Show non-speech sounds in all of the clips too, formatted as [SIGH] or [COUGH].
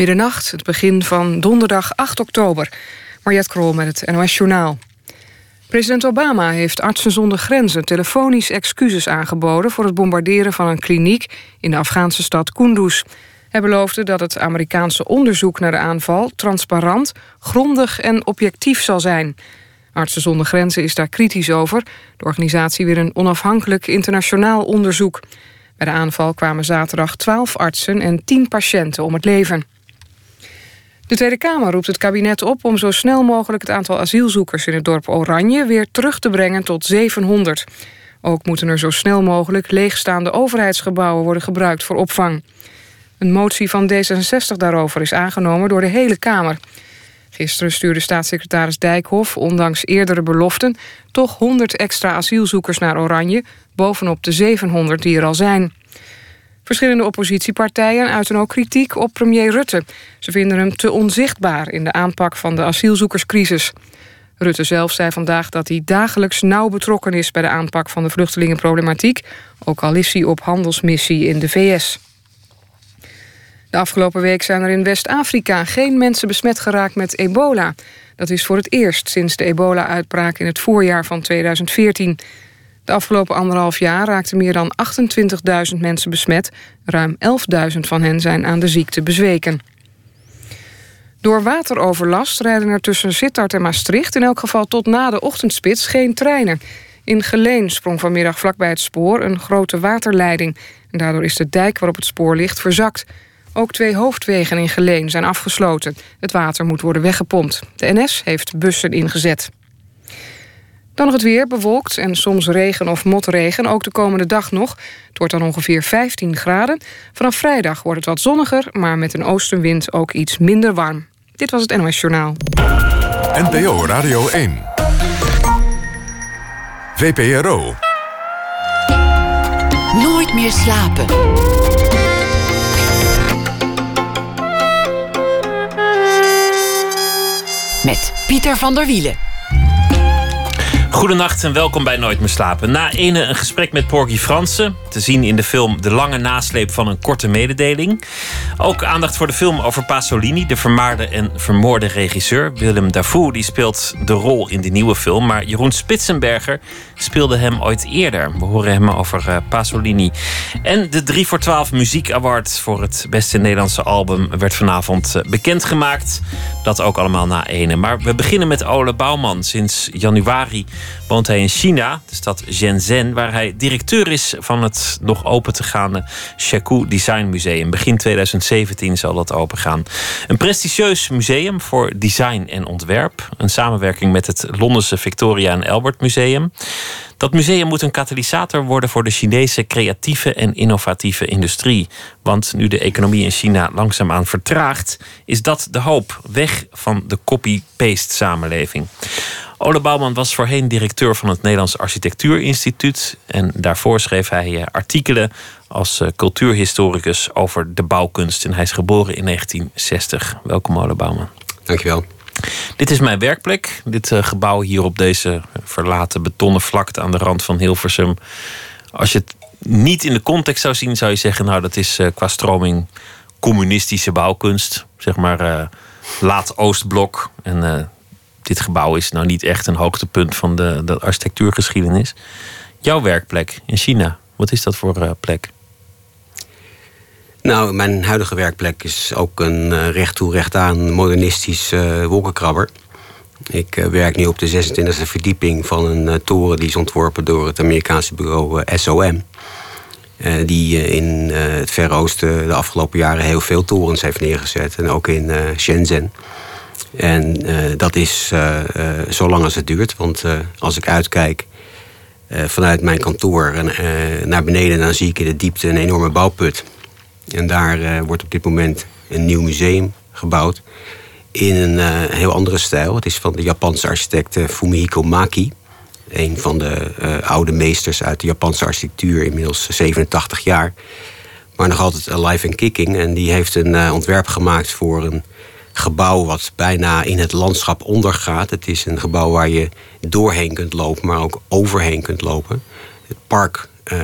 Middernacht, het begin van donderdag 8 oktober. Mariette Krol met het NOS Journaal. President Obama heeft Artsen zonder Grenzen telefonisch excuses aangeboden... voor het bombarderen van een kliniek in de Afghaanse stad Kunduz. Hij beloofde dat het Amerikaanse onderzoek naar de aanval... transparant, grondig en objectief zal zijn. Artsen zonder Grenzen is daar kritisch over. De organisatie wil een onafhankelijk internationaal onderzoek. Bij de aanval kwamen zaterdag 12 artsen en 10 patiënten om het leven. De Tweede Kamer roept het kabinet op om zo snel mogelijk het aantal asielzoekers in het dorp Oranje weer terug te brengen tot 700. Ook moeten er zo snel mogelijk leegstaande overheidsgebouwen worden gebruikt voor opvang. Een motie van D66 daarover is aangenomen door de hele Kamer. Gisteren stuurde staatssecretaris Dijkhoff, ondanks eerdere beloften, toch 100 extra asielzoekers naar Oranje, bovenop de 700 die er al zijn. Verschillende oppositiepartijen uiten ook kritiek op premier Rutte. Ze vinden hem te onzichtbaar in de aanpak van de asielzoekerscrisis. Rutte zelf zei vandaag dat hij dagelijks nauw betrokken is... bij de aanpak van de vluchtelingenproblematiek... ook al is hij op handelsmissie in de VS. De afgelopen week zijn er in West-Afrika geen mensen besmet geraakt met ebola. Dat is voor het eerst sinds de ebola-uitbraak in het voorjaar van 2014. De afgelopen anderhalf jaar raakten meer dan 28.000 mensen besmet. Ruim 11.000 van hen zijn aan de ziekte bezweken. Door wateroverlast rijden er tussen Sittard en Maastricht... in elk geval tot na de ochtendspits geen treinen. In Geleen sprong vanmiddag vlakbij het spoor een grote waterleiding. En daardoor is de dijk waarop het spoor ligt verzakt. Ook twee hoofdwegen in Geleen zijn afgesloten. Het water moet worden weggepompt. De NS heeft bussen ingezet. Dan nog het weer, bewolkt en soms regen of motregen, ook de komende dag nog. Het wordt dan ongeveer 15 graden. Vanaf vrijdag wordt het wat zonniger, maar met een oostenwind ook iets minder warm. Dit was het NOS Journaal. NPO Radio 1. VPRO. Nooit meer slapen. Met Pieter van der Wielen. Goedenacht en welkom bij Nooit meer slapen. Na ene een gesprek met Porgy Fransen, te zien in de film De lange nasleep van een korte mededeling. Ook aandacht voor de film over Pasolini, de vermaarde en vermoorde regisseur. Willem Dafoe die speelt de rol in die nieuwe film, maar Jeroen Spitsenberger speelde hem ooit eerder. We horen hem over uh, Pasolini. En de 3 voor 12 Muziek Award voor het beste Nederlandse album werd vanavond uh, bekendgemaakt. Dat ook allemaal na ene. Maar we beginnen met Ole Bouwman. Sinds januari woont hij in China, de stad Shenzhen, waar hij directeur is van het nog open te gaande Shaku Design Museum. Begin 2017 zal dat open gaan. Een prestigieus museum voor design en ontwerp. Een samenwerking met het Londense Victoria en Albert Museum. Dat museum moet een katalysator worden voor de Chinese creatieve en innovatieve industrie. Want nu de economie in China langzaamaan vertraagt, is dat de hoop. Weg van de copy-paste samenleving. Ole Bouwman was voorheen directeur van het Nederlands Architectuurinstituut. En daarvoor schreef hij eh, artikelen als eh, cultuurhistoricus over de bouwkunst. En hij is geboren in 1960. Welkom, Ole Bouwman. Dankjewel. Dit is mijn werkplek. Dit eh, gebouw hier op deze verlaten betonnen vlakte aan de rand van Hilversum. Als je het niet in de context zou zien, zou je zeggen: Nou, dat is qua stroming communistische bouwkunst. Zeg maar laat Oostblok. En dit gebouw is nou niet echt een hoogtepunt van de, de architectuurgeschiedenis. Jouw werkplek in China, wat is dat voor uh, plek? Nou, mijn huidige werkplek is ook een uh, recht toe aan modernistisch uh, wolkenkrabber. Ik werk nu op de 26e verdieping van een toren die is ontworpen door het Amerikaanse bureau SOM. die in het Verre Oosten de afgelopen jaren heel veel torens heeft neergezet. En ook in Shenzhen. En uh, dat is uh, uh, zolang als het duurt. Want als ik uitkijk vanuit mijn kantoor naar beneden... dan zie ik in de diepte een enorme bouwput. En daar wordt op dit moment een nieuw museum gebouwd. In een heel andere stijl. Het is van de Japanse architect Fumihiko Maki. Een van de oude meesters uit de Japanse architectuur. Inmiddels 87 jaar. Maar nog altijd alive and kicking. En die heeft een ontwerp gemaakt voor een gebouw wat bijna in het landschap ondergaat. Het is een gebouw waar je doorheen kunt lopen, maar ook overheen kunt lopen. Het park uh,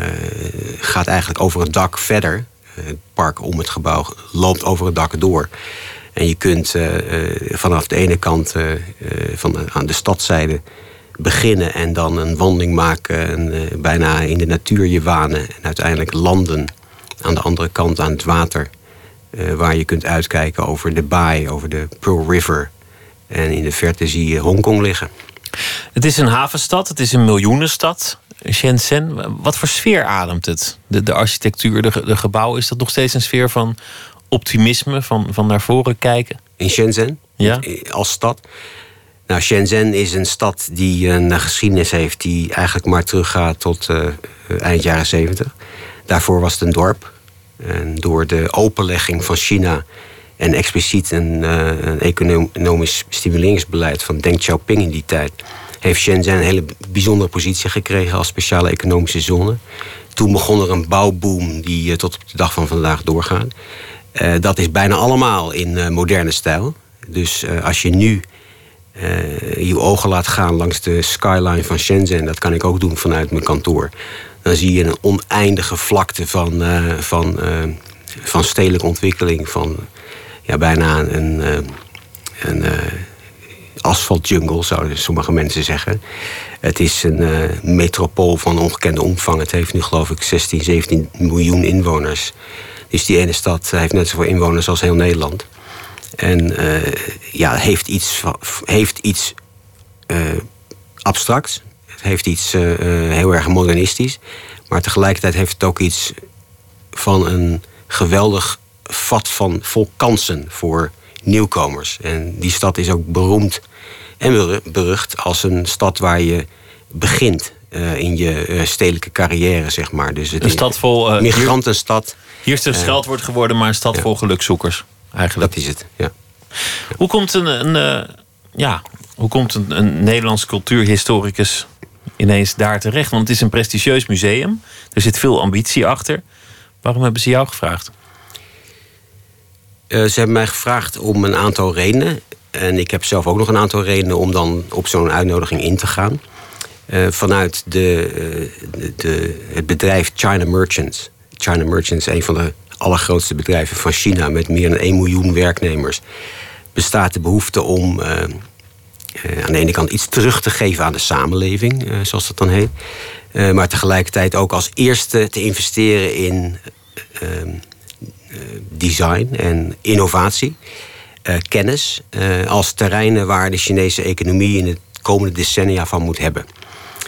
gaat eigenlijk over het dak verder. Het park om het gebouw loopt over het dak door. En je kunt vanaf de ene kant van aan de stadzijde beginnen en dan een wandeling maken en bijna in de natuur je wanen en uiteindelijk landen aan de andere kant aan het water. Waar je kunt uitkijken over de baai, over de Pearl River. En in de verte zie je Hongkong liggen. Het is een havenstad, het is een miljoenenstad. Shenzhen, wat voor sfeer ademt het? De, de architectuur, de, de gebouwen, is dat nog steeds een sfeer van optimisme, van, van naar voren kijken? In Shenzhen? Ja. Als stad? Nou, Shenzhen is een stad die een geschiedenis heeft die eigenlijk maar teruggaat tot uh, eind jaren 70. Daarvoor was het een dorp. En door de openlegging van China en expliciet een, uh, een economisch stimuleringsbeleid van Deng Xiaoping in die tijd heeft Shenzhen een hele bijzondere positie gekregen als speciale economische zone. Toen begon er een bouwboom die uh, tot op de dag van vandaag doorgaat. Uh, dat is bijna allemaal in moderne stijl. Dus als je nu je ogen laat gaan langs de skyline van Shenzhen, dat kan ik ook doen vanuit mijn kantoor. Dan zie je een oneindige vlakte van, van, van stedelijke ontwikkeling, van ja, bijna een, eh, een, asfaltjungle, zouden sommige mensen zeggen. Het is een metropool van ongekende omvang. Het heeft nu geloof ik 16, 17 miljoen inwoners. Dus die ene stad heeft net zoveel inwoners als heel Nederland. En ja, heeft iets, heeft iets uh, abstracts. Het heeft iets heel erg modernistisch. Maar tegelijkertijd heeft het ook iets van een geweldig vat van vol kansen voor nieuwkomers. En die stad is ook beroemd en berucht als een stad waar je begint uh, in je uh, stedelijke carrière, zeg maar. Dus het een stad vol... Uh, migrantenstad. Hier is het een scheldwoord geworden, maar een stad ja. vol gelukzoekers. Eigenlijk. Dat is het, ja. Hoe komt een, een ja, hoe komt een, een Nederlands cultuurhistoricus ineens daar terecht? Want het is een prestigieus museum. Er zit veel ambitie achter. Waarom hebben ze jou gevraagd? Uh, ze hebben mij gevraagd om een aantal redenen. En ik heb zelf ook nog een aantal redenen om dan op zo'n uitnodiging in te gaan. Uh, vanuit de, uh, de, het bedrijf China Merchants. China Merchants een van de allergrootste bedrijven van China met meer dan 1 miljoen werknemers. Bestaat de behoefte om aan de ene kant iets terug te geven aan de samenleving, zoals dat dan heet. maar tegelijkertijd ook als eerste te investeren in design en innovatie, kennis, als terreinen waar de Chinese economie in de komende decennia van moet hebben.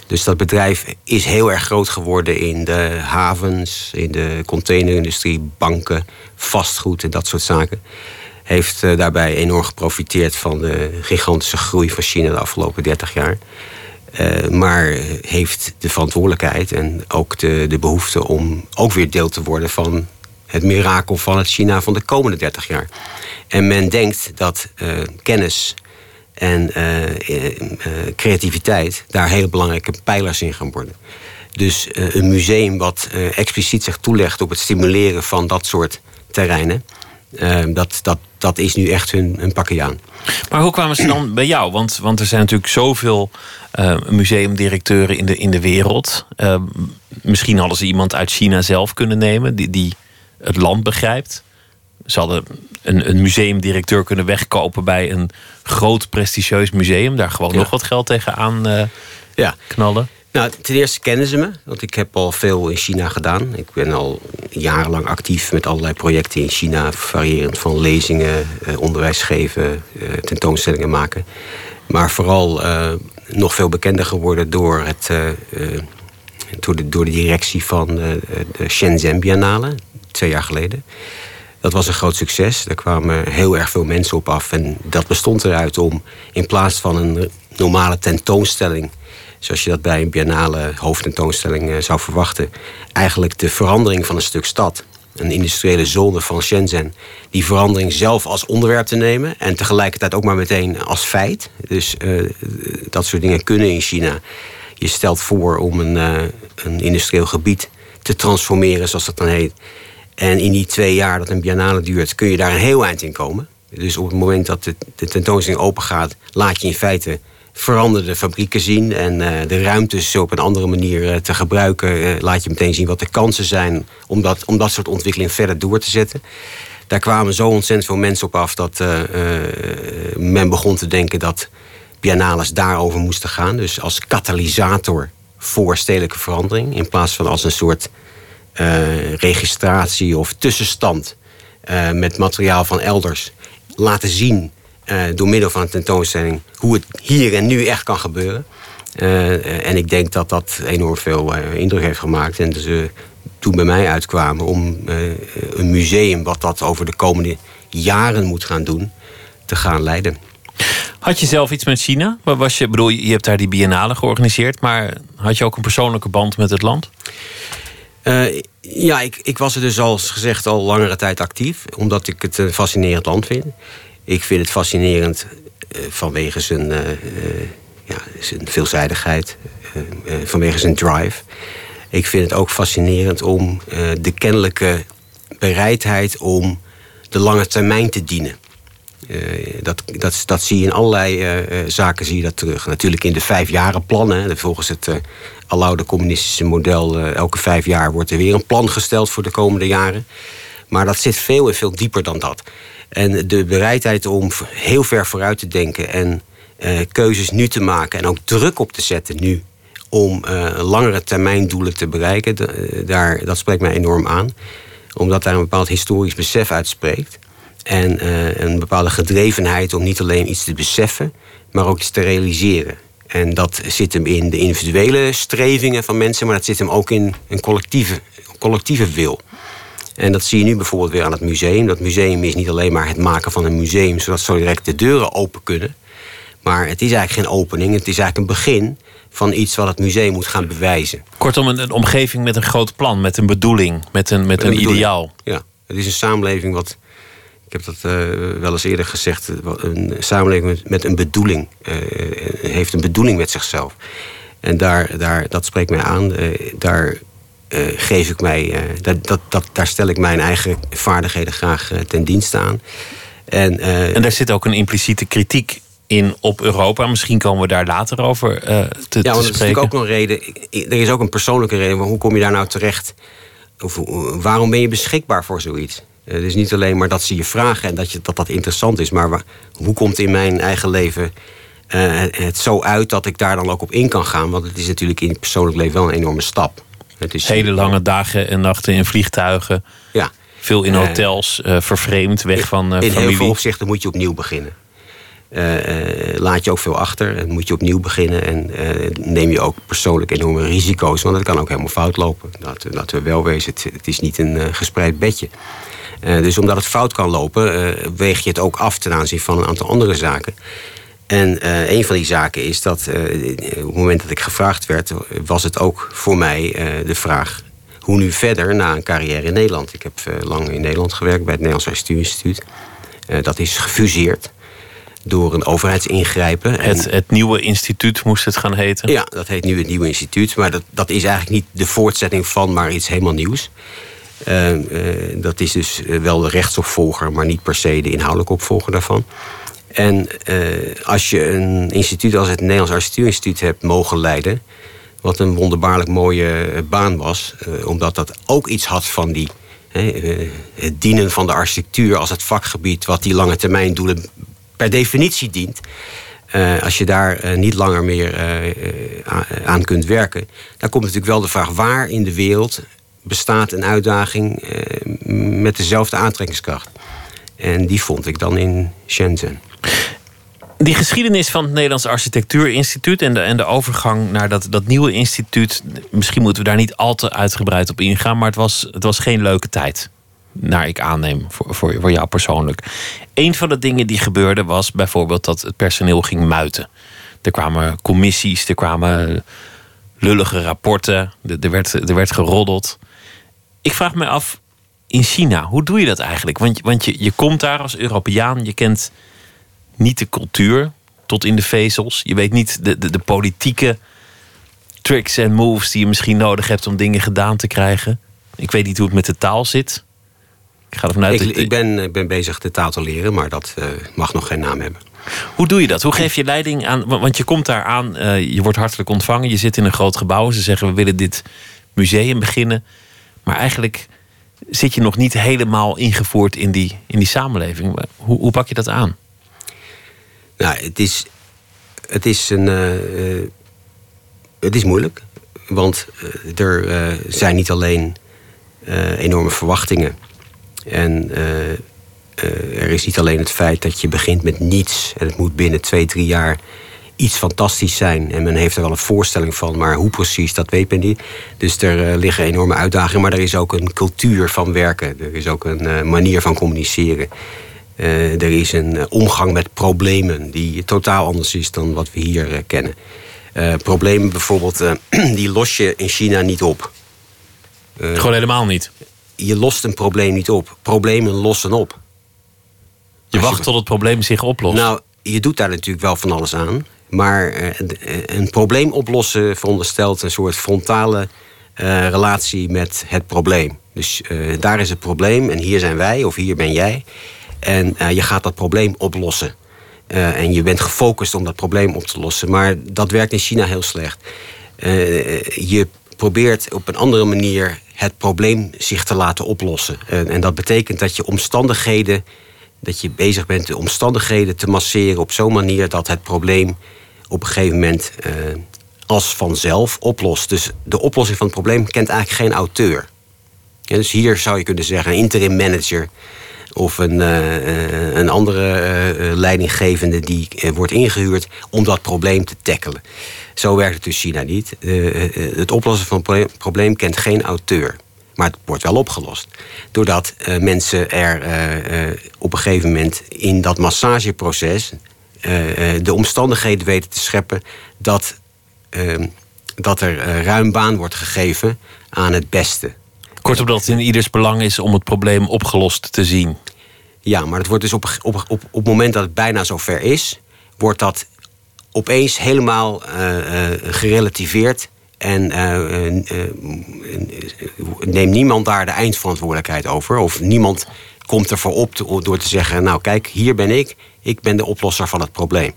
Dus dat bedrijf is heel erg groot geworden in de havens, in de containerindustrie, banken, vastgoed en dat soort zaken. Heeft uh, daarbij enorm geprofiteerd van de gigantische groei van China de afgelopen 30 jaar. maar heeft de verantwoordelijkheid en ook de, de behoefte om ook weer deel te worden van het mirakel van het China van de komende 30 jaar. En men denkt dat uh, kennis en creativiteit daar hele belangrijke pijlers in gaan worden. Dus een museum wat expliciet zich toelegt op het stimuleren van dat soort terreinen, dat, dat, dat is nu echt hun, hun pakje aan. Maar hoe kwamen ze dan bij jou? Want, want er zijn natuurlijk zoveel museumdirecteuren in de, in de wereld. misschien hadden ze iemand uit China zelf kunnen nemen, die, die het land begrijpt. Ze hadden een, een museumdirecteur kunnen wegkopen bij een groot prestigieus museum. Daar gewoon Ja. nog wat geld tegenaan eh Ja. knallen. Nou, ten eerste kennen ze me, want ik heb al veel in China gedaan. Ik ben al jarenlang actief met allerlei projecten in China, variërend van lezingen, eh, onderwijs geven, eh, tentoonstellingen maken. Maar vooral eh, nog veel bekender geworden door, het, door, de, door de directie van de Shenzhen Biennale, twee jaar geleden. Dat was een groot succes. Daar kwamen heel erg veel mensen op af. En dat bestond eruit om in plaats van een normale tentoonstelling, zoals je dat bij een biennale hoofdtentoonstelling eh, zou verwachten, eigenlijk de verandering van een stuk stad, een industriële zone van Shenzhen, die verandering zelf als onderwerp te nemen en tegelijkertijd ook maar meteen als feit. Dus eh, dat soort dingen kunnen in China. Je stelt voor om een, eh, een industrieel gebied te transformeren, zoals dat dan heet. En in die twee jaar dat een biennale duurt, kun je daar een heel eind in komen. Dus op het moment dat de, de tentoonstelling open gaat, laat je in feite veranderde fabrieken zien. En de ruimtes op een andere manier te gebruiken. laat je meteen zien wat de kansen zijn om dat, om dat soort ontwikkeling verder door te zetten. Daar kwamen zo ontzettend veel mensen op af dat men begon te denken dat biennales daarover moesten gaan. Dus als katalysator voor stedelijke verandering. In plaats van als een soort registratie of tussenstand met materiaal van elders laten zien door middel van een tentoonstelling hoe het hier en nu echt kan gebeuren. en ik denk dat dat enorm veel indruk heeft gemaakt. En ze toen bij mij uitkwamen om een museum wat dat over de komende jaren moet gaan doen, te gaan leiden. Had je zelf iets met China? Was je, bedoel, je hebt daar die biennale georganiseerd, maar had je ook een persoonlijke band met het land? Uh, ja, ik, ik was er dus als gezegd al langere tijd actief, omdat ik het een fascinerend land vind. Ik vind het fascinerend uh, vanwege zijn, uh, ja, zijn veelzijdigheid, vanwege zijn drive. Ik vind het ook fascinerend om de kennelijke bereidheid om de lange termijn te dienen. Dat, dat, dat zie je in allerlei zaken zie je dat terug. Natuurlijk in de vijfjarenplannen. Volgens het uh, aloude communistische model... elke vijf jaar wordt er weer een plan gesteld voor de komende jaren. Maar dat zit veel en veel dieper dan dat. En de bereidheid om heel ver vooruit te denken... en keuzes nu te maken en ook druk op te zetten nu... om langere termijn doelen te bereiken, daar, dat spreekt mij enorm aan. Omdat daar een bepaald historisch besef uitspreekt... En een bepaalde gedrevenheid om niet alleen iets te beseffen, maar ook iets te realiseren. En dat zit hem in de individuele strevingen van mensen, maar dat zit hem ook in een collectieve, collectieve wil. En dat zie je nu bijvoorbeeld weer aan het museum. Dat museum is niet alleen maar het maken van een museum zodat zo direct de deuren open kunnen. Maar het is eigenlijk geen opening, het is eigenlijk een begin van iets wat het museum moet gaan bewijzen. Kortom, een, een omgeving met een groot plan, met een bedoeling, met een, met, een, ideaal. Ja, het is een samenleving wat ik heb dat uh, wel eens eerder gezegd. Een samenleving met, een bedoeling. Uh, heeft een bedoeling met zichzelf. En daar, daar, dat spreekt mij aan. Uh, daar geef ik mij. dat, dat, dat, daar stel ik mijn eigen vaardigheden graag ten dienste aan. En, en daar zit ook een impliciete kritiek in op Europa. Misschien komen we daar later over te, ja, te spreken. Ja, dat is natuurlijk ook een reden. Er is ook een persoonlijke reden. Maar hoe kom je daar nou terecht? Of, waarom ben je beschikbaar voor zoiets? Het is niet alleen maar dat ze je vragen en dat je, dat, dat interessant is, maar hoe komt in mijn eigen leven uh, het zo uit dat ik daar dan ook op in kan gaan? Want het is natuurlijk in het persoonlijk leven wel een enorme stap. Het is, Hele lange dagen en nachten in vliegtuigen. Ja. Veel in eh, hotels, uh, vervreemd, weg van uh, in familie. In heel veel opzichten moet je opnieuw beginnen. laat je ook veel achter en moet je opnieuw beginnen. En neem je ook persoonlijk enorme risico's, want het kan ook helemaal fout lopen. Laten we wel wezen, het, het is niet een gespreid bedje. Dus omdat het fout kan lopen, weeg je het ook af ten aanzien van een aantal andere zaken. En uh, een van die zaken is dat op het moment dat ik gevraagd werd, was het ook voor mij de vraag: hoe nu verder na een carrière in Nederland? Ik heb lang in Nederland gewerkt bij het Nederlands Architectuurinstituut. dat is gefuseerd door een overheidsingrijpen. Het, het nieuwe instituut moest het gaan heten? Ja, dat heet nu het nieuwe instituut. Maar dat, dat is eigenlijk niet de voortzetting van, maar iets helemaal nieuws. Dat is dus eh, wel de rechtsopvolger, maar niet per se de inhoudelijke opvolger daarvan. En uh, als je een instituut als het Nederlands Architectuurinstituut hebt mogen leiden, wat een wonderbaarlijk mooie baan was, omdat dat ook iets had van die, het dienen van de architectuur als het vakgebied wat die lange termijn doelen per definitie dient. Als je daar niet langer meer aan kunt werken, dan komt natuurlijk wel de vraag waar in de wereld bestaat een uitdaging eh, met dezelfde aantrekkingskracht. En die vond ik dan in Shenzhen. Die geschiedenis van het Nederlands Architectuurinstituut en de, en de overgang naar dat, dat nieuwe instituut, misschien moeten we daar niet al te uitgebreid op ingaan, maar het was, het was geen leuke tijd. Naar ik aanneem, voor, voor, jou persoonlijk. Een van de dingen die gebeurde was bijvoorbeeld dat het personeel ging muiten. Er kwamen commissies, er kwamen lullige rapporten, er werd, er werd geroddeld. Ik vraag me af, in China, hoe doe je dat eigenlijk? Want, want je, je komt daar als Europeaan, je kent niet de cultuur tot in de vezels. Je weet niet de, de, de politieke tricks en moves die je misschien nodig hebt om dingen gedaan te krijgen. Ik weet niet hoe het met de taal zit. Ik ga ervan uit Ik, dat- ik, ben, ik ben bezig de taal te leren, maar dat eh, mag nog geen naam hebben. Hoe doe je dat? Hoe geef je leiding aan? wa- Want je komt daar aan, eh, je wordt hartelijk ontvangen, je zit in een groot gebouw. Ze zeggen we willen dit museum beginnen. Maar eigenlijk zit je nog niet helemaal ingevoerd in die, in die samenleving. Hoe, hoe pak je dat aan? Nou, het is, het is, een, eh, eh, het is moeilijk. Want eh, er zijn niet alleen enorme verwachtingen. En er is niet alleen het feit dat je begint met niets. En het moet binnen twee, drie jaar iets fantastisch zijn. En men heeft er wel een voorstelling van. Maar hoe precies, dat weet men niet. Dus er eh, liggen enorme uitdagingen. Maar er is ook een cultuur van werken. Er is ook een eh, manier van communiceren. Eh, er is een omgang met problemen die totaal anders is dan wat we hier kennen. Problemen bijvoorbeeld, [CLEARS THROAT] die los je in China niet op. Gewoon helemaal niet. je lost een probleem niet op. Problemen lossen op. Je Als wacht tot het probleem zich oplost. Nou, je doet daar natuurlijk wel van alles aan. Maar eh, een- een probleem oplossen veronderstelt een soort frontale eh, relatie met het probleem. Dus eh, daar is het probleem en hier zijn wij of hier ben jij. En eh, je gaat dat probleem oplossen. Eh, en je bent gefocust om dat probleem op te lossen. Maar dat werkt in China heel slecht. Eh, je probeert op een andere manier het probleem zich te laten oplossen. En, en dat betekent dat je omstandigheden, dat je bezig bent de omstandigheden te masseren op zo'n manier dat het probleem op een gegeven moment eh, als vanzelf oplost. Dus de oplossing van het probleem kent eigenlijk geen auteur. Dus hier zou je kunnen zeggen een interim manager of een, eh, eh, een andere leidinggevende die wordt ingehuurd om dat probleem te tackelen. Zo werkt het dus China niet. Het oplossen van een proble- probleem kent geen auteur. Maar het wordt wel opgelost. Doordat mensen er op een gegeven moment in dat massageproces de omstandigheden weten te scheppen dat, eh, dat er eh, ruim baan wordt gegeven aan het beste. Kortom, dat het in ieders belang is om het probleem opgelost te zien. Ja, maar het wordt dus op, op, op, op het moment dat het bijna zover is, wordt dat opeens helemaal eh, eh, gerelativeerd. En eh, eh, eh, neemt niemand daar de eindverantwoordelijkheid over. Of niemand komt ervoor op door te zeggen: Nou, kijk, hier ben ik. Ik ben de oplosser van het probleem.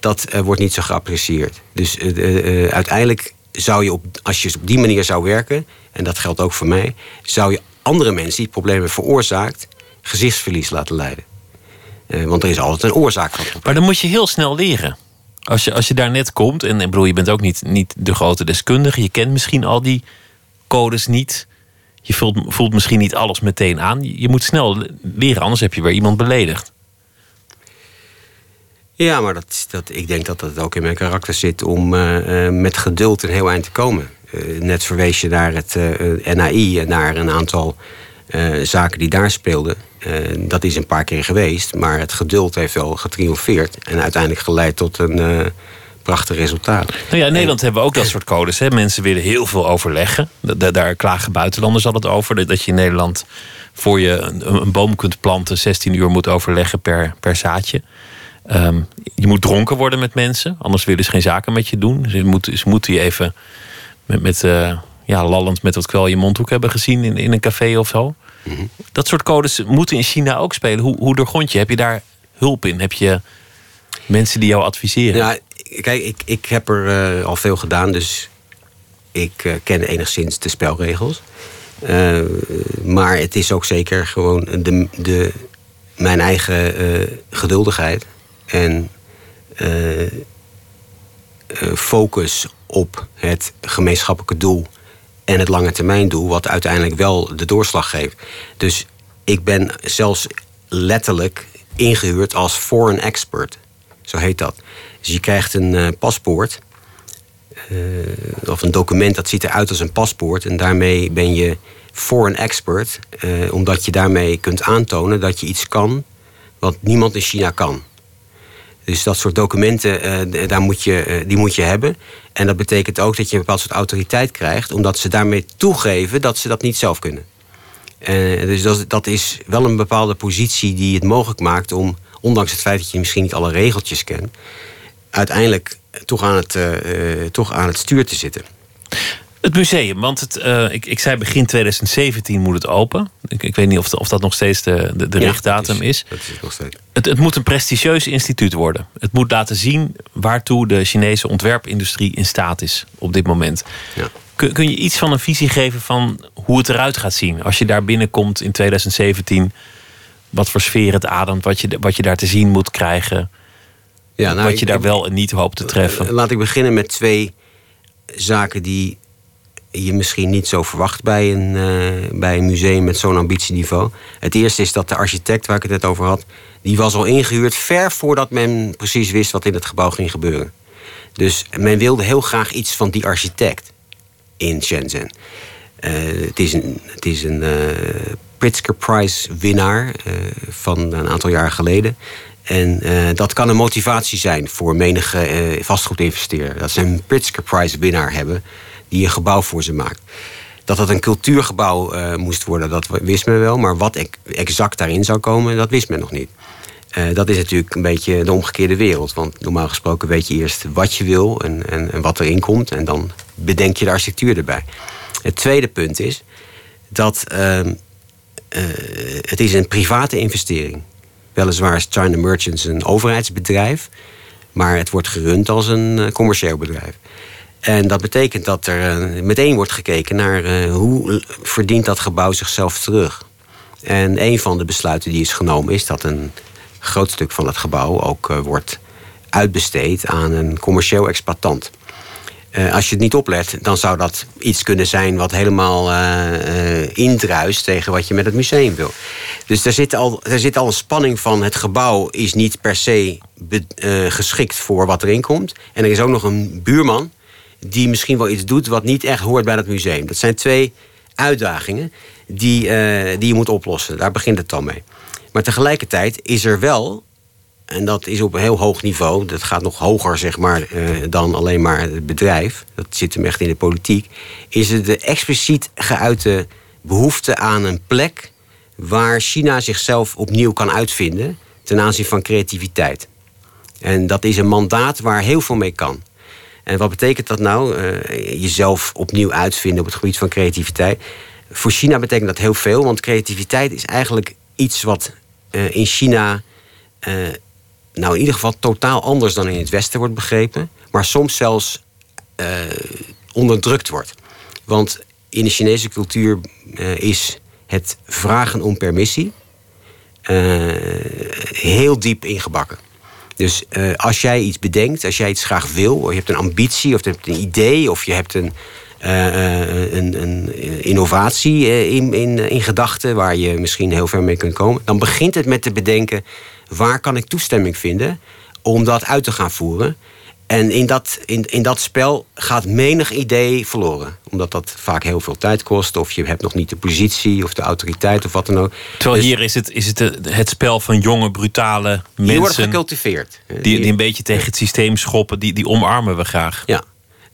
Dat eh, wordt niet zo geapprecieerd. Dus eh, eh, uiteindelijk zou je, op, als je op die manier zou werken, en dat geldt ook voor mij, zou je andere mensen die hebben veroorzaakt, gezichtsverlies laten leiden. Want er is altijd een oorzaak van. Maar dan moet je heel snel leren. Als je, als je daar net komt, en ik bedoel, je bent ook niet, niet de grote deskundige, je kent misschien al die codes niet. Je voelt, voelt misschien niet alles meteen aan. Je, moet snel leren, anders heb je weer iemand beledigd. Ja, maar dat, dat, ik denk dat dat ook in mijn karakter zit om eh, eh, met geduld een heel eind te komen. Eh, net verwees je naar het NAI en naar een aantal zaken die daar speelden. Dat is een paar keer geweest, maar het geduld heeft wel getriomfeerd en uiteindelijk geleid tot een prachtig resultaat. Nou ja, in Nederland hebben we ook dat soort codes. Hè. Mensen willen heel veel overleggen. Da- da- daar klagen buitenlanders altijd over. Dat- je in Nederland voor je een, een boom kunt planten 16 uur moet overleggen per, per zaadje. Ehm, je moet dronken worden met mensen, anders willen ze geen zaken met je doen. Ze moeten, ze moeten je even met, met eh, ja, lallend met wat kwel je mondhoek hebben gezien in, in een café of zo. Dat soort codes moeten in China ook spelen. Hoe, hoe doorgrond je? Heb je daar hulp in? Heb je mensen die jou adviseren? Ja, kijk, ik, ik heb er eh, al veel gedaan, dus ik eh, ken enigszins de spelregels. Eh, maar het is ook zeker gewoon de, de, mijn eigen geduldigheid en focus op het gemeenschappelijke doel en het lange termijn doel, wat uiteindelijk wel de doorslag geeft. Dus ik ben zelfs letterlijk ingehuurd als foreign expert. Zo heet dat. Dus je krijgt een eh, paspoort. eh, of een document dat ziet eruit als een paspoort. En daarmee ben je foreign expert. eh, omdat je daarmee kunt aantonen dat je iets kan wat niemand in China kan. Dus dat soort documenten, daar moet je, die moet je hebben. En dat betekent ook dat je een bepaald soort autoriteit krijgt... omdat ze daarmee toegeven dat ze dat niet zelf kunnen. Dus dat, dat is wel een bepaalde positie die het mogelijk maakt om, ondanks het feit dat je misschien niet alle regeltjes kent, uiteindelijk toch aan het, eh, eh, toch aan het stuur te zitten. Het museum, want het, uh, ik, ik zei begin 2017 moet het open. Ik, ik weet niet of, de, of dat nog steeds de, de, de ja, richtdatum is. Dat is nog steeds. Het, het moet een prestigieus instituut worden. Het moet laten zien waartoe de Chinese ontwerpindustrie in staat is op dit moment. Ja. Kun, kun je iets van een visie geven van hoe het eruit gaat zien? Als je daar binnenkomt in 2017, wat voor sfeer het ademt, wat je, wat je daar te zien moet krijgen. Ja, nou, wat je ik, daar wel en niet hoopt te treffen. Laat ik beginnen met twee zaken die je misschien niet zo verwacht bij een, uh, bij een museum met zo'n ambitieniveau. Het eerste is dat de architect waar ik het net over had, die was al ingehuurd ver voordat men precies wist wat in het gebouw ging gebeuren. Dus men wilde heel graag iets van die architect in Shenzhen. Uh, het is een, het is een uh, Pritzker Prize winnaar van een aantal jaar geleden. En dat kan een motivatie zijn voor menige vastgoedinvesteerder. Dat ze een Pritzker Prize winnaar hebben die een gebouw voor ze maakt. Dat dat een cultuurgebouw uh, moest worden, dat wist men wel. Maar wat exact daarin zou komen, dat wist men nog niet. Uh, dat is natuurlijk een beetje de omgekeerde wereld. Want normaal gesproken weet je eerst wat je wil en, en, en wat erin komt. En dan bedenk je de architectuur erbij. Het tweede punt is dat uh, het is een private investering. Weliswaar is China Merchants een overheidsbedrijf. Maar het wordt gerund als een commercieel bedrijf. En dat betekent dat er uh, meteen wordt gekeken naar hoe verdient dat gebouw zichzelf terug. En een van de besluiten die is genomen is dat een groot stuk van het gebouw ook wordt uitbesteed aan een commercieel exploitant. Als je het niet oplet, dan zou dat iets kunnen zijn wat helemaal indruist tegen wat je met het museum wil. Dus er zit, al, er zit al een spanning van het gebouw is niet per se geschikt voor wat erin komt. En er is ook nog een buurman die misschien wel iets doet wat niet echt hoort bij het museum. Dat zijn twee uitdagingen die, uh, die je moet oplossen. Daar begint het dan mee. Maar tegelijkertijd is er wel, en dat is op een heel hoog niveau, dat gaat nog hoger zeg maar, uh, dan alleen maar het bedrijf, dat zit hem echt in de politiek, is er de expliciet geuite behoefte aan een plek waar China zichzelf opnieuw kan uitvinden ten aanzien van creativiteit. En dat is een mandaat waar heel veel mee kan. En wat betekent dat nou? Uh, jezelf opnieuw uitvinden op het gebied van creativiteit. Voor China betekent dat heel veel, want creativiteit is eigenlijk iets wat uh, in China, nou in ieder geval totaal anders dan in het Westen wordt begrepen, maar soms zelfs onderdrukt wordt. Want in de Chinese cultuur is het vragen om permissie heel diep ingebakken. Dus als jij iets bedenkt, als jij iets graag wil, of je hebt een ambitie, of je hebt een idee, of je hebt een, een, een, innovatie in, in, in gedachten waar je misschien heel ver mee kunt komen, dan begint het met te bedenken: waar kan ik toestemming vinden om dat uit te gaan voeren? En in dat, in, in dat spel gaat menig idee verloren. Omdat dat vaak heel veel tijd kost. Of je hebt nog niet de positie of de autoriteit of wat dan ook. Terwijl dus hier is het, is het het spel van jonge, brutale mensen. Die worden gecultiveerd. Die, die een beetje tegen het systeem schoppen. Die, die omarmen we graag. Ja.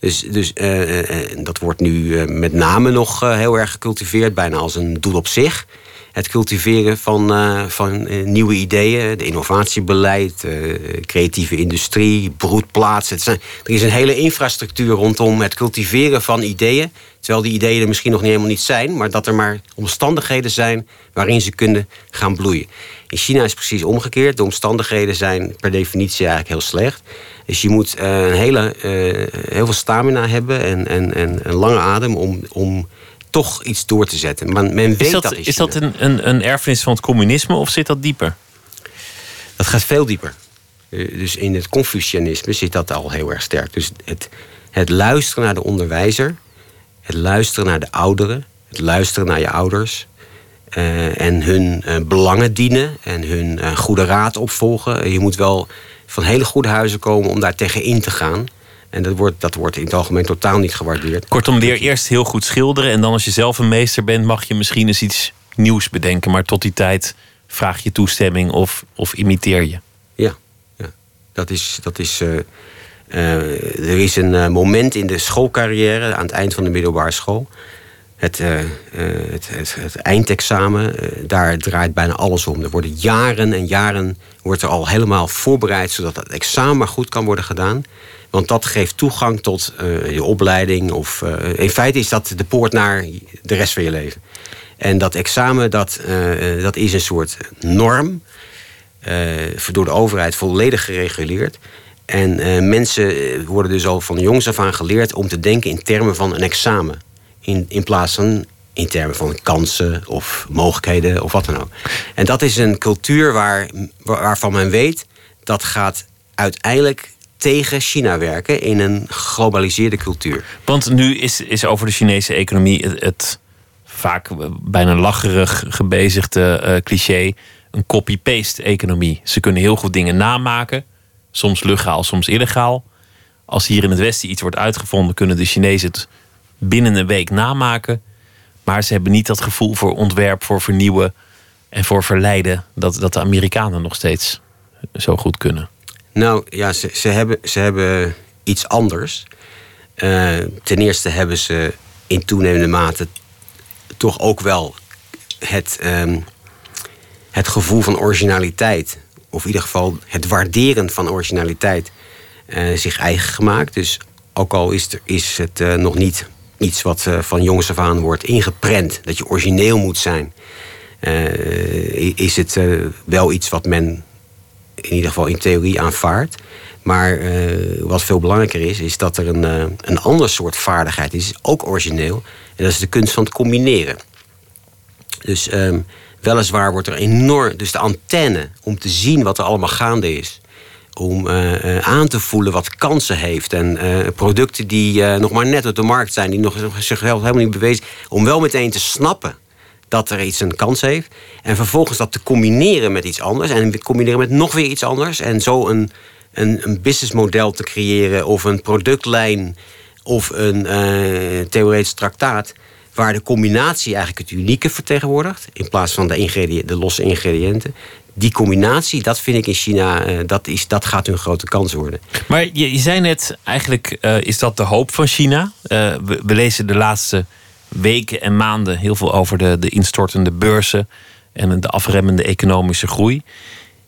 Dus, dus uh, dat wordt nu met name nog heel erg gecultiveerd. Bijna als een doel op zich het cultiveren van, uh, van uh, nieuwe ideeën, de innovatiebeleid, uh, creatieve industrie, broedplaatsen. Er is een hele infrastructuur rondom het cultiveren van ideeën. Terwijl die ideeën er misschien nog niet helemaal niet zijn, maar dat er maar omstandigheden zijn waarin ze kunnen gaan bloeien. In China is het precies omgekeerd. De omstandigheden zijn per definitie eigenlijk heel slecht. Dus je moet een hele, heel veel stamina hebben en, en, en een lange adem om, om toch iets door te zetten. Maar men weet is dat, dat is dat een, een, een erfenis van het communisme of zit dat dieper? Dat gaat veel dieper. Eh, dus in het Confucianisme zit dat al heel erg sterk. Dus het, het luisteren naar de onderwijzer, het luisteren naar de ouderen, het luisteren naar je ouders. Uh, en hun uh, belangen dienen en hun uh, goede raad opvolgen. Je moet wel van hele goede huizen komen om daar tegen in te gaan. En dat wordt, dat wordt in het algemeen totaal niet gewaardeerd. Kortom, leer eerst heel goed schilderen. En dan als je zelf een meester bent, mag je misschien eens iets nieuws bedenken. Maar tot die tijd vraag je toestemming of, of imiteer je. Ja, ja. dat is. Dat is uh, uh, er is een uh, moment in de schoolcarrière, aan het eind van de middelbare school. het, uh, het, het, het, eindexamen, daar draait bijna alles om. Er worden jaren en jaren wordt er al helemaal voorbereid zodat het examen goed kan worden gedaan. Want dat geeft toegang tot je opleiding. Of, in feite is dat de poort naar de rest van je leven. En dat examen, dat, dat is een soort norm. door de overheid volledig gereguleerd. En mensen worden dus al van jongs af aan geleerd om te denken in termen van een examen in, in plaats van in termen van kansen of mogelijkheden of wat dan ook. En dat is een cultuur waar, waarvan men weet dat gaat uiteindelijk tegen China werken in een globaliseerde cultuur. Want nu is, is over de Chinese economie het, vaak bijna lacherig gebezigde uh, cliché een copy-paste economie. Ze kunnen heel goed dingen namaken, soms legaal, soms illegaal. Als hier in het Westen iets wordt uitgevonden, kunnen de Chinezen het binnen een week namaken. Maar ze hebben niet dat gevoel voor ontwerp, voor vernieuwen en voor verleiden dat, dat de Amerikanen nog steeds zo goed kunnen. Nou ja, ze, ze, hebben, ze hebben iets anders. Uh, ten eerste hebben ze in toenemende mate toch ook wel het, um, het gevoel van originaliteit. Of in ieder geval het waarderen van originaliteit uh, zich eigen gemaakt. Dus ook al is, er, is het uh, nog niet iets wat van jongs af aan wordt ingeprent. Dat je origineel moet zijn. Is het wel iets wat men in ieder geval in theorie aanvaardt. Maar wat veel belangrijker is, is dat er een, een ander soort vaardigheid is. Ook origineel. En dat is de kunst van het combineren. Dus um, weliswaar wordt er enorm. Dus de antenne om te zien wat er allemaal gaande is om uh, aan te voelen wat kansen heeft. En producten die nog maar net op de markt zijn, die nog zichzelf helemaal niet bewezen. Om wel meteen te snappen dat er iets een kans heeft. En vervolgens dat te combineren met iets anders. En combineren met nog weer iets anders. En zo een, een, een businessmodel te creëren. Of een productlijn. Of een theoretisch traktaat. Waar de combinatie eigenlijk het unieke vertegenwoordigt. In plaats van de, de losse ingrediënten die combinatie, dat vind ik in China, uh, dat, is, dat gaat hun grote kans worden. Maar je, je zei net, eigenlijk uh, is dat de hoop van China. We, we, lezen de laatste weken en maanden heel veel over de, de instortende beurzen en de afremmende economische groei.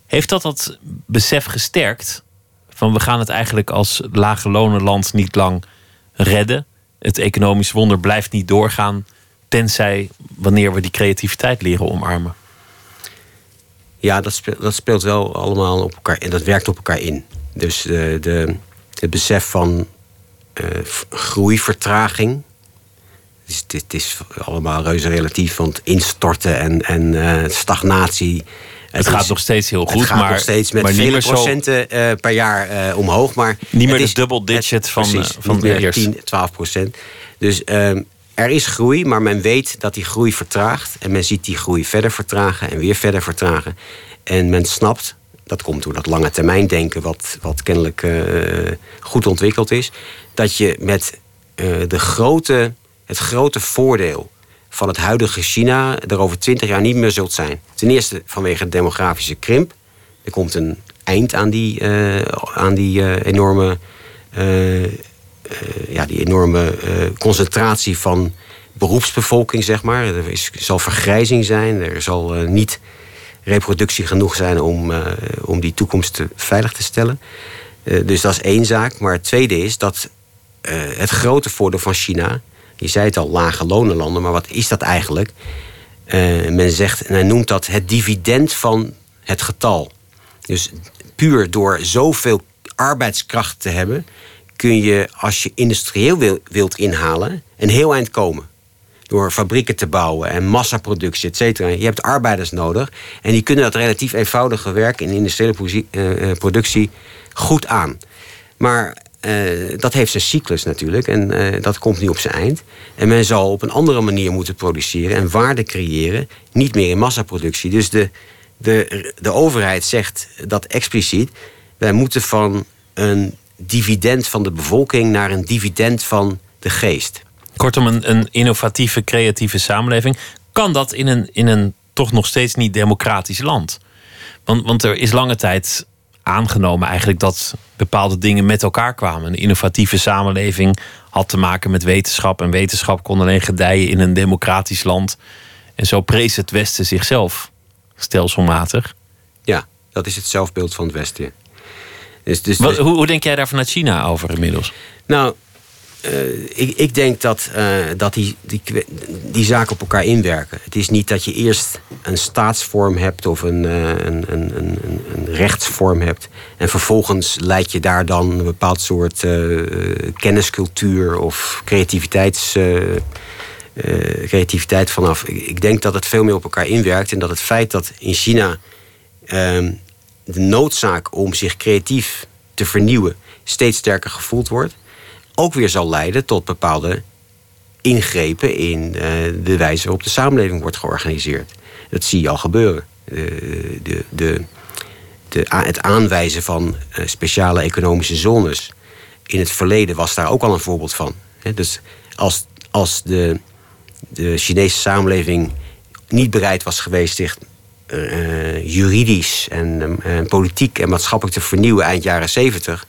Heeft dat dat besef gesterkt? Van we gaan het eigenlijk als lage lonenland niet lang redden. Het economisch wonder blijft niet doorgaan, tenzij wanneer we die creativiteit leren omarmen. Ja, dat speelt, dat speelt wel allemaal op elkaar en dat werkt op elkaar in. Dus de, de het besef van uh, groeivertraging. Dus dit is allemaal reuze relatief, want instorten en, en uh, stagnatie. Het, gaat nog steeds heel goed, het gaat maar, nog steeds met vele procenten uh, per jaar omhoog. Maar niet meer de double digit van, precies, van de 10, 12 procent. Dus ehm, er is groei, maar men weet dat die groei vertraagt. En men ziet die groei verder vertragen en weer verder vertragen. En men snapt, dat komt door dat lange termijn denken, wat, wat kennelijk uh, goed ontwikkeld is, dat je met uh, de grote, het grote voordeel van het huidige China er over twintig jaar niet meer zult zijn. Ten eerste vanwege de demografische krimp. Er komt een eind aan die, uh, aan die enorme uh, ja, die enorme concentratie van beroepsbevolking, zeg maar. Er is, zal vergrijzing zijn, er zal niet reproductie genoeg zijn om, om die toekomst te, veilig te stellen. dus dat is één zaak. Maar het tweede is dat het grote voordeel van China, je zei het al, lage lonenlanden, maar wat is dat eigenlijk? men zegt, men noemt dat het dividend van het getal. Dus puur door zoveel arbeidskracht te hebben, kun je, als je industrieel wil, wilt inhalen, een heel eind komen. Door fabrieken te bouwen en massaproductie, et cetera. Je hebt arbeiders nodig en die kunnen dat relatief eenvoudige werk in industriële uh, productie goed aan. Maar uh, dat heeft zijn cyclus natuurlijk en uh, dat komt nu op zijn eind. En men zal op een andere manier moeten produceren en waarde creëren, niet meer in massaproductie. Dus de, de, de overheid zegt dat expliciet. Wij moeten van een dividend van de bevolking naar een dividend van de geest. Kortom, een, een innovatieve, creatieve samenleving. Kan dat in een, in een toch nog steeds niet democratisch land? Want, want er is lange tijd aangenomen eigenlijk dat bepaalde dingen met elkaar kwamen. Een innovatieve samenleving had te maken met wetenschap. En wetenschap kon alleen gedijen in een democratisch land. En zo prees het Westen zichzelf stelselmatig. Ja, dat is het zelfbeeld van het Westen. Dus, dus, Wat, hoe, hoe denk jij daar vanuit China over inmiddels? Nou, ik, ik, denk dat, uh, dat die, die, die zaken op elkaar inwerken. Het is niet dat je eerst een staatsvorm hebt of een, uh, een, een, een, een, rechtsvorm hebt. En vervolgens leid je daar dan een bepaald soort kenniscultuur of creativiteits, creativiteit vanaf. Ik, ik, denk dat het veel meer op elkaar inwerkt. En dat het feit dat in China ehm, de noodzaak om zich creatief te vernieuwen steeds sterker gevoeld wordt ook weer zal leiden tot bepaalde ingrepen in uh, de wijze waarop de samenleving wordt georganiseerd. Dat zie je al gebeuren. de, de, de, de, het aanwijzen van uh, speciale economische zones. In het verleden was daar ook al een voorbeeld van. Dus als, als de, de Chinese samenleving niet bereid was geweest zich juridisch en politiek en maatschappelijk te vernieuwen eind jaren zeventig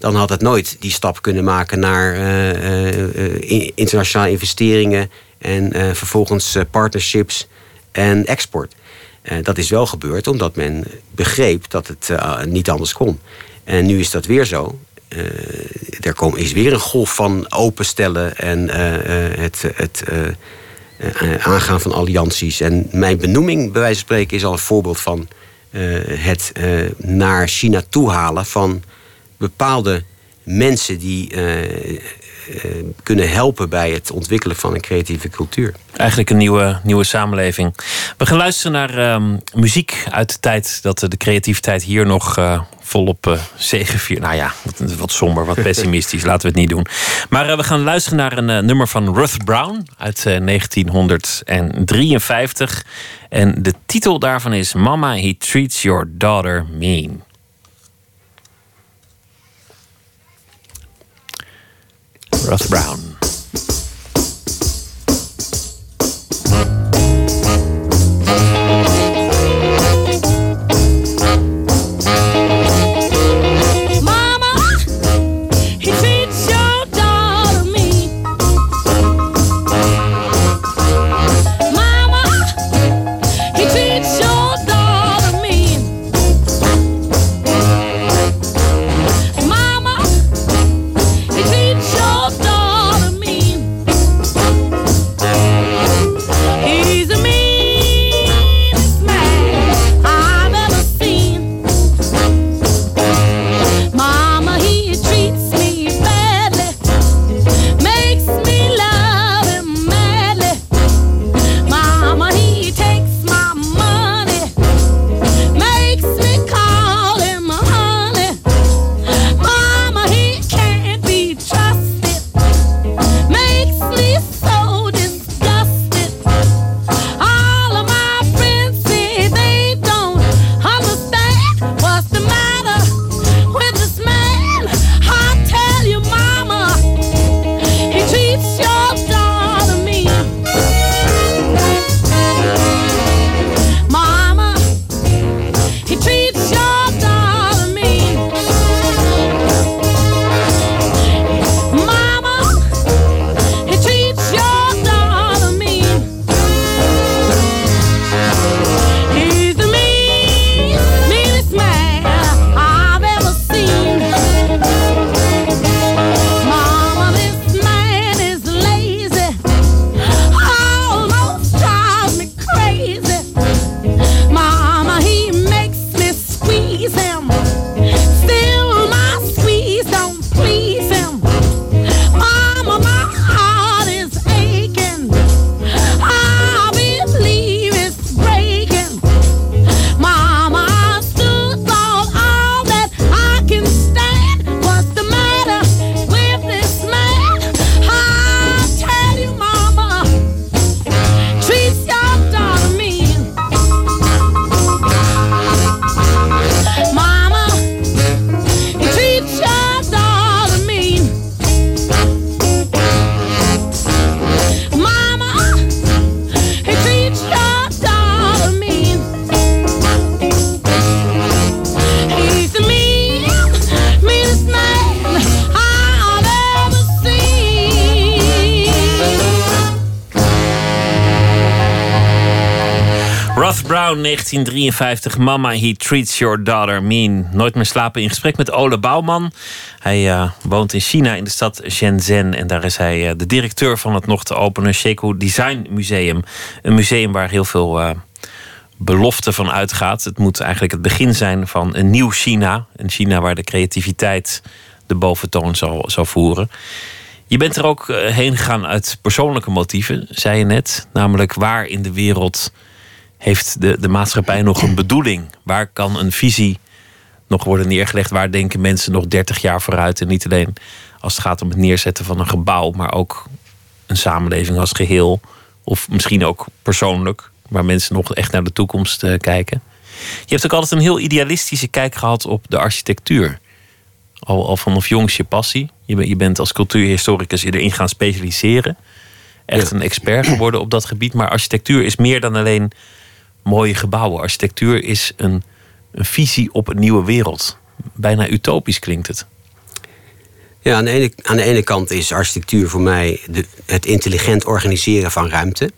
dan had het nooit die stap kunnen maken naar uh, internationale investeringen en vervolgens partnerships en export. dat is wel gebeurd omdat men begreep dat het niet anders kon. En nu is dat weer zo. er kom, is weer een golf van openstellen en het, het aangaan van allianties. En mijn benoeming, bij wijze van spreken, is al een voorbeeld van het naar China toe halen van bepaalde mensen die uh, uh, kunnen helpen bij het ontwikkelen van een creatieve cultuur. Eigenlijk een nieuwe, nieuwe samenleving. We gaan luisteren naar uh, muziek uit de tijd dat de creativiteit hier nog volop zegeviert. Nou ja, wat, wat somber, wat [LAUGHS] pessimistisch, laten we het niet doen. Maar we gaan luisteren naar een nummer van Ruth Brown uit 1953. En de titel daarvan is Mama, He Treats Your Daughter Mean. Ruth Brown. 1953. Mama, he treats your daughter mean. Nooit meer slapen in gesprek met Ole Bouwman. Hij uh, woont in China, in de stad Shenzhen. En daar is hij uh, de directeur van het nog te openen Sheku Design Museum. Een museum waar heel veel uh, belofte van uitgaat. Het moet eigenlijk het begin zijn van een nieuw China. Een China waar de creativiteit de boventoon zal, zal voeren. Je bent er ook heen gegaan uit persoonlijke motieven, zei je net. Namelijk waar in de wereld heeft de, de maatschappij nog een bedoeling? Waar kan een visie nog worden neergelegd? Waar denken mensen nog 30 jaar vooruit? En niet alleen als het gaat om het neerzetten van een gebouw, maar ook een samenleving als geheel. Of misschien ook persoonlijk, waar mensen nog echt naar de toekomst uh, kijken. Je hebt ook altijd een heel idealistische kijk gehad op de architectuur. Al, al vanaf jongs je passie. Je, je bent als cultuurhistoricus erin gaan specialiseren. Echt een expert geworden op dat gebied. Maar architectuur is meer dan alleen mooie gebouwen. Architectuur is een, een visie op een nieuwe wereld. Bijna utopisch klinkt het. Ja, aan de ene, aan de ene kant is architectuur voor mij de, het intelligent organiseren van ruimte.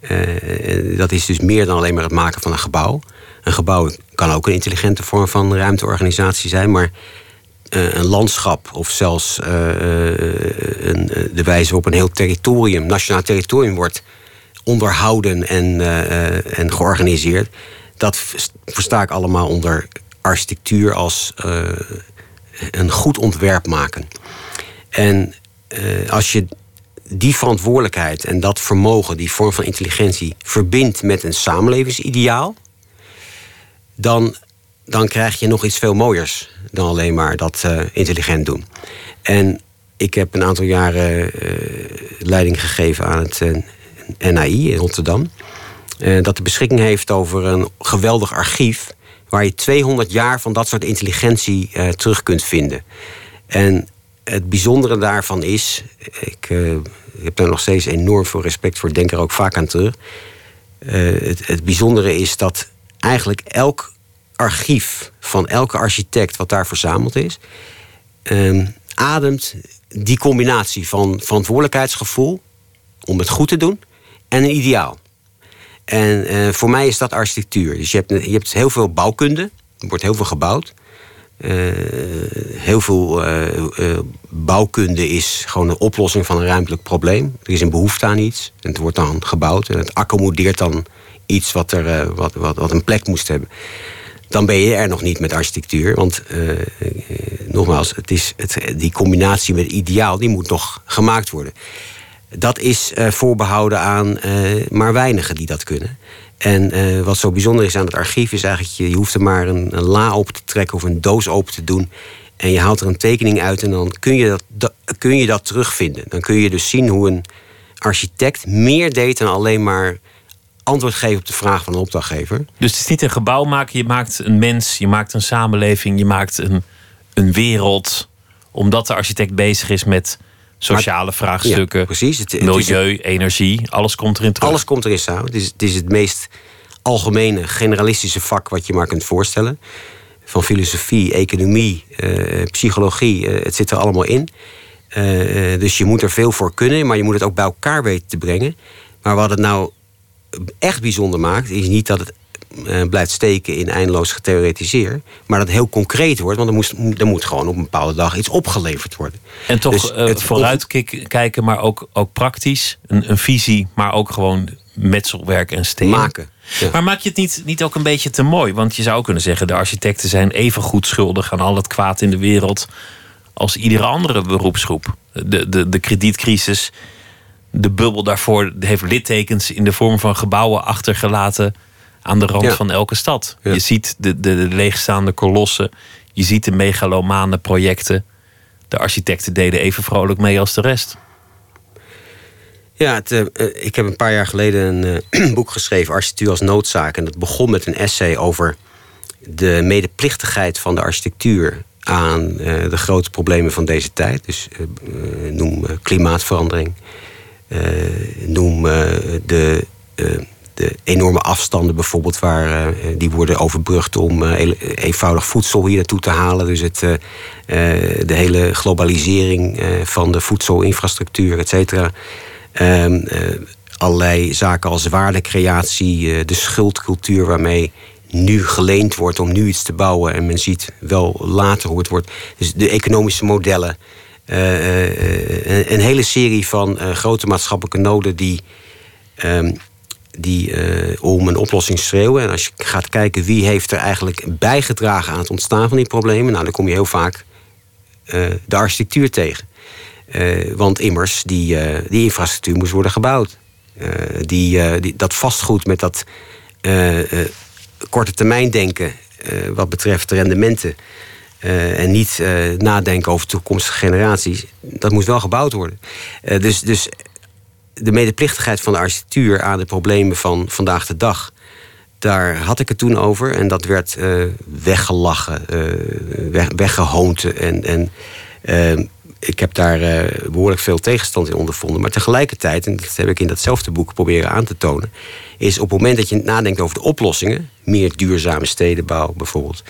Uh, dat is dus meer dan alleen maar het maken van een gebouw. Een gebouw kan ook een intelligente vorm van ruimteorganisatie zijn, maar uh, een landschap of zelfs uh, een, de wijze waarop een heel territorium, nationaal territorium wordt onderhouden en, uh, en georganiseerd. Dat versta ik allemaal onder architectuur als uh, een goed ontwerp maken. En uh, als je die verantwoordelijkheid en dat vermogen, die vorm van intelligentie, verbindt met een samenlevingsideaal, dan, dan krijg je nog iets veel mooiers dan alleen maar dat intelligent doen. En ik heb een aantal jaren leiding gegeven aan het NAI in Rotterdam. Uh, dat de beschikking heeft over een geweldig archief. waar je 200 jaar van dat soort intelligentie uh, terug kunt vinden. En het bijzondere daarvan is. Ik, uh, ik heb daar nog steeds enorm veel respect voor, denk er ook vaak aan terug. Het, het, bijzondere is dat eigenlijk elk archief van elke architect wat daar verzameld is. Ehm, ademt die combinatie van verantwoordelijkheidsgevoel om het goed te doen en een ideaal. En uh, voor mij is dat architectuur. Dus je hebt, je hebt heel veel bouwkunde. Er wordt heel veel gebouwd. Uh, heel veel uh, bouwkunde is gewoon een oplossing van een ruimtelijk probleem. Er is een behoefte aan iets. En het wordt dan gebouwd. En het accommodeert dan iets wat, er, wat, wat, wat een plek moest hebben. Dan ben je er nog niet met architectuur. Want nogmaals, het is het, die combinatie met ideaal... die moet nog gemaakt worden dat is uh, voorbehouden aan uh, maar weinigen die dat kunnen. En uh, wat zo bijzonder is aan het archief is eigenlijk... je, je hoeft er maar een, een, la open te trekken of een doos open te doen... en je haalt er een tekening uit en dan kun je dat, kun je dat terugvinden. Dan kun je dus zien hoe een architect meer deed dan alleen maar antwoord geven op de vraag van de opdrachtgever. Dus het is niet een gebouw maken, je maakt een mens, je maakt een samenleving... je maakt een, een wereld, omdat de architect bezig is met Sociale vraagstukken, ja, precies. Het, milieu, energie, alles komt erin terug. Alles komt erin samen. Het is, het is het meest algemene, generalistische vak wat je maar kunt voorstellen. Van filosofie, economie, uh, psychologie, uh, het zit er allemaal in. Uh, dus je moet er veel voor kunnen, maar je moet het ook bij elkaar weten te brengen. Maar wat het nou echt bijzonder maakt, is niet dat het blijft steken in eindeloos getheoretiseer. Maar dat heel concreet wordt, want er, moest, er moet gewoon op een bepaalde dag iets opgeleverd worden. En toch dus uh, het vooruit kijken, maar ook, ook praktisch. Een, een visie, maar ook gewoon metselwerk en steen. Maken. Ja. Maar maak je het niet, niet ook een beetje te mooi? Want je zou kunnen zeggen, de architecten zijn even goed schuldig aan al het kwaad in de wereld als iedere andere beroepsgroep. De, de, de kredietcrisis, de bubbel daarvoor heeft littekens in de vorm van gebouwen achtergelaten aan de rand van elke stad. Je ziet de, de, de, leegstaande kolossen. Je ziet de megalomane projecten. De architecten deden even vrolijk mee als de rest. Ja, het, uh, ik heb een paar jaar geleden een uh, [CLEARS THROAT] boek geschreven, Architectuur als noodzaak. En dat begon met een essay over de medeplichtigheid van de architectuur aan uh, de grote problemen van deze tijd. Dus noem klimaatverandering, noem de de enorme afstanden bijvoorbeeld, waar, uh, die worden overbrugd om uh, eenvoudig voedsel hier naartoe te halen. Dus het, uh, de hele globalisering van de voedselinfrastructuur, et cetera. Ehm, allerlei zaken als waardecreatie, de schuldcultuur waarmee nu geleend wordt om nu iets te bouwen. En men ziet wel later hoe het wordt. Dus de economische modellen. een, een, hele serie van grote maatschappelijke noden die. Ehm, die om een oplossing schreeuwen. En als je gaat kijken wie heeft er eigenlijk bijgedragen aan het ontstaan van die problemen, nou, dan kom je heel vaak de architectuur tegen. Uh, want immers, die, die infrastructuur moest worden gebouwd. Die, die, dat vastgoed met dat korte termijn denken wat betreft rendementen. en niet nadenken over toekomstige generaties. Dat moest wel gebouwd worden. dus, dus de medeplichtigheid van de architectuur aan de problemen van vandaag de dag. Daar had ik het toen over. En dat werd weggelachen, weg, weggehoond. En, en ik heb daar uh, behoorlijk veel tegenstand in ondervonden. Maar tegelijkertijd, en dat heb ik in datzelfde boek proberen aan te tonen, is op het moment dat je nadenkt over de oplossingen, meer duurzame stedenbouw bijvoorbeeld,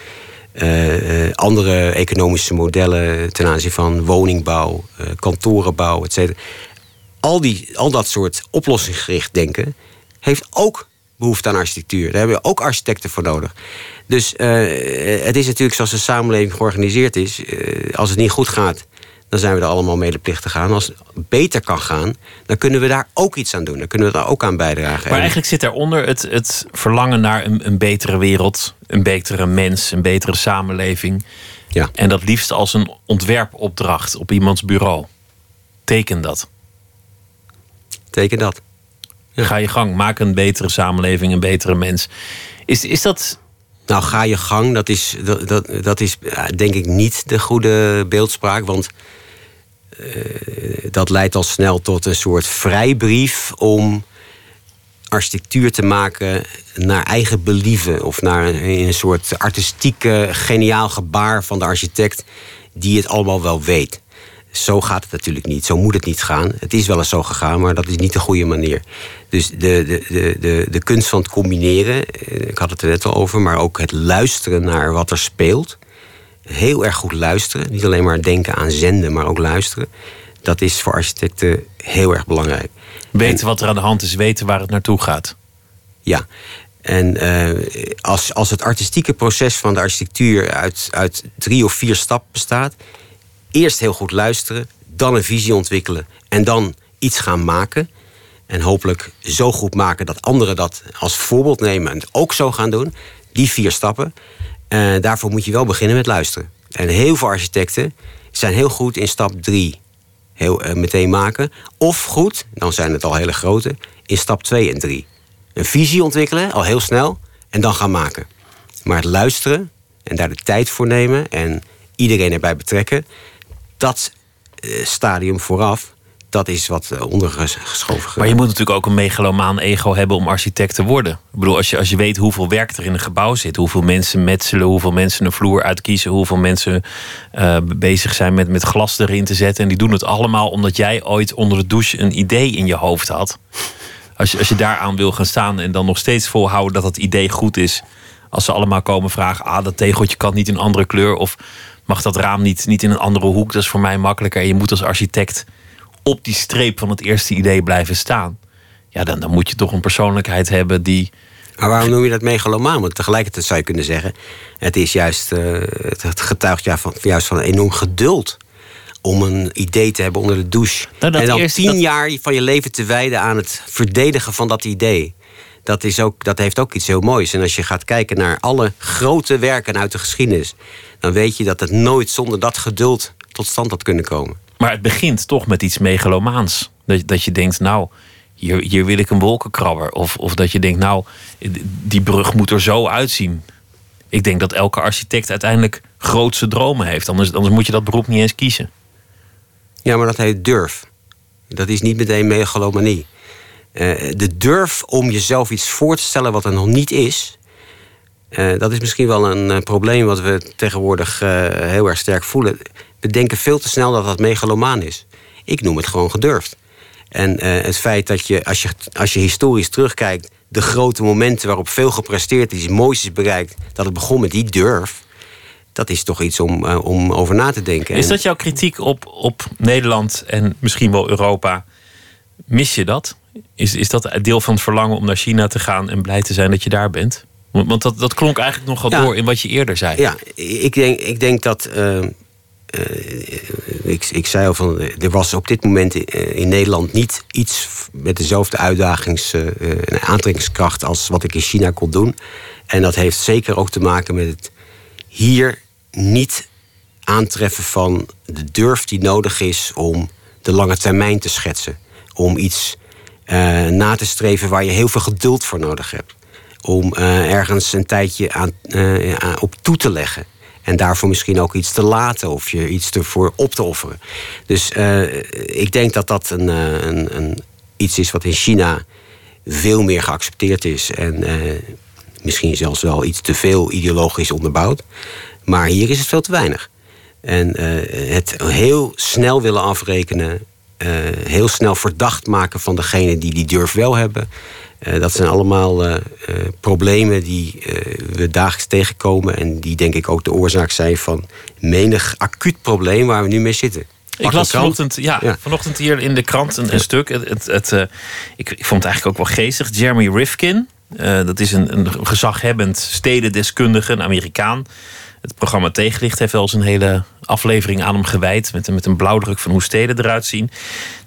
uh, andere economische modellen ten aanzien van woningbouw, kantorenbouw, etc. Al, die, al dat soort oplossingsgericht denken heeft ook behoefte aan architectuur. Daar hebben we ook architecten voor nodig. Dus het is natuurlijk zoals de samenleving georganiseerd is. als het niet goed gaat, dan zijn we er allemaal medeplichtig aan. Als het beter kan gaan, dan kunnen we daar ook iets aan doen. Dan kunnen we daar ook aan bijdragen. Maar eigenlijk zit daaronder het, het verlangen naar een, een betere wereld, een betere mens, een betere samenleving. Ja. En dat liefst als een ontwerpopdracht op iemands bureau. Teken dat. Teken dat. Ga je gang, maak een betere samenleving, een betere mens. Is, is dat nou, ga je gang, dat is, dat, dat, dat is denk ik niet de goede beeldspraak. Want uh, dat leidt al snel tot een soort vrijbrief om architectuur te maken naar eigen believen. Of naar een, een soort artistieke, geniaal gebaar van de architect die het allemaal wel weet. Zo gaat het natuurlijk niet. Zo moet het niet gaan. Het is wel eens zo gegaan, maar dat is niet de goede manier. Dus de, de, de, de, de kunst van het combineren, eh, ik had het er net al over, maar ook het luisteren naar wat er speelt. Heel erg goed luisteren. Niet alleen maar denken aan zenden, maar ook luisteren. Dat is voor architecten heel erg belangrijk. Weten wat er aan de hand is, weten waar het naartoe gaat. Ja, en uh, als, als het artistieke proces van de architectuur uit, uit drie of vier stappen bestaat, eerst heel goed luisteren, dan een visie ontwikkelen en dan iets gaan maken. En hopelijk zo goed maken dat anderen dat als voorbeeld nemen en ook zo gaan doen. Die vier stappen. Uh, daarvoor moet je wel beginnen met luisteren. En heel veel architecten zijn heel goed in stap drie. Heel, uh, meteen maken. Of goed, dan zijn het al hele grote, in stap 2 en 3. Een visie ontwikkelen, al heel snel, en dan gaan maken. Maar het luisteren en daar de tijd voor nemen en iedereen erbij betrekken, dat uh, stadium vooraf, dat is wat uh, ondergeschoven. Maar je moet natuurlijk ook een megalomaan ego hebben om architect te worden. Ik bedoel, als je, als je weet hoeveel werk er in een gebouw zit, hoeveel mensen metselen, hoeveel mensen een vloer uitkiezen, hoeveel mensen uh, bezig zijn met, met glas erin te zetten. En die doen het allemaal omdat jij ooit onder de douche een idee in je hoofd had. Als je, als je daaraan wil gaan staan en dan nog steeds volhouden dat dat idee goed is. Als ze allemaal komen vragen, ah, dat tegeltje kan niet in een andere kleur. Of mag dat raam niet, niet in een andere hoek. Dat is voor mij makkelijker. En je moet als architect op die streep van het eerste idee blijven staan. Ja, dan, dan moet je toch een persoonlijkheid hebben die. Maar waarom noem je dat megalomaan? Want tegelijkertijd zou je kunnen zeggen: het is juist. Uh, het getuigt ja, van, juist van een enorm geduld. Om een idee te hebben onder de douche. Nou, en dan tien jaar van je leven te wijden aan het verdedigen van dat idee. Dat, is ook, dat heeft ook iets heel moois. En als je gaat kijken naar alle grote werken uit de geschiedenis dan weet je dat het nooit zonder dat geduld tot stand had kunnen komen. Maar het begint toch met iets megalomaans. Dat, dat je denkt, nou, hier, hier wil ik een wolkenkrabber. Of, of dat je denkt, nou, die brug moet er zo uitzien. Ik denk dat elke architect uiteindelijk grootse dromen heeft. Anders, anders moet je dat beroep niet eens kiezen. Ja, maar dat heet durf. Dat is niet meteen megalomanie. Uh, de durf om jezelf iets voor te stellen wat er nog niet is, uh, dat is misschien wel een uh, probleem wat we tegenwoordig uh, heel erg sterk voelen. We denken veel te snel dat dat megalomaan is. Ik noem het gewoon gedurfd. En het feit dat je als, je, als je historisch terugkijkt, de grote momenten waarop veel gepresteerd is, moois is bereikt, dat het begon met die durf. Dat is toch iets om, om over na te denken. Is dat jouw kritiek op, op Nederland en misschien wel Europa? Mis je dat? Is, is dat deel van het verlangen om naar China te gaan en blij te zijn dat je daar bent? Want, dat, dat klonk eigenlijk nogal Ja. door in wat je eerder zei. Ja, ik denk, ik denk dat. eh, eh, ik, ik zei al van. Er was op dit moment in, eh, in Nederland niet iets met dezelfde uitdagings- en aantrekkingskracht als wat ik in China kon doen. En dat heeft zeker ook te maken met het hier niet aantreffen van de durf die nodig is om de lange termijn te schetsen. Om iets na te streven waar je heel veel geduld voor nodig hebt. Om eh, ergens een tijdje aan, eh, op toe te leggen. En daarvoor misschien ook iets te laten of je iets ervoor op te offeren. Dus eh, ik denk dat dat een, een, een, iets is wat in China veel meer geaccepteerd is. En misschien zelfs wel iets te veel ideologisch onderbouwd. Maar hier is het veel te weinig. En het heel snel willen afrekenen, heel snel verdacht maken van degene die die durf wel hebben. Eh, dat zijn allemaal eh, eh, problemen die we dagelijks tegenkomen. En die denk ik ook de oorzaak zijn van menig acuut probleem waar we nu mee zitten. Ik las vanochtend, ja, Ja. vanochtend hier in de krant een, een stuk. Het, het, het, ik, ik vond het eigenlijk ook wel geestig. Jeremy Rifkin, dat is een, een gezaghebbend stedendeskundige, een Amerikaan. Het programma Tegenlicht heeft wel eens een hele aflevering aan hem gewijd. Met, met een blauwdruk van hoe steden eruit zien.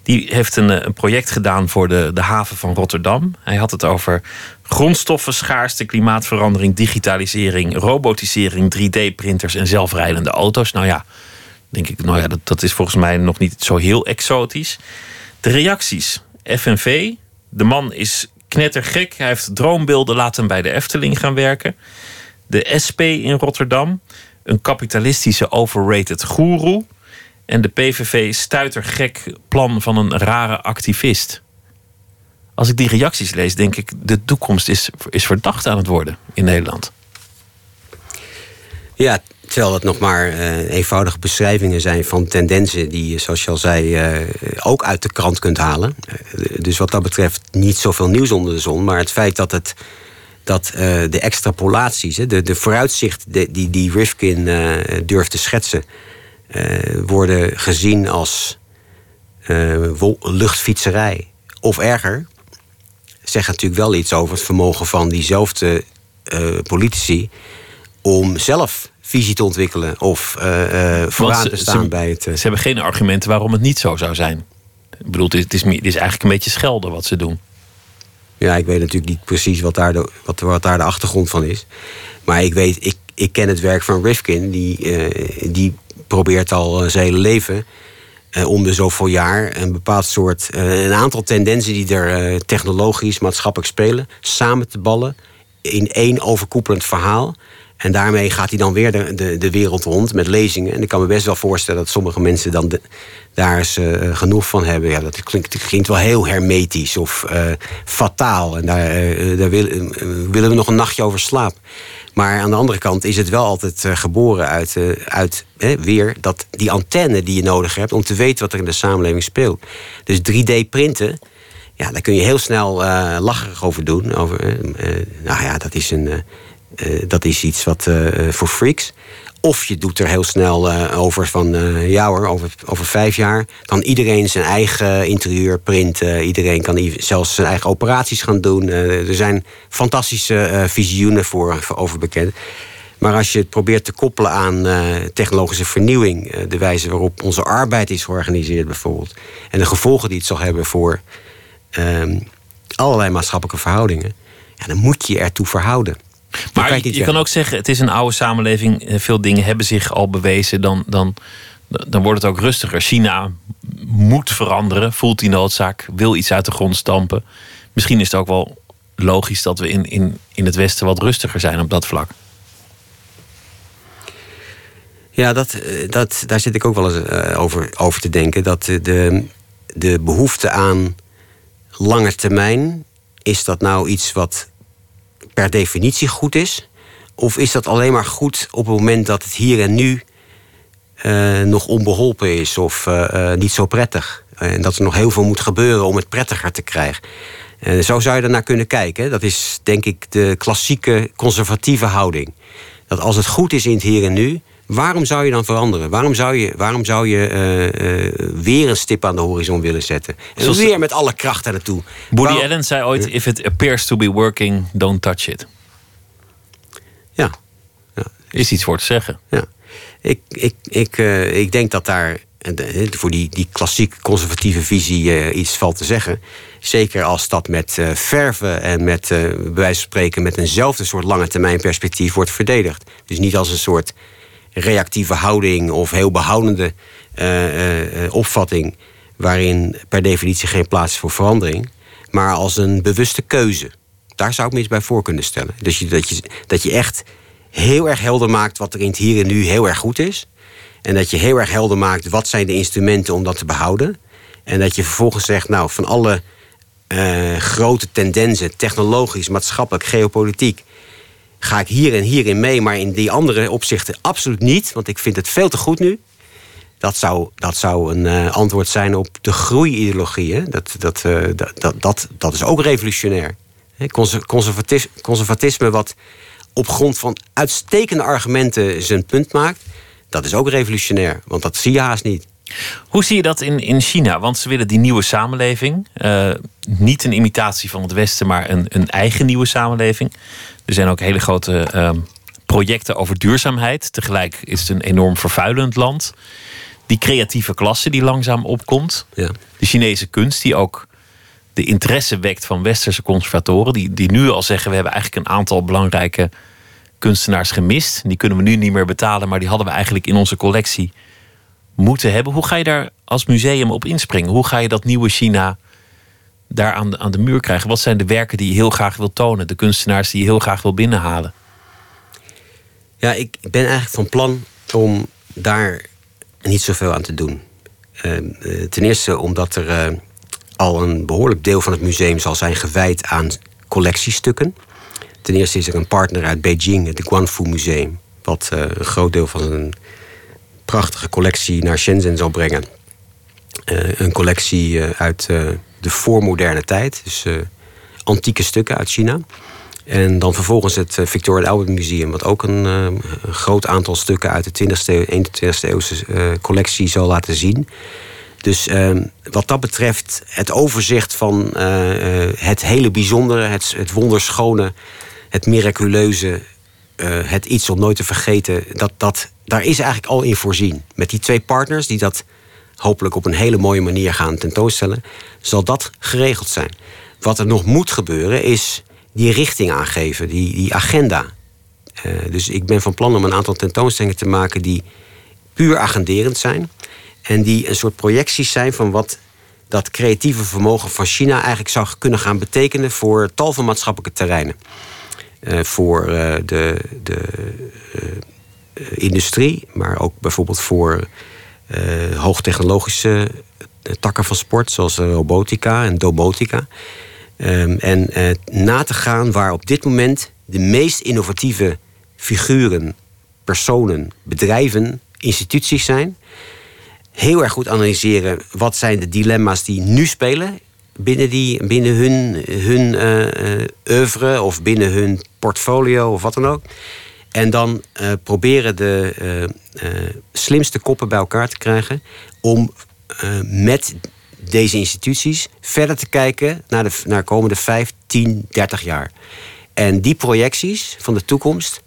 Die heeft een, eh, een project gedaan voor de, de haven van Rotterdam. Hij had het over grondstoffen, schaarste, klimaatverandering, digitalisering, robotisering, 3D-printers en zelfrijdende auto's. Nou ja, denk ik, nou ja, dat, dat is volgens mij nog niet zo heel exotisch. De reacties. FNV, de man is knettergek. Hij heeft droombeelden, laat hem bij de Efteling gaan werken. De SP in Rotterdam, een kapitalistische overrated goeroe. En de PVV stuitergek plan van een rare activist. Als ik die reacties lees, denk ik, de toekomst is, is verdacht aan het worden in Nederland. Ja, terwijl het nog maar eh, eenvoudige beschrijvingen zijn van tendensen die je, zoals je al zei, eh, ook uit de krant kunt halen. Eh, dus wat dat betreft niet zoveel nieuws onder de zon. Maar het feit dat, het, dat de extrapolaties, de, de vooruitzicht die, die Rifkin durft te schetsen, worden gezien als eh, luchtfietserij. Of erger, zegt natuurlijk wel iets over het vermogen van diezelfde eh, politici om zelf visie te ontwikkelen of eh, eh, vooraan te staan ze- bij het. eh, Ze hebben geen argumenten waarom het niet zo zou zijn. Ik bedoel, het is, het is, meer- het is eigenlijk een beetje schelden wat ze doen. Ja, ik weet natuurlijk niet precies wat daar de, wat, wat daar de achtergrond van is. Maar ik weet, ik, ik ken het werk van Rifkin. Die, eh, die probeert al eh, zijn hele leven eh, om de zoveel jaar een bepaald soort. eh, een aantal tendensen die er technologisch, maatschappelijk spelen, samen te ballen in één overkoepelend verhaal. En daarmee gaat hij dan weer de, de, de wereld rond met lezingen. En ik kan me best wel voorstellen dat sommige mensen dan daar eens genoeg van hebben. Ja, dat klinkt, klinkt wel heel hermetisch of fataal. En daar, daar wil- willen we nog een nachtje over slapen. Maar aan de andere kant is het wel altijd eh, geboren uit, eh, uit weer dat die antenne die je nodig hebt om te weten wat er in de samenleving speelt. Dus 3D-printen, ja, daar kun je heel snel eh lacherig over doen. Over, nou ja, dat is, een, dat is iets wat voor freaks. Of je doet er heel snel eh, over van, eh, ja hoor, over, over vijf jaar kan iedereen zijn eigen interieur printen. Iedereen kan zelfs zijn eigen operaties gaan doen. Eh, er zijn fantastische visioenen voor, voor over bekend. Maar als je het probeert te koppelen aan technologische vernieuwing, de wijze waarop onze arbeid is georganiseerd bijvoorbeeld, en de gevolgen die het zal hebben voor ehm, allerlei maatschappelijke verhoudingen, ja, dan moet je je ertoe verhouden. Kan Maar je kan ook zeggen, het is een oude samenleving. Eh, Veel dingen hebben zich al bewezen. Dan, dan, dan wordt het ook rustiger. China moet veranderen, voelt die noodzaak, wil iets uit de grond stampen. Misschien is het ook wel logisch dat we in, in, in het Westen wat rustiger zijn op dat vlak. Ja, dat, eh, dat, daar zit ik ook wel eens eh, over, over te denken. Dat de, de behoefte aan lange termijn, is dat nou iets wat per definitie goed is? Of is dat alleen maar goed op het moment dat het hier en nu eh, nog onbeholpen is of eh, eh, niet zo prettig? En dat er nog heel veel moet gebeuren om het prettiger te krijgen. En zo zou je ernaar kunnen kijken. Dat is denk ik de klassieke conservatieve houding. Dat als het goed is in het hier en nu, Waarom zou je dan veranderen? Waarom zou je, waarom zou je eh, eh, weer een stip aan de horizon willen zetten? En Zoals- weer met alle kracht naartoe. Woody Waarom- Allen zei ooit: If it appears to be working, don't touch it. Ja, Is iets voor te zeggen. ja. Ik, ik, ik, eh, ik denk dat daar voor die, die klassiek conservatieve visie iets valt te zeggen. Zeker als dat met eh, verven en met, eh, bij wijze van spreken, met eenzelfde soort lange termijn perspectief wordt verdedigd. Dus niet als een soort reactieve houding of heel behoudende eh, eh, eh, opvatting, waarin per definitie geen plaats is voor verandering, maar als een bewuste keuze. Daar zou ik me iets bij voor kunnen stellen. Dus je, dat, je, dat je echt heel erg helder maakt wat er in het hier en nu heel erg goed is. En dat je heel erg helder maakt wat zijn de instrumenten om dat te behouden. En dat je vervolgens zegt, nou, van alle grote tendensen, technologisch, maatschappelijk, geopolitiek, ga ik hier en hierin mee, maar in die andere opzichten absoluut niet, want ik vind het veel te goed nu. Dat zou, dat zou een eh, antwoord zijn op de groeiideologie. Dat, dat, eh, dat, dat, dat, dat is ook revolutionair. Conservatisme wat op grond van uitstekende argumenten zijn punt maakt... dat is ook revolutionair, want dat zie je haast niet. Hoe zie je dat in, in China? Want ze willen die nieuwe samenleving. eh, niet een imitatie van het Westen, maar een, een eigen nieuwe samenleving. Er zijn ook hele grote ehm, projecten over duurzaamheid. Tegelijk is het een enorm vervuilend land. Die creatieve klasse die langzaam opkomt. Ja. De Chinese kunst die ook de interesse wekt van westerse conservatoren. Die, die nu al zeggen, we hebben eigenlijk een aantal belangrijke kunstenaars gemist. Die kunnen we nu niet meer betalen, maar die hadden we eigenlijk in onze collectie moeten hebben. Hoe ga je daar als museum op inspringen? Hoe ga je dat nieuwe China daar aan de, aan de muur krijgen? Wat zijn de werken die je heel graag wil tonen? De kunstenaars die je heel graag wil binnenhalen? Ja, ik ben eigenlijk van plan om daar niet zoveel aan te doen. Eh, eh, ten eerste omdat er eh, al een behoorlijk deel van het museum zal zijn gewijd aan collectiestukken. Ten eerste is er een partner uit Beijing, het Guangfu Museum, wat eh, een groot deel van een prachtige collectie naar Shenzhen zal brengen. Eh, een collectie eh, uit eh, de voormoderne tijd, dus antieke stukken uit China. En dan vervolgens het Victoria Albert Museum, wat ook een, een groot aantal stukken uit de 20e, eeuw- 21e eeuwse collectie zal laten zien. Dus eh, wat dat betreft, het overzicht van het hele bijzondere, het, het wonderschone, het miraculeuze, het iets om nooit te vergeten, dat, dat, daar is eigenlijk al in voorzien. Met die twee partners die dat hopelijk op een hele mooie manier gaan tentoonstellen, zal dat geregeld zijn. Wat er nog moet gebeuren is die richting aangeven, die, die agenda. Eh, dus ik ben van plan om een aantal tentoonstellingen te maken die puur agenderend zijn. En die een soort projecties zijn van wat dat creatieve vermogen van China eigenlijk zou kunnen gaan betekenen voor tal van maatschappelijke terreinen. Eh, voor eh, de, de eh, industrie, maar ook bijvoorbeeld voor hoogtechnologische takken van sport, zoals robotica en domotica. Ehm, en na te gaan waar op dit moment de meest innovatieve figuren, personen, bedrijven, instituties zijn. Heel erg goed analyseren wat zijn de dilemma's die nu spelen binnen, die, binnen hun, hun oeuvre of binnen hun portfolio of wat dan ook. En dan eh, proberen de eh, eh, slimste koppen bij elkaar te krijgen om met deze instituties verder te kijken naar de naar de komende 5, 10, 30 jaar. En die projecties van de toekomst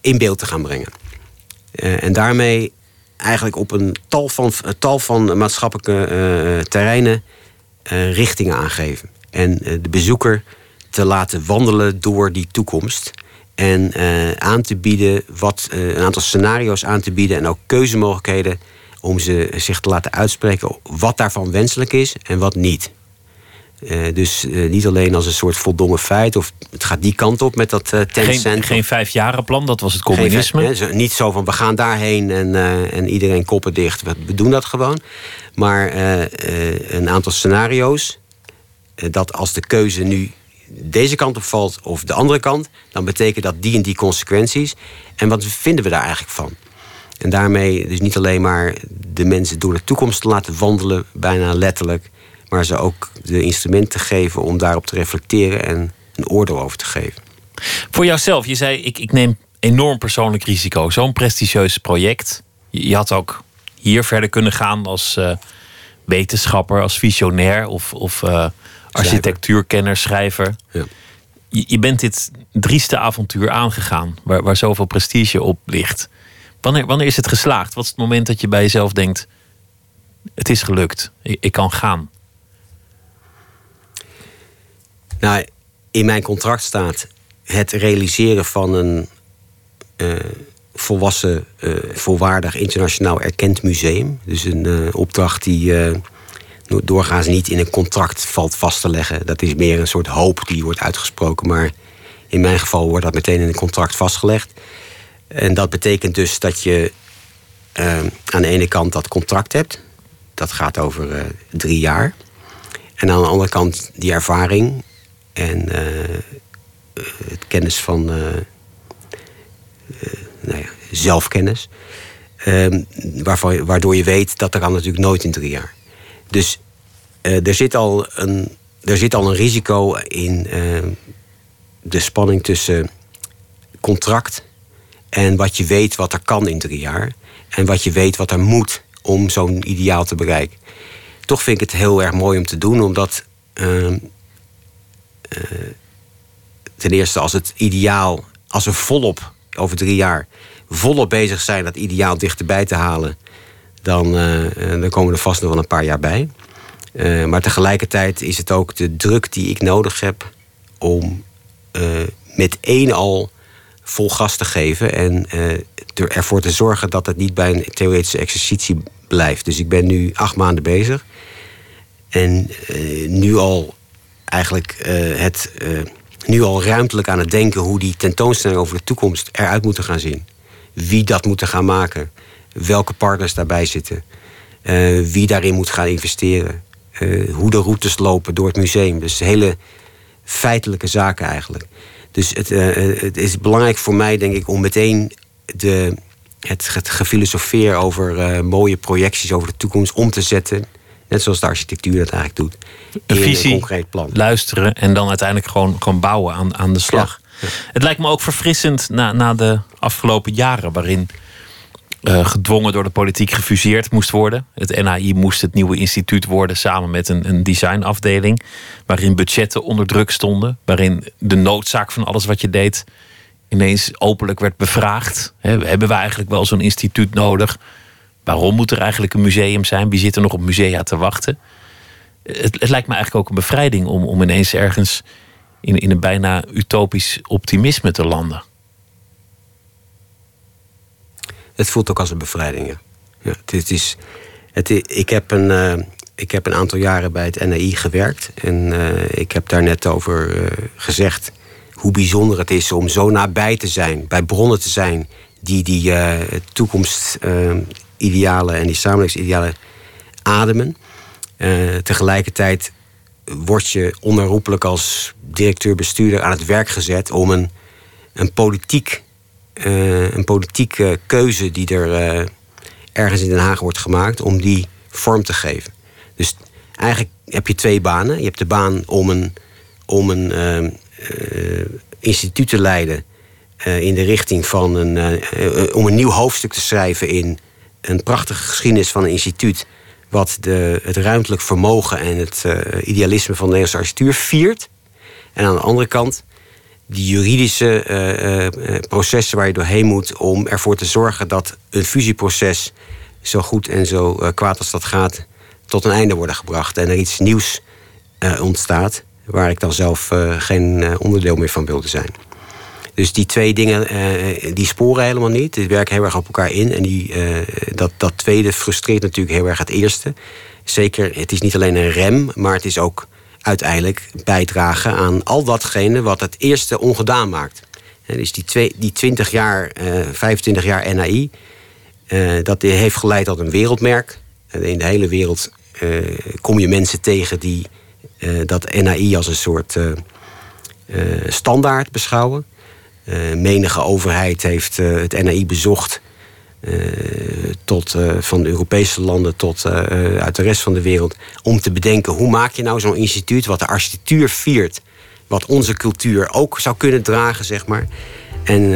in beeld te gaan brengen. En daarmee eigenlijk op een tal van, een tal van maatschappelijke terreinen richtingen aangeven. En de bezoeker te laten wandelen door die toekomst. En eh, aan te bieden, wat, eh, een aantal scenario's aan te bieden en ook keuzemogelijkheden om ze zich te laten uitspreken wat daarvan wenselijk is en wat niet. Eh, dus eh, niet alleen als een soort voldongen feit of het gaat die kant op met dat eh Tencent. Geen, geen vijfjarenplan, dat was het communisme. Geen- hè, niet zo van we gaan daarheen en, eh, en iedereen koppen dicht. We, we doen dat gewoon. Maar eh, eh, een aantal scenario's. eh, dat als de keuze nu deze kant op valt of de andere kant, dan betekent dat die en die consequenties. En wat vinden we daar eigenlijk van? En daarmee dus niet alleen maar de mensen door de toekomst te laten wandelen, bijna letterlijk, maar ze ook de instrumenten geven om daarop te reflecteren en een oordeel over te geven. Voor jouzelf, je zei ik, ik neem enorm persoonlijk risico. Zo'n prestigieus project. Je had ook hier verder kunnen gaan als uh, wetenschapper, als visionair of, of uh, architectuurkenner, schrijver. Ja. Je, je, bent dit drieste avontuur aangegaan, waar, waar zoveel prestige op ligt. Wanneer, wanneer is het geslaagd? Wat is het moment dat je bij jezelf denkt: het is gelukt, ik, ik kan gaan? Nou, in mijn contract staat het realiseren van een uh, volwassen, uh, volwaardig internationaal erkend museum. Dus een uh, opdracht die doorgaans niet in een contract valt vast te leggen. Dat is meer een soort hoop die wordt uitgesproken. Maar in mijn geval wordt dat meteen in een contract vastgelegd. En dat betekent dus dat je aan de ene kant dat contract hebt. Dat gaat over drie jaar. En aan de andere kant die ervaring en het kennis van nou ja, zelfkennis. Waarvan, waardoor je weet dat er kan natuurlijk nooit in drie jaar. Dus uh, er, zit al een, er zit al een risico in uh, de spanning tussen contract en wat je weet wat er kan in drie jaar. En wat je weet wat er moet om zo'n ideaal te bereiken. Toch vind ik het heel erg mooi om te doen, omdat uh, ten eerste als het ideaal, als we volop over drie jaar volop bezig zijn dat ideaal dichterbij te halen, dan, uh, dan komen er vast nog wel een paar jaar bij. Uh, maar tegelijkertijd is het ook de druk die ik nodig heb om met één al vol gas te geven en ervoor te zorgen dat het niet bij een theoretische exercitie blijft. Dus ik ben nu acht maanden bezig en nu al eigenlijk het nu al ruimtelijk aan het denken hoe die tentoonstelling over de toekomst eruit moeten gaan zien. Wie dat moeten gaan maken. Welke partners daarbij zitten. Uh, wie daarin moet gaan investeren. Uh, hoe de routes lopen door het museum. Dus hele feitelijke zaken eigenlijk. Dus het, uh, het is belangrijk voor mij, denk ik, om meteen de, het, het gefilosofeer over mooie projecties over de toekomst om te zetten Net zoals de architectuur dat eigenlijk doet. Een visie, een concreet plan. luisteren en dan uiteindelijk gewoon, gewoon bouwen aan, aan de slag. Het lijkt me ook verfrissend na, na de afgelopen jaren... waarin uh, gedwongen door de politiek gefuseerd moest worden. Het NAI moest het nieuwe instituut worden samen met een, een designafdeling. Waarin budgetten onder druk stonden. Waarin de noodzaak van alles wat je deed ineens openlijk werd bevraagd. hebben we eigenlijk wel zo'n instituut nodig? Waarom moet er eigenlijk een museum zijn? Wie zit er nog op musea te wachten? Het, het lijkt me eigenlijk ook een bevrijding om, om ineens ergens in, in een bijna utopisch optimisme te landen. Het voelt ook als een bevrijding. Ja. het, is, het, ik, heb een, uh, ik heb een aantal jaren bij het NAI gewerkt. En uh, ik heb daar net over uh, gezegd hoe bijzonder het is om zo nabij te zijn, bij bronnen te zijn die die toekomst idealen en die samenlevingsidealen ademen. Tegelijkertijd word je onherroepelijk als directeur-bestuurder aan het werk gezet om een, een, politiek, een politieke keuze die er uh, ergens in Den Haag wordt gemaakt, om die vorm te geven. Dus eigenlijk heb je twee banen. Je hebt de baan om een, om een instituut te leiden in de richting van een, om een nieuw hoofdstuk te schrijven in een prachtige geschiedenis van een instituut. wat de, het ruimtelijk vermogen en het idealisme van de Nederlandse architectuur viert. En aan de andere kant die juridische uh, uh, processen waar je doorheen moet. om ervoor te zorgen dat een fusieproces zo goed en zo kwaad als dat gaat. tot een einde worden gebracht en er iets nieuws ontstaat. waar ik dan zelf geen onderdeel meer van wilde zijn. Dus die twee dingen, die sporen helemaal niet. Die werken heel erg op elkaar in. En die, dat, dat tweede frustreert natuurlijk heel erg het eerste. Zeker, het is niet alleen een rem, maar het is ook uiteindelijk bijdragen aan al datgene wat het eerste ongedaan maakt. En dus die, twee, die 20 jaar, uh, 25 jaar NAI, dat heeft geleid tot een wereldmerk. in de hele wereld kom je mensen tegen die dat NAI als een soort standaard beschouwen. Menige overheid heeft het NAI bezocht. Uh, tot, van de Europese landen tot uit de rest van de wereld. Om te bedenken hoe maak je nou zo'n instituut wat de architectuur viert. Wat onze cultuur ook zou kunnen dragen, zeg maar. En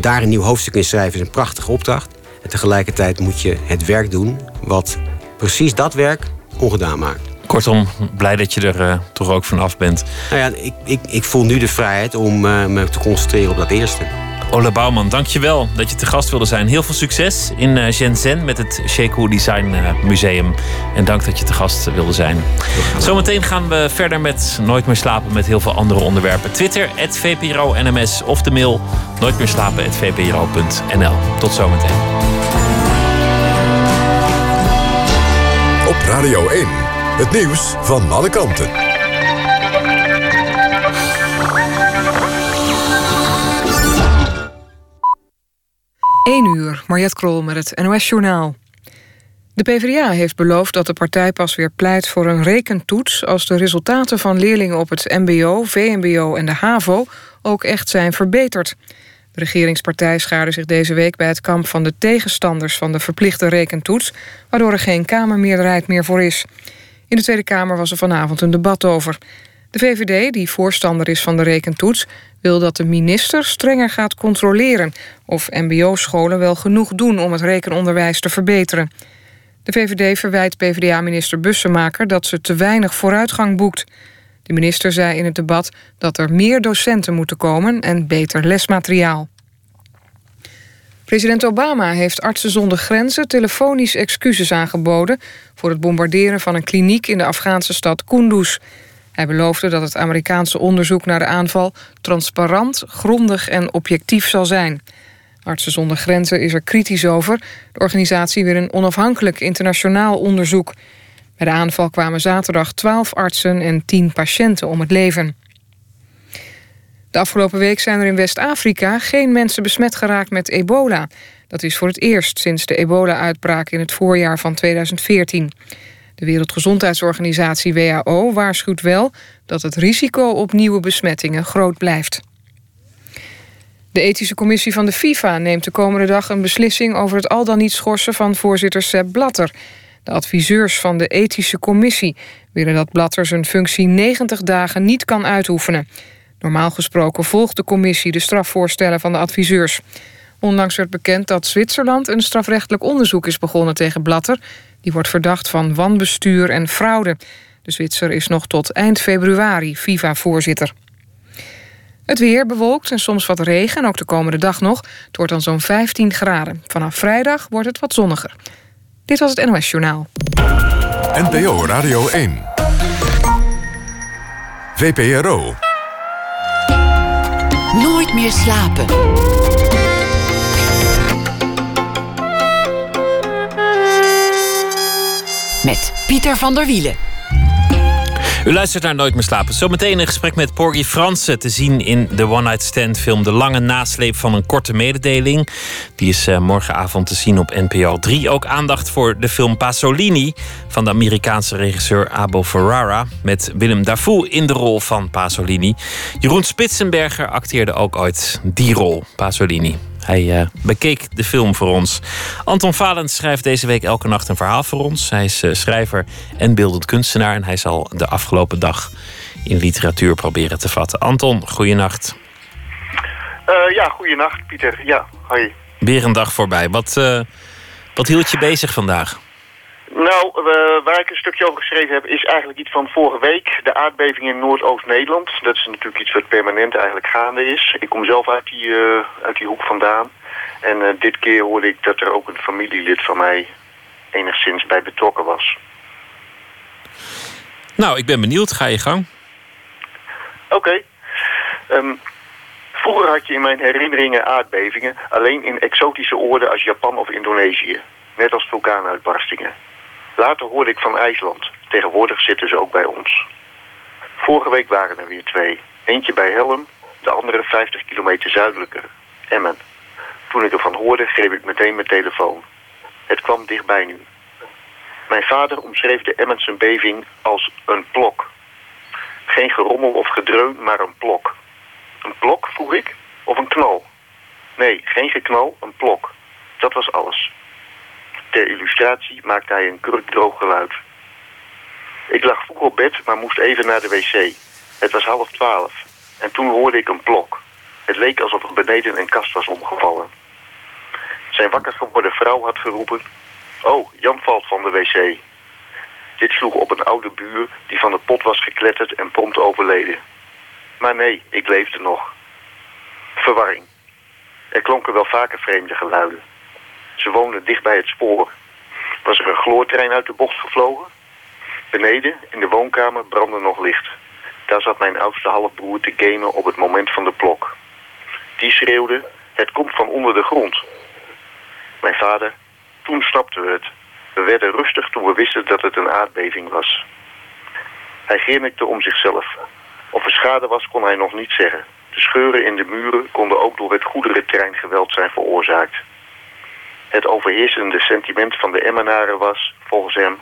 daar een nieuw hoofdstuk in schrijven is een prachtige opdracht. En tegelijkertijd moet je het werk doen wat precies dat werk ongedaan maakt. Kortom, blij dat je er uh, toch ook vanaf bent. Nou ja, ik, ik, ik voel nu de vrijheid om me te concentreren op dat eerste. Ola Bouwman, dankjewel dat je te gast wilde zijn. Heel veel succes in uh, Shenzhen met het Shekou Design Museum. En dank dat je te gast wilde zijn. Zometeen gaan we verder met Nooit meer slapen met heel veel andere onderwerpen. Twitter, @vpro_nms of de mail nooit meer slapen @vpro.nl. Tot zometeen. Op Radio 1. Het nieuws van alle kanten. 1 uur, Mariette Krol met het NOS Journaal. De PvdA heeft beloofd dat de partij pas weer pleit voor een rekentoets... als de resultaten van leerlingen op het mbo, vmbo en de HAVO... ook echt zijn verbeterd. De regeringspartij schaarde zich deze week bij het kamp van de tegenstanders... van de verplichte rekentoets, waardoor er geen Kamermeerderheid meer voor is. In de Tweede Kamer was er vanavond een debat over. De VVD, die voorstander is van de rekentoets... wil dat de minister strenger gaat controleren... of mbo-scholen wel genoeg doen om het rekenonderwijs te verbeteren. De VVD verwijt PvdA-minister Bussemaker dat ze te weinig vooruitgang boekt. De minister zei in het debat dat er meer docenten moeten komen... en beter lesmateriaal. President Obama heeft Artsen zonder Grenzen telefonisch excuses aangeboden... voor het bombarderen van een kliniek in de Afghaanse stad Kunduz. Hij beloofde dat het Amerikaanse onderzoek naar de aanval... transparant, grondig en objectief zal zijn. Artsen zonder Grenzen is er kritisch over. De organisatie wil een onafhankelijk internationaal onderzoek. Bij de aanval kwamen zaterdag 12 artsen en 10 patiënten om het leven. De afgelopen week zijn er in West-Afrika geen mensen besmet geraakt met ebola. Dat is voor het eerst sinds de ebola-uitbraak in het voorjaar van 2014. De Wereldgezondheidsorganisatie WHO waarschuwt wel dat het risico op nieuwe besmettingen groot blijft. De ethische commissie van de FIFA neemt de komende dag een beslissing over het al dan niet schorsen van voorzitter Sepp Blatter. De adviseurs van de ethische commissie willen dat Blatter zijn functie 90 dagen niet kan uitoefenen. Normaal gesproken volgt de commissie de strafvoorstellen van de adviseurs. Onlangs werd bekend dat Zwitserland een strafrechtelijk onderzoek is begonnen tegen Blatter. Die wordt verdacht van wanbestuur en fraude. De Zwitser is nog tot eind februari FIFA-voorzitter. Het weer bewolkt en soms wat regen, ook de komende dag nog. Het wordt dan zo'n 15 graden. Vanaf vrijdag wordt het wat zonniger. Dit was het NOS Journaal. NPO Radio 1. VPRO. Nooit meer slapen. Met Pieter van der Wielen. U luistert naar Nooit meer slapen. Zometeen een gesprek met Porgy Fransen te zien in de One Night Stand film De Lange Nasleep van een Korte Mededeling. Die is uh, morgenavond te zien op NPO 3. Ook aandacht voor de film Pasolini van de Amerikaanse regisseur Abel Ferrara. Met Willem Dafoe in de rol van Pasolini. Jeroen Spitsenberger acteerde ook ooit die rol, Pasolini. Hij uh, bekeek de film voor ons. Anton Valens schrijft deze week elke nacht een verhaal voor ons. Hij is uh, schrijver en beeldend kunstenaar. En hij zal de afgelopen dag in literatuur proberen te vatten. Anton, goeienacht. Uh, ja, goeienacht Pieter. Ja, hoi. Weer een dag voorbij. Wat, wat hield je bezig vandaag? Nou, uh, waar ik een stukje over geschreven heb... is eigenlijk iets van vorige week. De aardbeving in Noordoost-Nederland. Dat is natuurlijk iets wat permanent eigenlijk gaande is. Ik kom zelf uit die, uh, uit die hoek vandaan. En uh, dit keer hoorde ik dat er ook een familielid van mij... enigszins bij betrokken was. Nou, ik ben benieuwd. Ga je gang. Oké. Okay. Um, vroeger had je in mijn herinneringen aardbevingen... alleen in exotische oorden als Japan of Indonesië. Net als vulkaanuitbarstingen. Later hoorde ik van IJsland. Tegenwoordig zitten ze ook bij ons. Vorige week waren er weer twee. Eentje bij Helm, de andere 50 kilometer zuidelijker, Emmen. Toen ik ervan hoorde, greep ik meteen mijn telefoon. Het kwam dichtbij nu. Mijn vader omschreef de Emmense beving als een plok. Geen gerommel of gedreun, maar een plok. Een plok, vroeg ik? Of een knal? Nee, geen geknal, een plok. Dat was alles. Ter illustratie maakte hij een kurkdroog geluid. Ik lag vroeg op bed, maar moest even naar de wc. Het was half twaalf. En toen hoorde ik een plok. Het leek alsof er beneden een kast was omgevallen. Zijn wakker geworden vrouw had geroepen... Oh, Jan valt van de wc. Dit sloeg op een oude buur die van de pot was gekletterd en prompt overleden. Maar nee, ik leefde nog. Verwarring. Er klonken wel vaker vreemde geluiden. Ze woonden dicht bij het spoor. Was er een gloortrein uit de bocht gevlogen? Beneden, in de woonkamer, brandde nog licht. Daar zat mijn oudste halfbroer te gamen op het moment van de klok. Die schreeuwde, het komt van onder de grond. Mijn vader, toen snapten we het. We werden rustig toen we wisten dat het een aardbeving was. Hij grinnikte om zichzelf. Of er schade was, kon hij nog niet zeggen. De scheuren in de muren konden ook door het goederentreingeweld zijn veroorzaakt. Het overheersende sentiment van de Emmenaren was, volgens hem...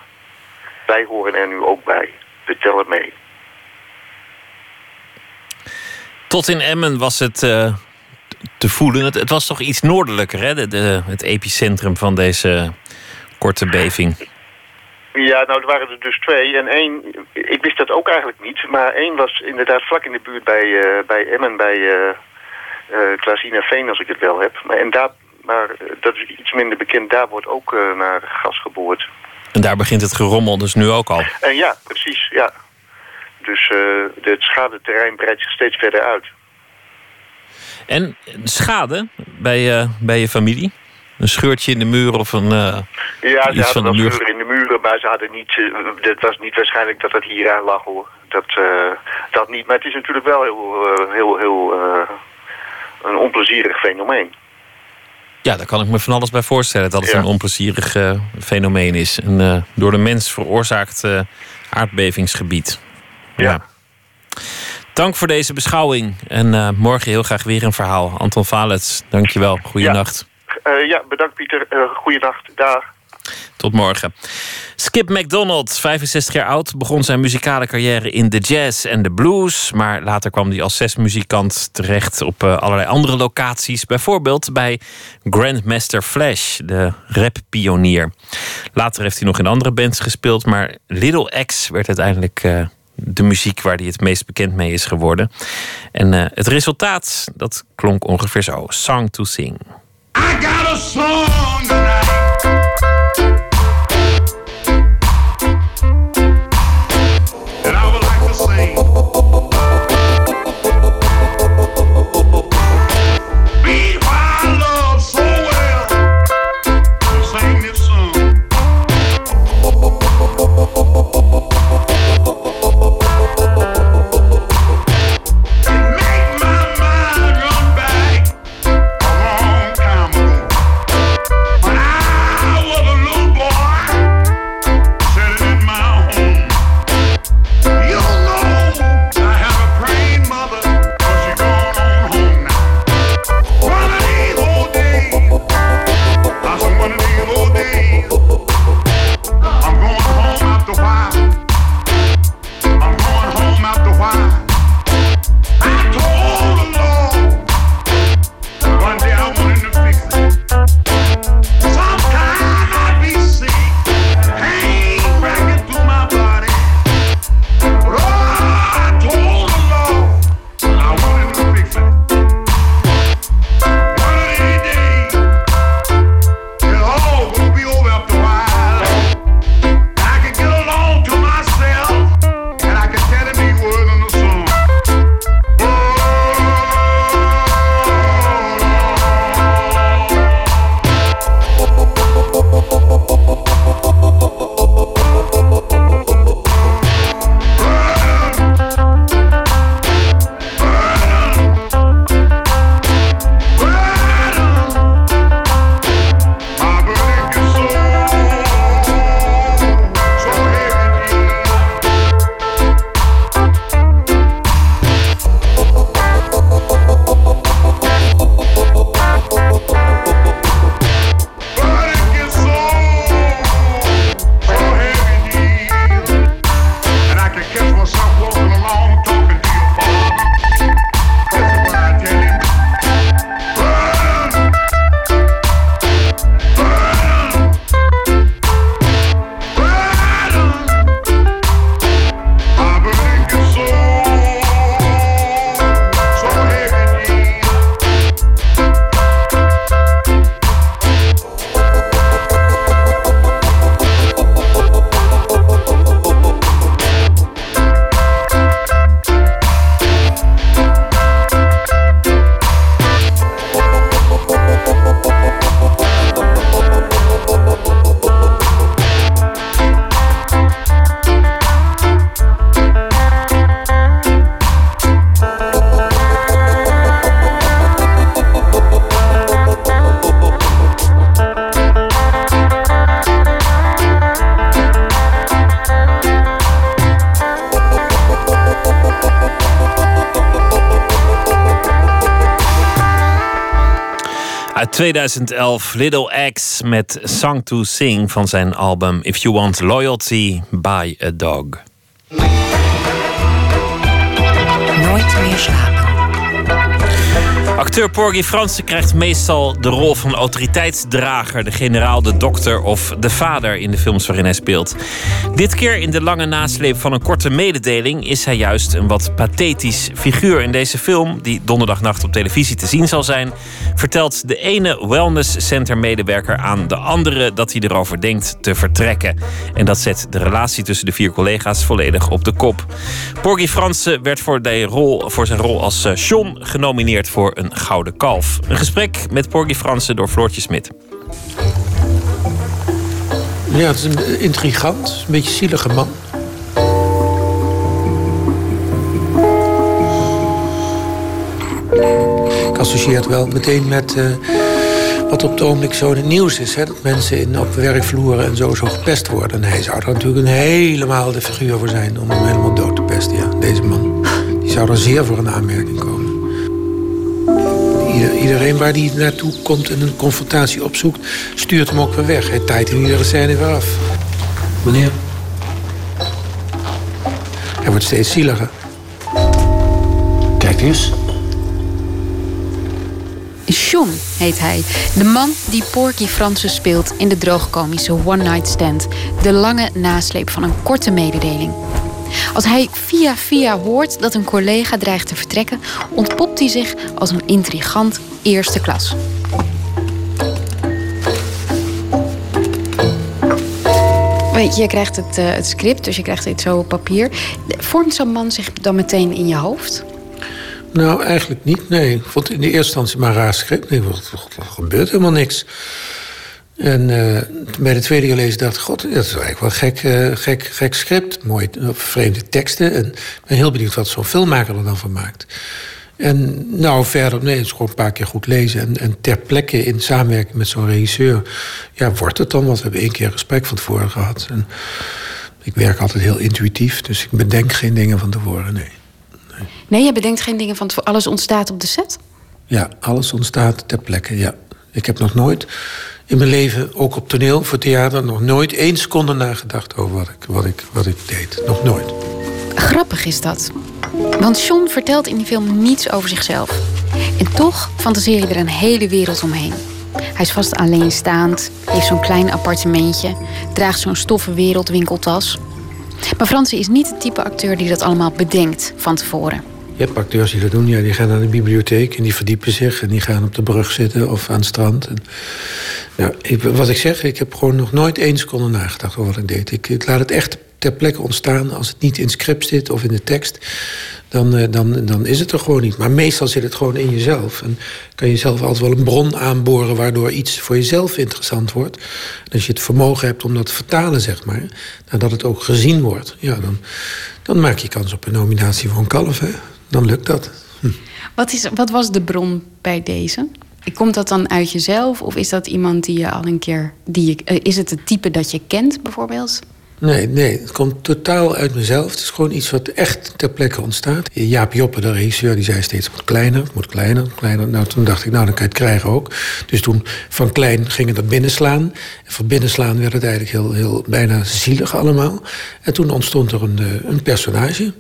wij horen er nu ook bij. We tellen mee. Tot in Emmen was het uh, te voelen. Het, het, was toch iets noordelijker, hè? De, de, het epicentrum van deze korte beving. Ja, nou, er waren er dus twee. En één, ik wist dat ook eigenlijk niet. Maar één was inderdaad vlak in de buurt bij, uh, bij Emmen, bij uh, uh, Klaasina Veen, als ik het wel heb. Maar, en daar, maar dat is iets minder bekend, daar wordt ook naar gas geboord. En daar begint het gerommel dus nu ook al? En ja, precies, ja. Dus het schadeterrein breidt zich steeds verder uit. En schade bij, bij je familie? Een scheurtje in de muur of een. Uh, ja, ze hadden wel scheuren in de muren, maar ze hadden niet. Het was niet waarschijnlijk dat het hier aan lag hoor. Dat, uh, dat niet. Maar het is natuurlijk wel heel, heel, heel een onplezierig fenomeen. Ja, daar kan ik me van alles bij voorstellen dat het ja. een onplezierig fenomeen is. Een door de mens veroorzaakt aardbevingsgebied. Ja. ja. Dank voor deze beschouwing. En morgen heel graag weer een verhaal. Anton Valets, dankjewel. Goeienacht. Uh, ja, bedankt Pieter. Uh, goeienacht. Dag. Tot morgen. Skip McDonald, 65 jaar oud, begon zijn muzikale carrière in de jazz en de blues. Maar later kwam hij als zesmuzikant terecht op uh, allerlei andere locaties. Bijvoorbeeld bij Grandmaster Flash, de rap-pionier. Later heeft hij nog in andere bands gespeeld, maar Little X werd uiteindelijk uh, de muziek waar hij het meest bekend mee is geworden. En uh, het resultaat, dat klonk ongeveer zo: Song to Sing. I got a song 2011 Little X met Song to Sing van zijn album If You Want Loyalty, Buy a Dog. Nooit meer slapen. Acteur Porgy Fransen krijgt meestal de rol van autoriteitsdrager, de generaal, de dokter of de vader in de films waarin hij speelt. Dit keer in de lange nasleep van een korte mededeling is hij juist een wat pathetisch figuur. In deze film, die donderdagnacht op televisie te zien zal zijn, vertelt de ene wellnesscenter-medewerker aan de andere dat hij erover denkt te vertrekken. En dat zet de relatie tussen de vier collega's volledig op de kop. Porgy Fransen werd voor, de rol, voor zijn rol als eh, John genomineerd voor een gouden kalf. Een gesprek met Porgy Fransen door Floortje Smit. Ja, het is een intrigant, een beetje zielige man. Ik associeer het wel meteen met eh, wat op het ogenblik zo in het nieuws is. Hè? Dat mensen in, op werkvloeren en zo, zo gepest worden. En hij zou er natuurlijk een helemaal de figuur voor zijn om hem helemaal dood te pesten. Ja, deze man. Die zou er zeer voor een aanmerking komen. Ieder- iedereen waar hij naartoe komt en een confrontatie opzoekt, stuurt hem ook weer weg. Hij taait in iedere scène weer af. Meneer? Hij wordt steeds zieliger. Kijk eens. John heet hij. De man die Porky Fransen speelt in de droogkomische One Night Stand. De lange nasleep van een korte mededeling. Als hij via via hoort dat een collega dreigt te vertrekken, ontpopt hij zich als een intrigant eerste klas. Je, krijgt het, eh, het script, dus je krijgt het zo op papier. Vormt zo'n man zich dan meteen in je hoofd? Nou, eigenlijk niet. Nee, ik vond in de eerste instantie maar raar script. Nee, wat gebeurt helemaal niks. En eh, bij de tweede keer lezen dacht ik... god, dat is eigenlijk wel gek, eh, gek, gek script. Mooi, eh, vreemde teksten. En ik ben heel benieuwd wat zo'n filmmaker er dan van maakt. En nou, verder, nee, het is gewoon een paar keer goed lezen. En, en ter plekke in samenwerking met zo'n regisseur... ja, wordt het dan wat. We hebben één keer een gesprek van tevoren gehad. En ik werk altijd heel intuïtief, dus ik bedenk geen dingen van tevoren, nee. Nee, je bedenkt geen dingen van tevoren. Alles ontstaat op de set? Ja, alles ontstaat ter plekke, ja. Ik heb nog nooit in mijn leven, ook op toneel, voor theater... nog nooit één seconde nagedacht over wat ik, wat ik, wat ik deed. Nog nooit. Grappig is dat. Want John vertelt in die film niets over zichzelf. En toch fantaseer je er een hele wereld omheen. Hij is vast alleenstaand, heeft zo'n klein appartementje, draagt zo'n stoffen wereldwinkeltas. Maar Fransen is niet het type acteur die dat allemaal bedenkt van tevoren. Je hebt acteurs die dat doen, ja, die gaan naar de bibliotheek... en die verdiepen zich en die gaan op de brug zitten of aan het strand. Nou, ik, wat ik zeg, ik heb gewoon nog nooit één seconde nagedacht over wat ik deed. Ik laat het echt ter plekke ontstaan. Als het niet in script zit of in de tekst, dan, eh, dan, dan is het er gewoon niet. Maar meestal zit het gewoon in jezelf. En kan je zelf altijd wel een bron aanboren... waardoor iets voor jezelf interessant wordt. En als je het vermogen hebt om dat te vertalen, zeg maar... nou, dat het ook gezien wordt, ja, dan, dan maak je kans op een nominatie voor een kalf. Dan lukt dat. Wat, is, wat was de bron bij deze? Komt dat dan uit jezelf of is dat iemand die je al een keer. Die je, eh, is het het type dat je kent bijvoorbeeld? Nee, nee, het komt totaal uit mezelf. Het is gewoon iets wat echt ter plekke ontstaat. Jaap Joppe, de regisseur, die zei steeds... het moet kleiner, het moet kleiner, kleiner. Nou, toen dacht ik, nou, dan kan je het krijgen ook. Dus toen van klein ging het er binnenslaan. En van binnenslaan werd het eigenlijk heel, heel bijna zielig allemaal. En toen ontstond er een, eh, een personage...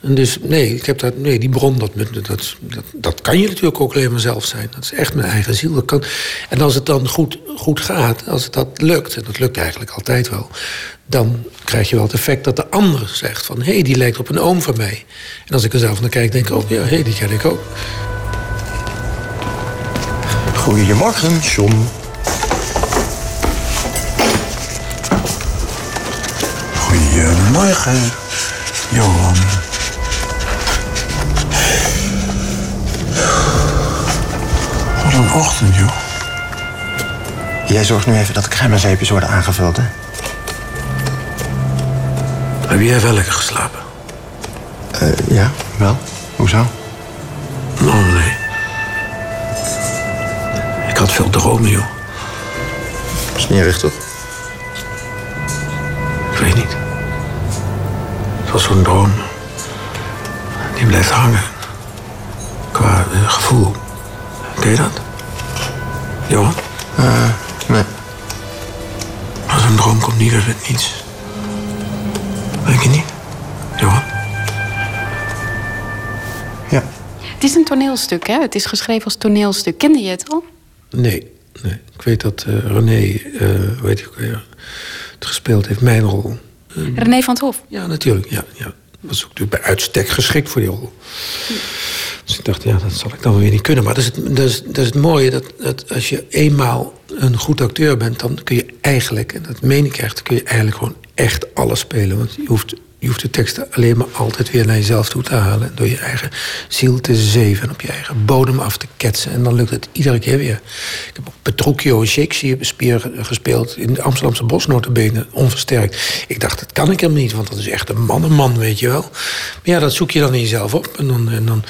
En dus nee, ik heb dat, nee, die bron, dat, dat, dat, dat kan je natuurlijk ook alleen maar zelf zijn. Dat is echt mijn eigen ziel. Dat kan, en als het dan goed, goed gaat, als het dat lukt, en dat lukt eigenlijk altijd wel, dan krijg je wel het effect dat de ander zegt van hé, hey, die lijkt op een oom van mij. En als ik er zelf naar kijk, denk ik ook, ja, hé, hey, die ken ik ook. Goedemorgen, John. Goedemorgen, Johan. Wat een ochtend, joh. Jij zorgt nu even dat de crèmezeepjes worden aangevuld, hè? Heb jij wel lekker geslapen? Eh, ja, wel. Hoezo? Oh, nee. Ik had veel dromen, joh. Is niet erg, toch? Ik weet niet. Het was zo'n droom. Die blijft hangen. Qua eh, gevoel. Ken je dat? Johan? Uh, nee. Als een droom komt niet uit het niets. Denk je niet? Johan? Ja. Het is een toneelstuk, hè? Het is geschreven als toneelstuk. Kende je het al? Nee, nee. Ik weet dat uh, René, uh, weet ik weer, het gespeeld heeft, mijn rol. Uh, René van het Hof? Ja, natuurlijk. Ja, ja. Was ook natuurlijk bij uitstek geschikt voor die rol. Dus ik dacht, ja, dat zal ik dan weer niet kunnen. Maar dat is het, dat is, het mooie, dat, dat als je eenmaal een goed acteur bent... dan kun je eigenlijk, en dat meen ik echt... kun je eigenlijk gewoon echt alles spelen. Want je hoeft je hoeft de teksten alleen maar altijd weer naar jezelf toe te halen. Door je eigen ziel te zeven en op je eigen bodem af te ketsen. En dan lukt het iedere keer weer. Ik heb ook Petruchio en Shakespeare gespeeld in de Amsterdamse bosnotenbenen, onversterkt. Ik dacht, dat kan ik hem niet, want dat is echt een mannenman, weet je wel. Maar ja, dat zoek je dan in jezelf op. En dan, en dan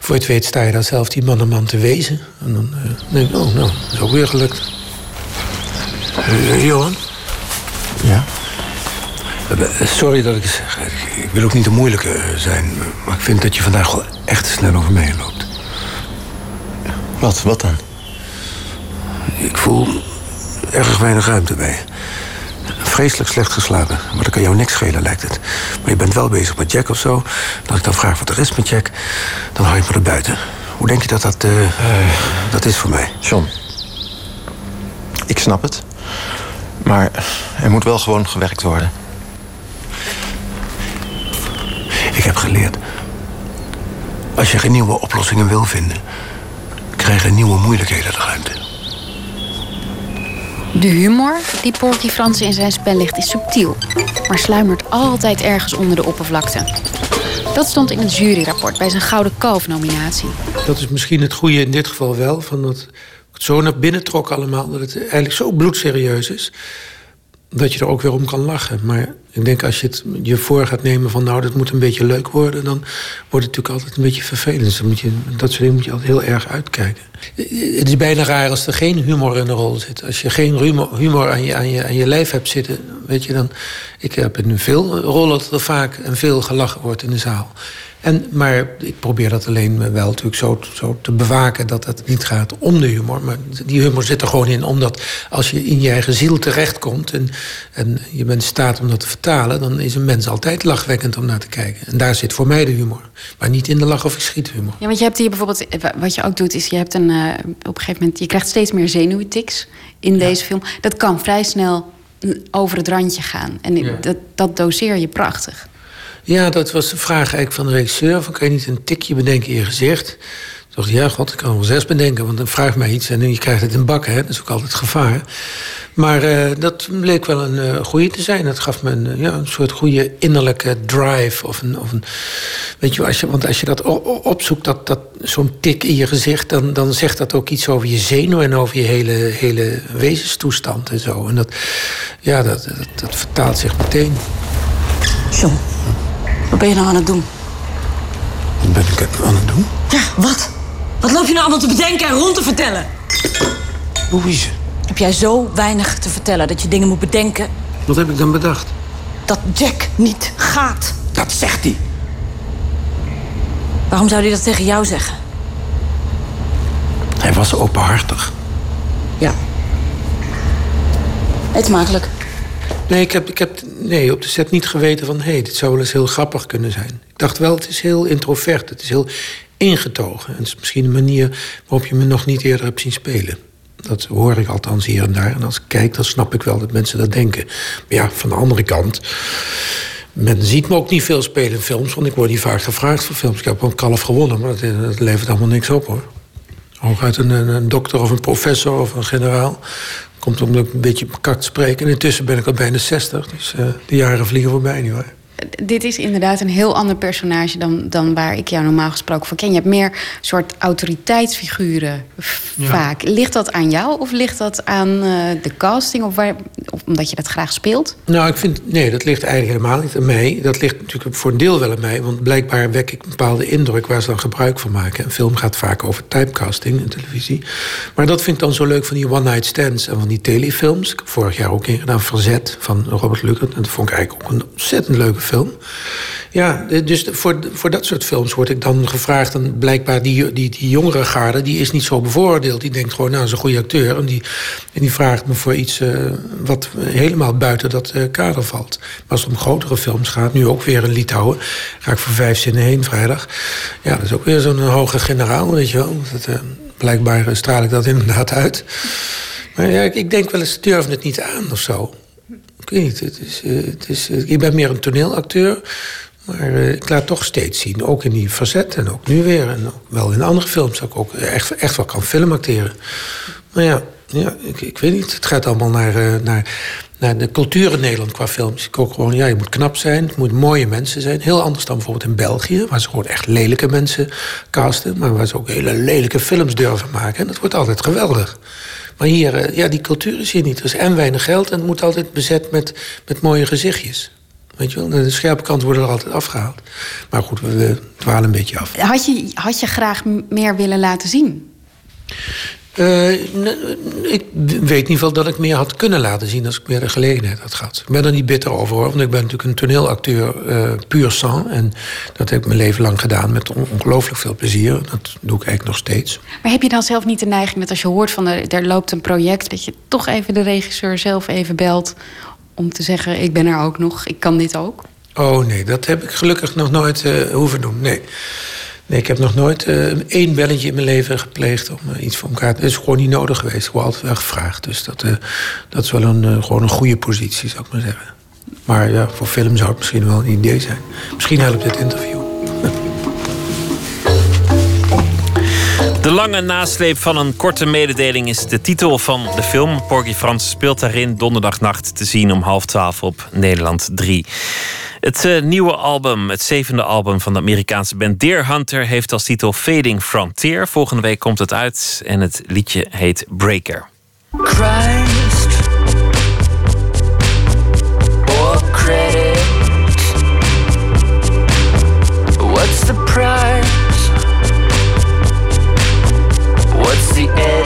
voor je het weet, sta je dan zelf die mannenman te wezen. En dan uh, denk ik, oh, nou, dat is ook weer gelukt. Uh, Johan? Ja? Sorry dat ik het zeg. Ik wil ook niet de moeilijke zijn. Maar ik vind dat je vandaag wel echt te snel over me heen loopt. Wat? Wat dan? Ik voel erg weinig ruimte bij je. Vreselijk slecht geslapen. Maar dat kan jou niks schelen, lijkt het. Maar je bent wel bezig met Jack of zo. En als ik dan vraag wat er is met Jack, dan hou je me er buiten. Hoe denk je dat dat, uh, dat is voor mij? John, ik snap het. Maar er moet wel gewoon gewerkt worden. Ik heb geleerd. Als je geen nieuwe oplossingen wil vinden, krijgen nieuwe moeilijkheden de ruimte. De humor die Porky Fransen in zijn spel ligt is subtiel, maar sluimert altijd ergens onder de oppervlakte. Dat stond in het juryrapport bij zijn Gouden Kalf-nominatie. Dat is misschien het goede in dit geval wel, van dat het zo naar binnen trok allemaal, dat het eigenlijk zo bloedserieus is dat je er ook weer om kan lachen. Maar ik denk als je het je voor gaat nemen van nou, dat moet een beetje leuk worden, dan wordt het natuurlijk altijd een beetje vervelend. Dus moet je, dat soort dingen moet je altijd heel erg uitkijken. Het is bijna raar als er geen humor in de rol zit. Als je geen humor, humor aan, je, aan, je, aan je lijf hebt zitten, weet je dan. Ik heb in veel rollen dat er vaak en veel gelachen wordt in de zaal. En, maar ik probeer dat alleen wel natuurlijk zo, zo te bewaken dat het niet gaat om de humor. Maar die humor zit er gewoon in, omdat als je in je eigen ziel terechtkomt en, en je bent in staat om dat te vertalen, dan is een mens altijd lachwekkend om naar te kijken. En daar zit voor mij de humor. Maar niet in de lach- of humor. Ja, want je hebt hier bijvoorbeeld, wat je ook doet, is je hebt een, uh, op een gegeven moment, je krijgt steeds meer zenuwtics in ja. deze film. Dat kan vrij snel over het randje gaan. En ja. dat, dat doseer je prachtig. Ja, dat was de vraag eigenlijk van de regisseur. Van, kan je niet een tikje bedenken in je gezicht? Dacht ik, ja, god, ik kan wel zes bedenken. Want dan vraagt mij iets en je krijgt het in bakken. Hè? Dat is ook altijd gevaar. Maar uh, dat bleek wel een uh, goede te zijn. Dat gaf me een, uh, ja, een soort goede innerlijke drive. Of een, of een, weet je, als je, want als je dat opzoekt, dat, dat, zo'n tik in je gezicht... Dan, dan zegt dat ook iets over je zenuw en over je hele, hele wezenstoestand en zo. En dat, ja, dat, dat, dat vertaalt zich meteen. John. Wat ben je nou aan het doen? Wat ben ik aan het doen? Ja, wat? Wat loop je nou allemaal te bedenken en rond te vertellen? Louise. Heb jij zo weinig te vertellen dat je dingen moet bedenken? Wat heb ik dan bedacht? Dat Jack niet gaat. Dat zegt hij. Waarom zou hij dat tegen jou zeggen? Hij was openhartig. Ja. Eet smakelijk. Nee, ik heb, ik heb nee, op de set niet geweten van... hé, hey, dit zou wel eens heel grappig kunnen zijn. Ik dacht wel, het is heel introvert. Het is heel ingetogen. En het is misschien een manier waarop je me nog niet eerder hebt zien spelen. Dat hoor ik althans hier en daar. En als ik kijk, dan snap ik wel dat mensen dat denken. Maar ja, van de andere kant... Men ziet me ook niet veel spelen in films, want ik word niet vaak gevraagd voor films. Ik heb een kalf gewonnen, maar dat, levert allemaal niks op hoor. Hooguit een, een dokter of een professor of een generaal. Komt om een beetje bekakt te spreken. En intussen ben ik al bijna 60, dus uh, de jaren vliegen voorbij nu hoor. Dit is inderdaad een heel ander personage dan, dan waar ik jou normaal gesproken voor ken. Je hebt meer soort autoriteitsfiguren ja. vaak. Ligt dat aan jou of ligt dat aan uh, de casting? Of, waar, of omdat je dat graag speelt? Nou, ik vind, nee, dat ligt eigenlijk helemaal niet aan mij. Dat ligt natuurlijk voor een deel wel aan mij. Want blijkbaar wek ik een bepaalde indruk waar ze dan gebruik van maken. Een film gaat vaak over typecasting in televisie. Maar dat vind ik dan zo leuk van die one-night stands en van die telefilms. Ik heb vorig jaar ook een gedaan, Verzet van Robert Luckert. En dat vond ik eigenlijk ook een ontzettend leuke film. Ja, dus voor, voor dat soort films word ik dan gevraagd. En blijkbaar die, die, die jongere garde, die is niet zo bevoordeeld. Die denkt gewoon, nou, is een goede acteur. En die, en die vraagt me voor iets uh, wat helemaal buiten dat uh, kader valt. Maar als het om grotere films gaat, nu ook weer in Litouwen... ga ik voor vijf zinnen heen vrijdag. Ja, dat is ook weer zo'n hoge generaal, weet je wel. Dat, blijkbaar straal ik dat inderdaad uit. Maar ja, ik, ik denk wel eens, durf het niet aan of zo. Ik weet niet, het is, het is, ik ben meer een toneelacteur... Maar uh, ik laat toch steeds zien, ook in die facet en ook nu weer. En ook wel in andere films dat ik ook echt, echt wel kan filmacteren. Maar ja, ja ik, ik weet niet. Het gaat allemaal naar, naar, naar de cultuur in Nederland qua films. Ik ook gewoon, ja, je moet knap zijn, het moet mooie mensen zijn. Heel anders dan bijvoorbeeld in België, waar ze gewoon echt lelijke mensen casten. Maar waar ze ook hele lelijke films durven maken. En dat wordt altijd geweldig. Maar hier, uh, ja, die cultuur is hier niet. Er is en weinig geld en het moet altijd bezet met, met mooie gezichtjes. Weet je wel, de scherpe kant worden er altijd afgehaald. Maar goed, we dwalen een beetje af. Had je, had je graag meer willen laten zien? Uh, ik weet niet veel dat ik meer had kunnen laten zien als ik meer de gelegenheid had gehad. Ik ben er niet bitter over hoor, want ik ben natuurlijk een toneelacteur uh, puur sang. En dat heb ik mijn leven lang gedaan met ongelooflijk veel plezier. Dat doe ik eigenlijk nog steeds. Maar heb je dan zelf niet de neiging dat als je hoort van er, er loopt een project, dat je toch even de regisseur zelf even belt om te zeggen: ik ben er ook nog, ik kan dit ook? Oh nee, dat heb ik gelukkig nog nooit uh, hoeven doen. Nee. Nee, ik heb nog nooit uh, één belletje in mijn leven gepleegd om uh, iets voor elkaar te... Het is gewoon niet nodig geweest. Ik word altijd wel gevraagd. Dus dat, uh, dat is wel een, gewoon een goede positie, zou ik maar zeggen. Maar ja, voor film zou het misschien wel een idee zijn. Misschien helpt dit interview. [LAUGHS] De lange nasleep van een korte mededeling is de titel van de film. Porgy Frans speelt daarin donderdagnacht te zien om half twaalf op Nederland 3. Het uh, nieuwe album, het zevende album van de Amerikaanse band Deer Hunter, heeft als titel Fading Frontier. Volgende week komt het uit en het liedje heet Breaker. Christ? What's the price? What's the edit?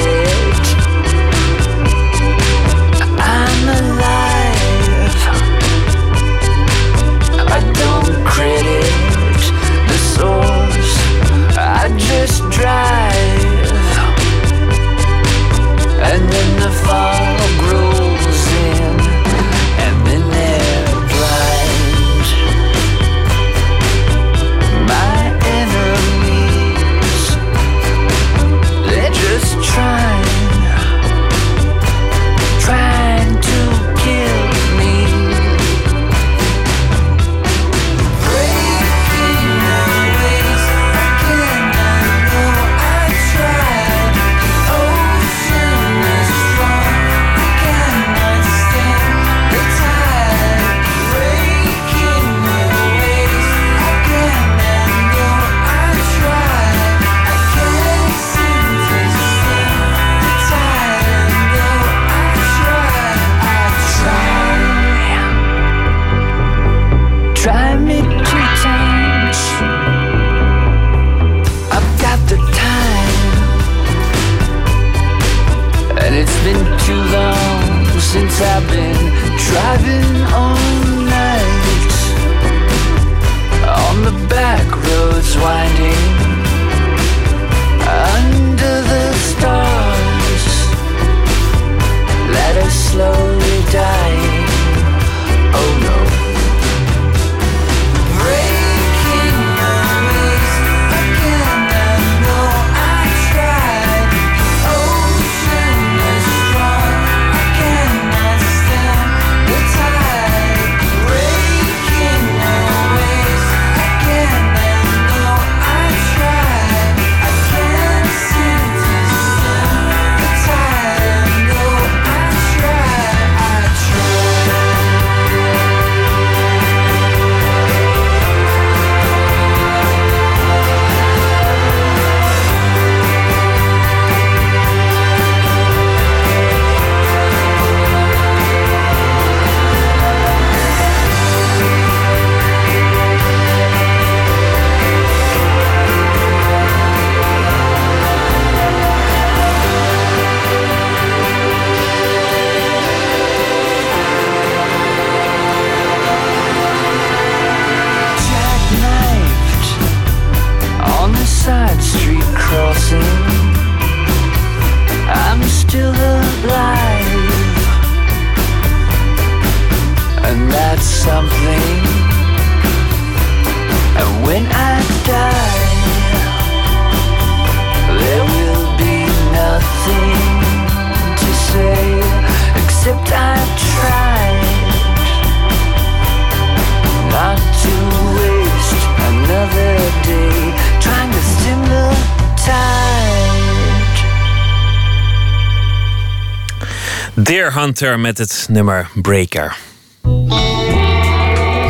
Hunter met het nummer Breaker.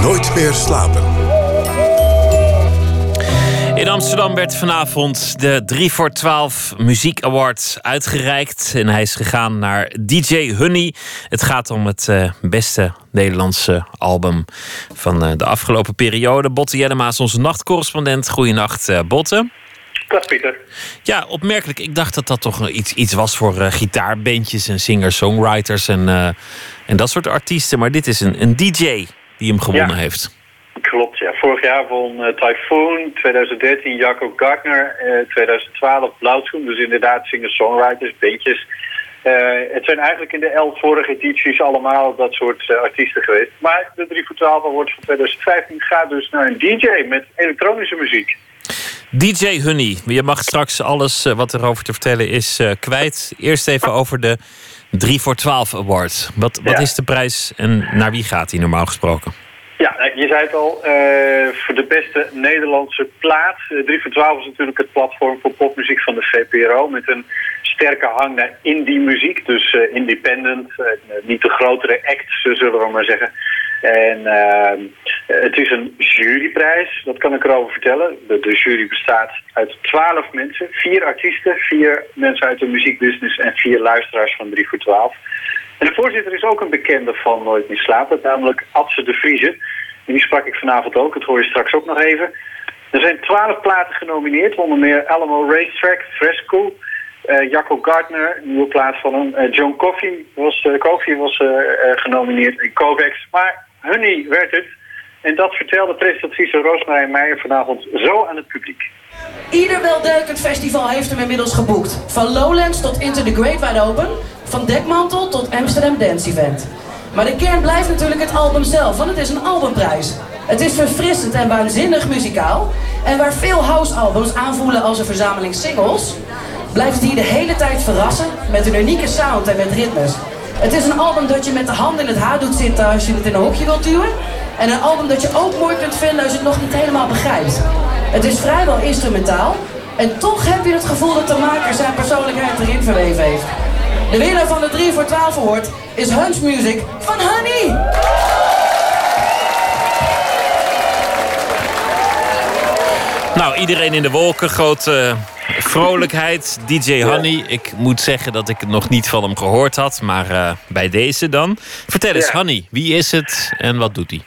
Nooit meer slapen. In Amsterdam werd vanavond de 3 voor 12 Muziek Award uitgereikt. En hij is gegaan naar DJ Honey. Het gaat om het eh, beste Nederlandse album van eh, de afgelopen periode. Botte Jellema is onze nachtcorrespondent. Goeienacht, eh Botte. Dag Pieter. Ja, opmerkelijk. Ik dacht dat dat toch iets, iets was voor eh, gitaarbandjes en singer-songwriters en, eh, en dat soort artiesten. Maar dit is een, een DJ die hem gewonnen Ja. heeft. Klopt, ja. Vorig jaar won eh, Typhoon, 2013 Jacco Gardner, eh 2012 Blauwschoen. Dus inderdaad singer-songwriters, bandjes. Het zijn eigenlijk in de elf vorige edities allemaal dat soort artiesten geweest. Maar de 3 voor 12 Award van 2015 gaat dus naar een DJ met elektronische muziek. DJ Honey, je mag straks alles eh, wat erover te vertellen is eh, kwijt. Eerst even over de 3 voor 12 Award. Wat, wat Ja. is de prijs en naar wie gaat die normaal gesproken? Ja, nou, je zei het al, eh, voor de beste Nederlandse plaat. Eh, 3 voor 12 is natuurlijk het platform voor popmuziek van de VPRO... met een sterke hang naar indie muziek, dus independent. niet de grotere acts, zullen we maar zeggen. En eh, het is een juryprijs, dat kan ik erover vertellen. De, jury bestaat uit twaalf mensen, vier artiesten... vier mensen uit de muziekbusiness en vier luisteraars van 3 voor 12... En de voorzitter is ook een bekende van Nooit meer slapen, namelijk Adse de Vrieze. En die sprak ik vanavond ook, dat hoor je straks ook nog even. Er zijn twaalf platen genomineerd, onder meer Alamo Racetrack, Fresco, eh Jacco Gardner, nieuwe plaat van hem. Eh, John Coffey was, eh, Coffey was genomineerd en Kovacs. Maar Honey werd het. En dat vertelde presentatrice Roosmarijn Meijer vanavond zo aan het publiek. Ieder weldenkend festival heeft hem inmiddels geboekt. Van Lowlands tot Into the Great Wide Open, van Dekmantel tot Amsterdam Dance Event. Maar de kern blijft natuurlijk het album zelf, want het is een albumprijs. Het is verfrissend en waanzinnig muzikaal. En waar veel house-albums aanvoelen als een verzameling singles, blijft hier de hele tijd verrassen met een unieke sound en met ritmes. Het is een album dat je met de hand in het haar doet zitten als je het in een hokje wilt duwen. En een album dat je ook mooi kunt vinden als je het nog niet helemaal begrijpt. Het is vrijwel instrumentaal. En toch heb je het gevoel dat de maker zijn persoonlijkheid erin verweven heeft. De winnaar van de 3 voor 12 Award is Hunch Music van Honey. Nou, iedereen in de wolken, grote vrolijkheid. DJ Honey, ik moet zeggen dat ik het nog niet van hem gehoord had, maar eh, bij deze dan. Vertel eens. Honey, wie is het en wat doet hij?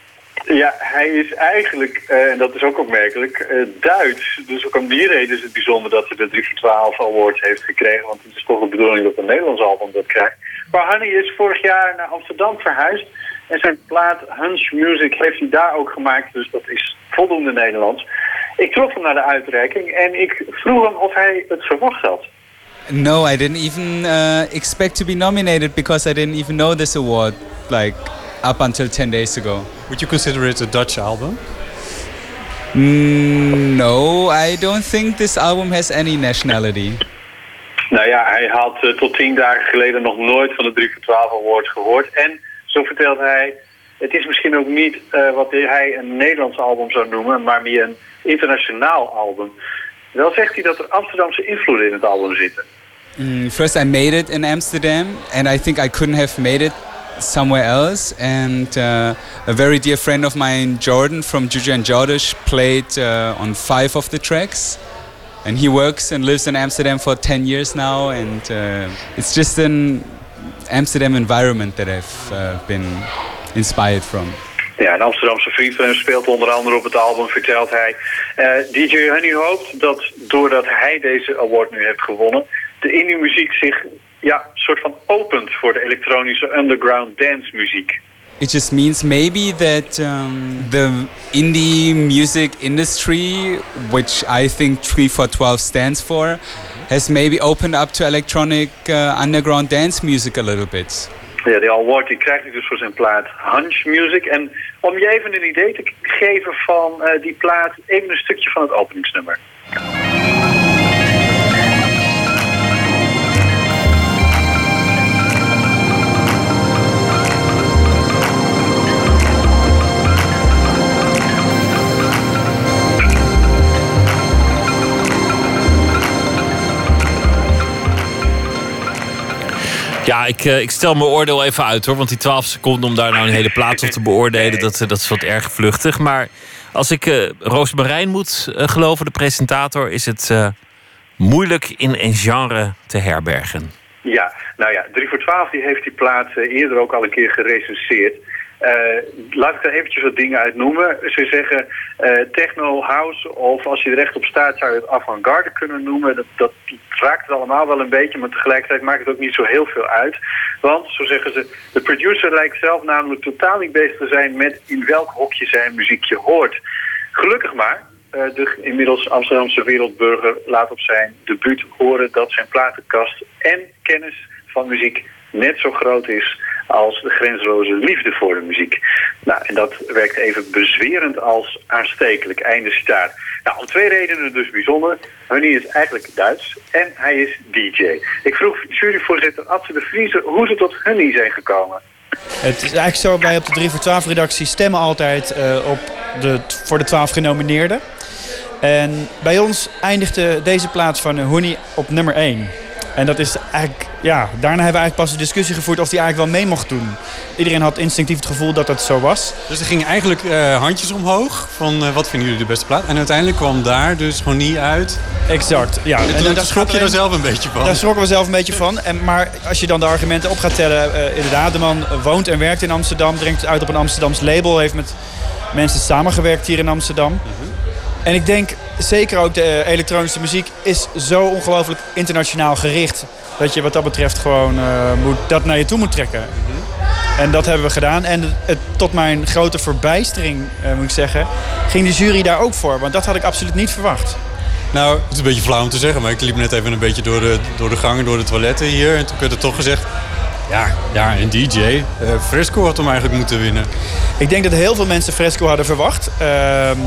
Ja, hij is eigenlijk, eh, en dat is ook opmerkelijk, eh, Duits. Dus ook om die reden is het bijzonder dat hij de 3 voor 12 Award heeft gekregen. Want het is toch de bedoeling dat een Nederlands album dat krijgt. Maar Honey is vorig jaar naar Amsterdam verhuisd. En zijn plaat Hunch Music heeft hij daar ook gemaakt. Dus dat is voldoende Nederlands. Ik trof hem naar de uitreiking en ik vroeg hem of hij het verwacht had. No, I didn't even uh, expect to be nominated because I didn't even know this award, like up until 10 days ago. Would you consider it a Dutch album? Mm, no, I don't think this album has any nationality. Nou ja, hij had eh, tot tien dagen geleden nog nooit van de 3 voor 12 Award gehoord. En zo vertelt hij, het is misschien ook niet eh, wat hij een Nederlands album zou noemen, maar meer een internationaal album. Wel zegt hij dat er Amsterdamse invloeden in het album zitten. Mm, first, I made it in Amsterdam, and I think I couldn't have made it somewhere else. And uh, a very dear friend of mine, Jordan from Juju and Jordish, played uh, on five of the tracks. And he works and lives in Amsterdam for 10 years now, and uh, it's just an Amsterdam environment that I've uh, been inspired from. Ja, een Amsterdamse vriend speelt onder andere op het album, vertelt hij. Eh, DJ Honey hoopt dat doordat hij deze award nu heeft gewonnen, de indie muziek zich ja, soort van opent voor de elektronische underground dance muziek. It just means maybe that um, the indie music industry, which I think 3 for 12 stands for, has maybe opened up to electronic uh, underground dance music a little bit. Ja, die award die krijgt hij dus voor zijn plaat Hunch Music. En om je even een idee te geven van eh, die plaat, even een stukje van het openingsnummer. Ja, ik, eh, ik stel mijn oordeel even uit hoor. Want die 12 seconden om daar nou een hele plaats op te beoordelen, dat, eh, dat is wat erg vluchtig. Maar als ik eh Roos Marijn moet geloven, de presentator, is het moeilijk in een genre te herbergen. Ja, nou ja, 3 voor 12 die heeft die plaat eerder ook al een keer gerecenseerd. Eh, laat ik daar eventjes wat dingen uit noemen. Ze zeggen eh, techno, house of als je er recht op staat zou je het avant-garde kunnen noemen. Dat, dat raakt het allemaal wel een beetje, maar tegelijkertijd maakt het ook niet zo heel veel uit. Want, zo zeggen ze, de producer lijkt zelf namelijk totaal niet bezig te zijn met in welk hokje zijn muziekje hoort. Gelukkig maar, eh, de inmiddels Amsterdamse wereldburger laat op zijn debuut horen dat zijn platenkast en kennis van muziek net zo groot is als de grenzeloze liefde voor de muziek. Nou, en dat werkt even bezwerend als aanstekelijk. Einde citaat. Nou, om twee redenen dus bijzonder. Honey is eigenlijk Duits en hij is DJ. Ik vroeg juryvoorzitter Adse de Vriezer hoe ze tot Honey zijn gekomen. Het is eigenlijk zo, wij op de 3 voor 12 redactie stemmen altijd eh, op de, voor de 12 genomineerden. En bij ons eindigde deze plaats van Honey op nummer 1. En dat is eigenlijk, ja, daarna hebben we eigenlijk pas de discussie gevoerd of die eigenlijk wel mee mocht doen. Iedereen had instinctief het gevoel dat dat zo was. Dus er gingen eigenlijk eh, handjes omhoog van eh, wat vinden jullie de beste plaat. En uiteindelijk kwam daar dus gewoon niet uit. Exact, ja. En, toen dat schrok je er zelf een beetje van. Daar schrokken we zelf een beetje van. En, maar als je dan de argumenten op gaat tellen... eh, inderdaad, de man woont en werkt in Amsterdam... drinkt uit op een Amsterdams label... heeft met mensen samengewerkt hier in Amsterdam. En ik denk, zeker ook de eh, elektronische muziek... is zo ongelooflijk internationaal gericht... dat je wat dat betreft gewoon eh, moet, dat naar je toe moet trekken. En dat hebben we gedaan. En het, tot mijn grote verbijstering, eh, moet ik zeggen... ging de jury daar ook voor. Want dat had ik absoluut niet verwacht. Nou, het is een beetje flauw om te zeggen, maar ik liep net even een beetje door de, door de gangen, door de toiletten hier. En toen werd er toch gezegd, ja, ja een DJ. eh, Fresco had hem eigenlijk moeten winnen. Ik denk dat heel veel mensen Fresco hadden verwacht. Ehm,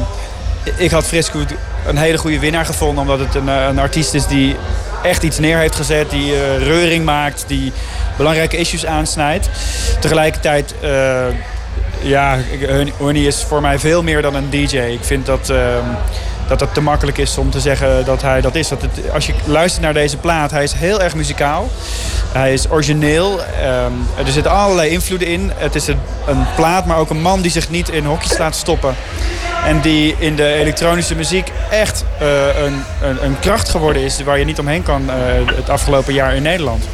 ik had Fresco een hele goede winnaar gevonden... omdat het een, eh, een artiest is die echt iets neer heeft gezet... die eh, reuring maakt, die belangrijke issues aansnijdt. Tegelijkertijd... eh, ja, Honey is voor mij veel meer dan een DJ. Ik vind dat, ehm, dat het te makkelijk is om te zeggen dat hij dat is. Dat het, als je luistert naar deze plaat, hij is heel erg muzikaal. Hij is origineel. ehm, er zitten allerlei invloeden in. Het is een, plaat, maar ook een man die zich niet in hokjes laat stoppen. En die in de elektronische muziek echt eh, een, een, een kracht geworden is... waar je niet omheen kan eh, het afgelopen jaar in Nederland.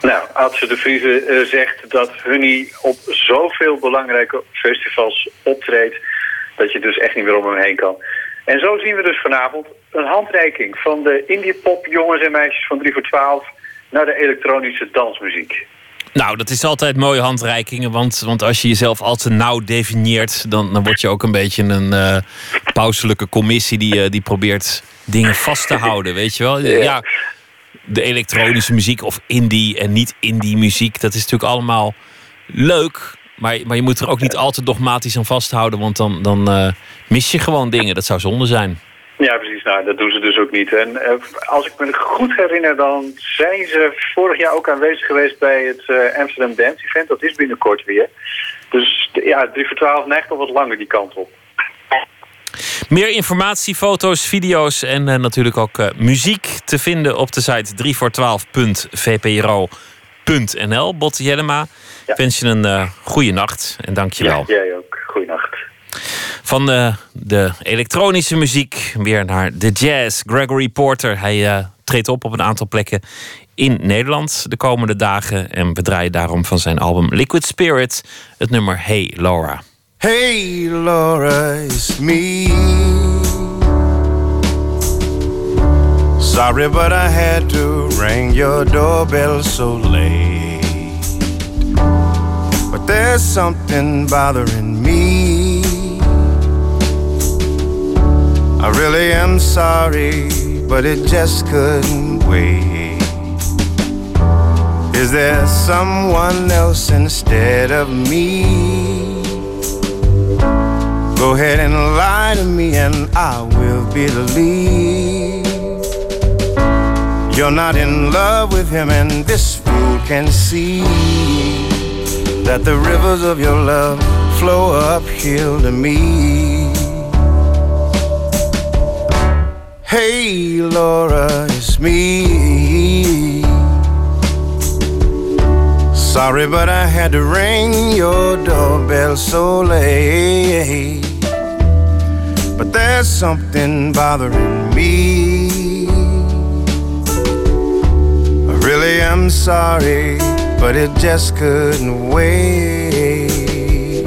Nou, Adse de Vrieze eh, zegt dat Honey op zoveel belangrijke festivals optreedt... dat je dus echt niet meer om hem heen kan. En zo zien we dus vanavond een handreiking van de indie-pop jongens en meisjes van 3 voor 12... naar de elektronische dansmuziek. Nou, dat is altijd mooie handreikingen. Want, want als je jezelf al te nauw definieert, dan, dan word je ook een beetje een eh pauselijke commissie die, eh, die probeert dingen vast te houden. Weet je wel? Ja, de elektronische muziek of indie en niet indie muziek, dat is natuurlijk allemaal leuk. Maar, maar je moet er ook niet al te dogmatisch aan vasthouden, want dan, dan eh, mis je gewoon dingen. Dat zou zonde zijn. Ja, precies. Nou, dat doen ze dus ook niet. En eh, als ik me goed herinner, dan zijn ze vorig jaar ook aanwezig geweest bij het eh, Amsterdam Dance Event. Dat is binnenkort weer. Dus ja, 3 voor 12 neigt al wat langer die kant op. Meer informatie, foto's, video's en natuurlijk ook muziek te vinden op de site 3voor12.vpro.nl. Botte Jellema, ik wens je een eh goede nacht en dank je wel. Ja, jij ook. Goeienacht. Van eh, de elektronische muziek weer naar de jazz. Gregory Porter, hij eh, treedt op op een aantal plekken in Nederland de komende dagen. En we draaien daarom van zijn album Liquid Spirit het nummer Hey Laura. Hey, Laura, it's me. Sorry, but I had to ring your doorbell so late. But there's something bothering me. I really am sorry, but it just couldn't wait. Is there someone else instead of me? Go ahead and lie to me, and I will believe. You're not in love with him, and this fool can see that the rivers of your love flow uphill to me. Hey, Laura, it's me. Sorry, but I had to ring your doorbell so late. But there's something bothering me. Really am sorry, but it just couldn't wait.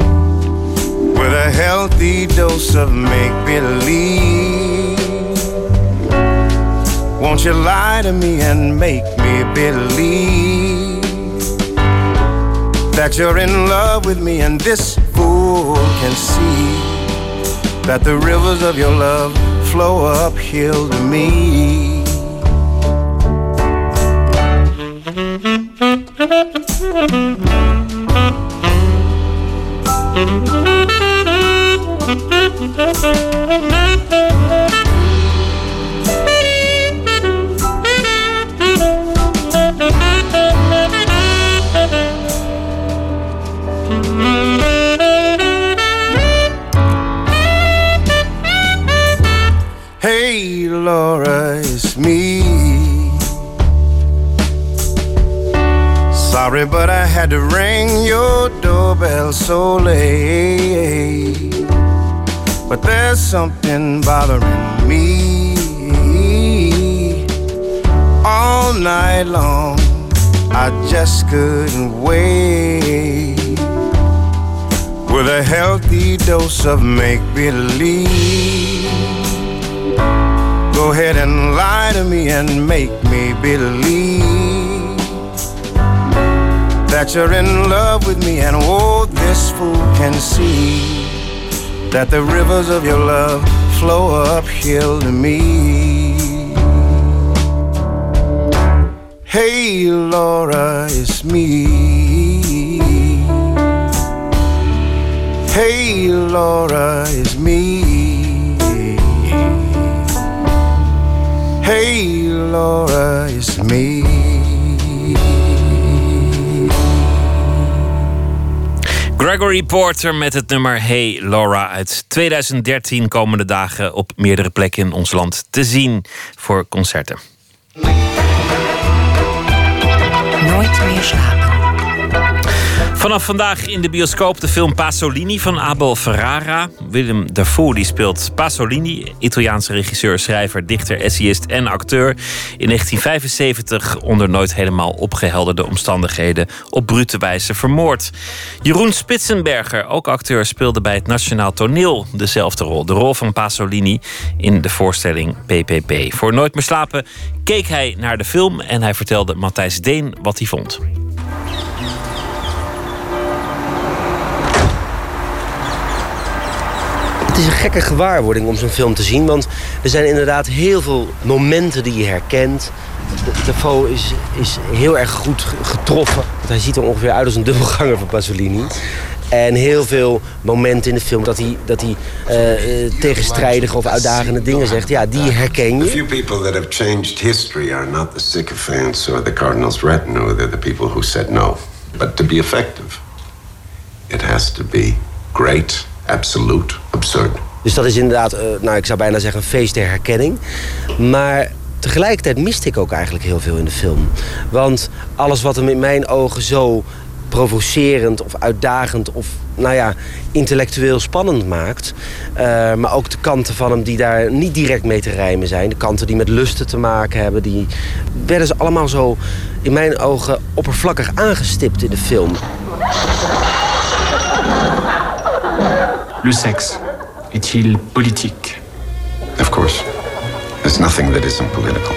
With a healthy dose of make believe. Won't you lie to me and make me believe that you're in love with me and this fool can see that the rivers of your love flow uphill to me. Hey, Laura, it's me. Sorry, but I had to ring your doorbell so late. But there's something bothering me. All night long, I just couldn't wait. With a healthy dose of make believe. Go ahead and lie to me and make me believe that you're in love with me, and oh, this fool can see that the rivers of your love flow uphill to me. Hey, Laura, it's me. Hey, Laura, it's me. Hey, Laura, it's Gregory Porter met het nummer Hey Laura uit 2013 komende dagen op meerdere plekken in ons land te zien voor concerten. Nooit meer slapen. Vanaf vandaag in de bioscoop de film Pasolini van Abel Ferrara. Willem Dafoe die speelt Pasolini, Italiaanse regisseur, schrijver, dichter, essayist en acteur. In 1975 onder nooit helemaal opgehelderde omstandigheden op brute wijze vermoord. Jeroen Spitsenberger, ook acteur, speelde bij het Nationaal Toneel dezelfde rol. De rol van Pasolini in de voorstelling PPP. Voor Nooit meer slapen keek hij naar de film en hij vertelde Matthijs Deen wat hij vond. Is een gekke gewaarwording om zo'n film te zien. Want er zijn inderdaad heel veel momenten die je herkent. De, Defoe is, is heel erg goed getroffen. Want hij ziet er ongeveer uit als een dubbelganger van Pasolini. En heel veel momenten in de film dat hij, dat hij eh, tegenstrijdige of uitdagende dingen zegt. Ja, die herken je. few people that have changed history are not the sycophants or the cardinal's retinue. They're the people who said no. But to be effective, it has to be great, absolute, absurd. Dus dat is inderdaad, eh, nou ik zou bijna zeggen, een feest der herkenning. Maar tegelijkertijd miste ik ook eigenlijk heel veel in de film. Want alles wat hem in mijn ogen zo provocerend of uitdagend of nou ja, intellectueel spannend maakt. eh, maar ook de kanten van hem die daar niet direct mee te rijmen zijn. De kanten die met lusten te maken hebben. Die werden ze allemaal zo in mijn ogen oppervlakkig aangestipt in de film. Le sexe est-il politique Of course, there's nothing that isn't political.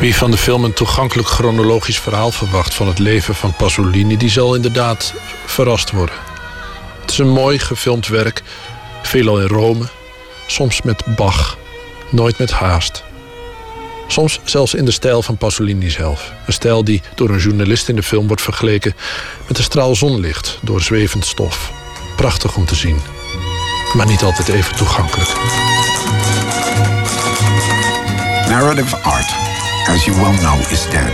Wie van de film een toegankelijk chronologisch verhaal verwacht van het leven van Pasolini, die zal inderdaad verrast worden. Het is een mooi gefilmd werk, veelal in Rome, soms met Bach, nooit met haast. Soms zelfs in de stijl van Pasolini zelf. Een stijl die door een journalist in de film wordt vergeleken met een straal zonlicht door zwevend stof. Prachtig om te zien, maar niet altijd even toegankelijk. Narrative art, as you well know, is dead.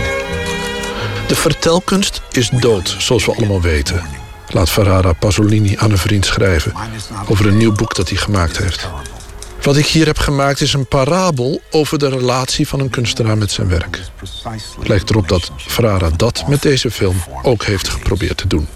De vertelkunst is dood, zoals we allemaal weten. Laat Ferrara Pasolini aan een vriend schrijven over een nieuw boek dat hij gemaakt heeft. Wat ik hier heb gemaakt is een parabel over de relatie van een kunstenaar met zijn werk. Het lijkt erop dat Ferrara dat met deze film ook heeft geprobeerd te doen.